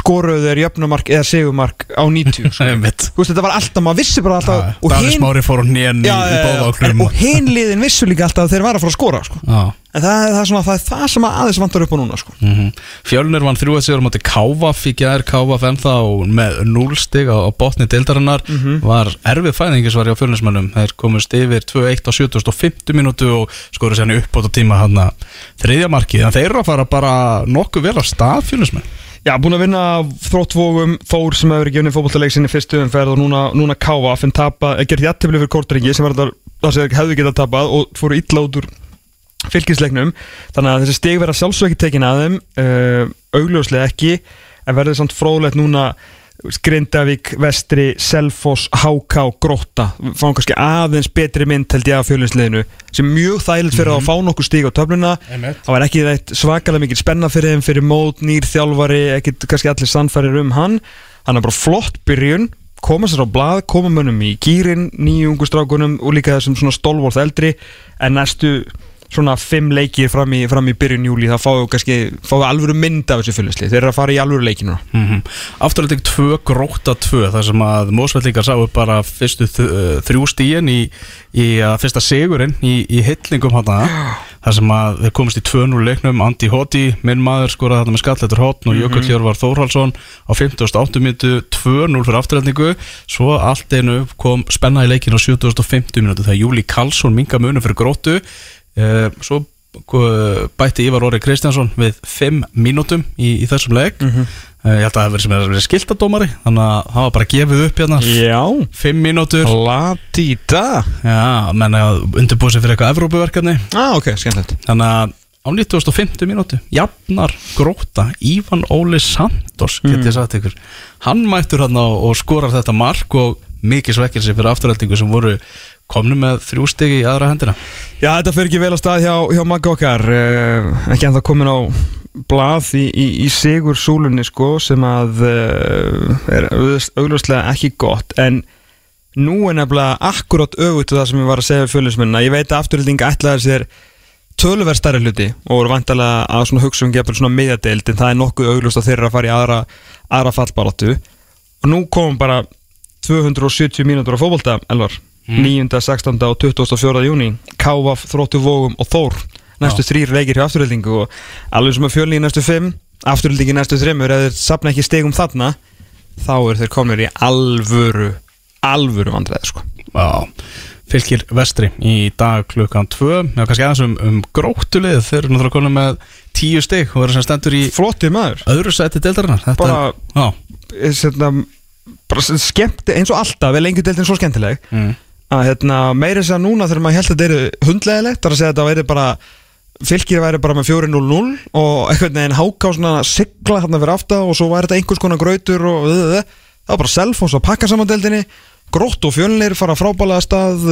skoruðu þeir jöfnumark eða segumark á 90 sko. Veist, þetta var alltaf, maður vissi bara alltaf og Davíð hin- Smári fór á nén í, í já, já, bóðáklum og hinn liðin vissu líka alltaf að þeir var að fara að skora sko. Já. En það, það, er svona, það er það sem að aðeins vantar upp á núna sko. Mm Fjölnir vann þrjú að sigur á móti Kávaf í gær, Kávaf ennþá með núlstig á, á botni deildarinnar. Var erfið fæðingisvari á fjölnismönnum. Þeir komust yfir 2-1 á 7050 mínútu og skoru sérni upp á tíma hann þriðja markið, en þeir eru að fara bara nokkuð vel á stað fjölnismenn Já, búin að vinna þróttvógum Þór sem hefur gefnið fótballtaleik sinni fyrstu umferð og núna, núna Káfa finn tapa, gerði jættibli fyrir Kortringi sem var það sem hefðu getað tapað og fóru illa út úr fylgisleiknum. Þannig að þessi stig verða sjálfsög ekki tekin að þeim uh, augljóslega ekki en verður samt fróðlegt núna Grindavík, Vestri, Selfoss, Háká, Grótta fáum kannski aðeins betri mynd held ég af fjölinsliðinu sem mjög þægilegt fyrir mm að fá nokkuð stíg á töfluna. Það var ekki svakalega mikil spenna fyrir þeim fyrir mót, nýr þjálfari ekkit kannski allir sannfærir um hann. Hann er bara flott byrjun koma sér á blað, koma mönnum í gýrin nýju ungu strákunum og líka þessum svona stólvorð eldri. En næstu svona fimm leikir fram í, fram í byrjun júli þá fáum við kannski, fáum við alvöru mynd af þessu fylgusli, þeir eru að fara í alvöru leiki núna. Mm Afturhalding 2, gróta 2 þar sem að mósvellingar sáu bara fyrstu þrjú stíin í, í fyrsta sigurinn í, í hillingum hana þar sem að þeir komast í 2-0 leiknum. Andi Hoti, minn maður skoraði þarna með skalletur hotn og Jökull Jörvar Þórhalsson á 58 minútu 2-0 fyrir afturhaldingu. Svo allt einu kom spenna í leikin á 750 minútu þegar Júli Karlsson minga munum fyrir grótu svo uh, bætti Ívar Óri Kristjánsson við 5 mínútum í, í þessum leik. Mm ég held að það hefur verið er verið skiltadómari þannig að það var bara gefið upp hérna. Já, 5 mínútur. Já, menn að undirbúið sér fyrir eitthvað Evrópuverkefni. Ah, ok, skemmtilegt. Þannig að á 9050 mínútu jafnar gróta Ívan Óli Santos get ég sagt ykkur. Hann mættur hann og skorar þetta mark og mikið svekkilsi fyrir afturhaldingu sem voru komnu með þrjú stigi í aðra hendina. Já, þetta fyrir ekki vel á stað hjá, hjá Magga okkar uh, ekki ennþá komin á blað í, í, í sigur súlunni sko sem að uh, er augljóslega ekki gott. En nú er nefnilega akkurát ögut það sem ég var að segja fjölusminna ég veit að afturhalding ætlaði sér tölverð stærri hluti og voru vantalega að svona hugsa um gefur svona miðjadeild en það er nokkuð augljóst að þeir eru að fara í aðra, aðra fallbaráttu. Og nú komum bara 270 mínútur á fótbolta elvar, 9., 16. og 24. júni Kávaf, Þróttu Vógum og Þór. Næstu þrýr leikir hjá afturhaldingu og alveg sem að fjölni í næstu fimm afturhaldingi í næstu þreymur eða þeir sapna ekki stegum þarna þá eru þeir komnir í alvöru alvöru vandræði sko. Já, fylgir vestri í dag klukkan 2 Já, kannski aðeins um, um gróttulið þeir eru náttúrulega konum með 10 stig og eru sem stendur í flottið maður. öðru sæti deildarinnar. Þetta Bara- er, já, er svona, bara skemmt eins og alltaf er lengjudeldin svo skemmtileg. Mm. Að hérna, meira þess að núna þegar maður held að þetta eru hundlegilegt þar að segja að þetta væri bara fylgir væri bara með 4-0-0 og einhvern veginn háká svona sigla hérna fyrir afta og svo væri þetta einhvers konar grautur og það var bara selfos að pakka saman deildinni grótt og fjölnir fara frábælega stað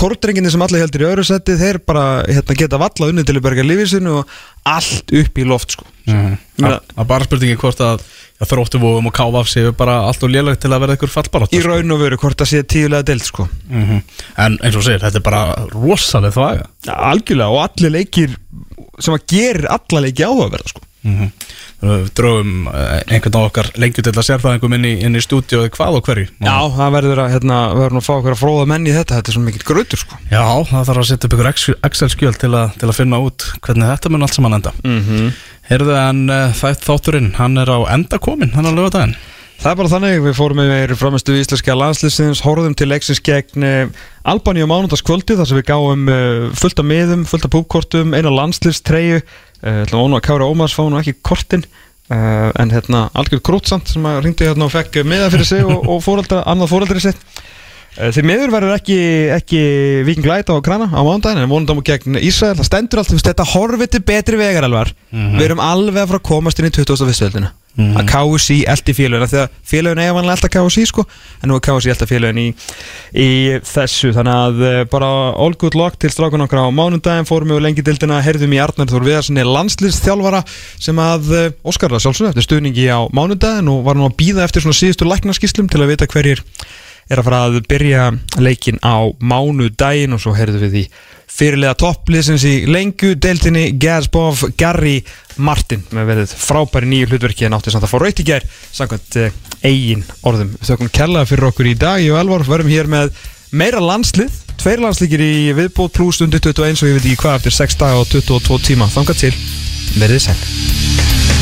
kortringinni sem allir heldur í öðru setti þeir bara hérna, geta valla unni til að berga lífið sinu og allt upp í loft sko. mm. Meina- að, að bara spurningi hvort að já, þróttu vóðum og káfa af séu bara allt og lélegt til að vera eitthvað fallbarátt í raun og veru hvort það sé tíulega deild sko. mm En eins og segir, þetta er bara rosalega þvaga. Algjörlega og allir leikir sem að gerir alla leiki áhugaverða sko. mm Við drögum eh, einhvern á okkar lengjur til að sérfæðingum inn í, í stúdíu hvað og hverju. Já, það verður að, hérna, verður að fá okkur að fróða menn í þetta Þetta er svo mikill grötur sko. Já, það þarf að setja upp ykkur Excel- Excel-skjöl til, að- til að finna út hvernig þetta mun allt saman enda. Mm -hmm. Heyrðu en uh, þætt þátturinn, hann er á enda komin, hann er á lögadaginn Það er bara þannig, við fórum yfir framistu íslenska landslýsins, horfðum til leiksins gegn uh, Albaníu mánudagskvöldi þar sem við gáum uh, fullt af miðum, fullt af púpkortum, eina landslýstreyju uh, ætlum að Kára Ómars fá nú ekki kortin uh, en hérna Algjörð Krútsand sem að ringdi hérna og fekk miða fyrir sig og, og fóreldra, annað fóreldri sitt Uh, Því miður verður ekki, ekki Viking Light á krana á mánudaginn en vonum gegn Ísrael, það stendur allt þú veist, þetta horfið til betri vegar alvar við erum alveg að fara að komast inn í 2001. veldina að KSI eldi félagina því að félagin eiga vanlega elda KSI sko. En nú er KSI elda félagin í, í þessu. Þannig að uh, bara all good luck til strákun okkar á mánudaginn. Fórum við lengi dildina, heyrðum í Arnar Þór Viðarssoni landslýstþjálfara sem að uh, Óskar það sjálfsögðu eftir stuðningi á mánudaginn og var nú að býða eftir svona síðustu læknaskíslum til að vita hverjir er að fara að byrja leikin á mánudaginn og svo heyrðum við í fyrirlega toppliðsins í lengju deildinni Gazbov Gary Martin með verið frábæri nýju hlutverki en átti samt að fá raut í gær samkvæmt uh, eigin orðum. Þökkum kærlega fyrir okkur í dag. Ég og Elvar verðum hér með meira landslið tveir landslíkir í viðbót pluss undir 21 og ég veit ekki hvað eftir 6 daga og 22 tíma. Þangað til verðið sæl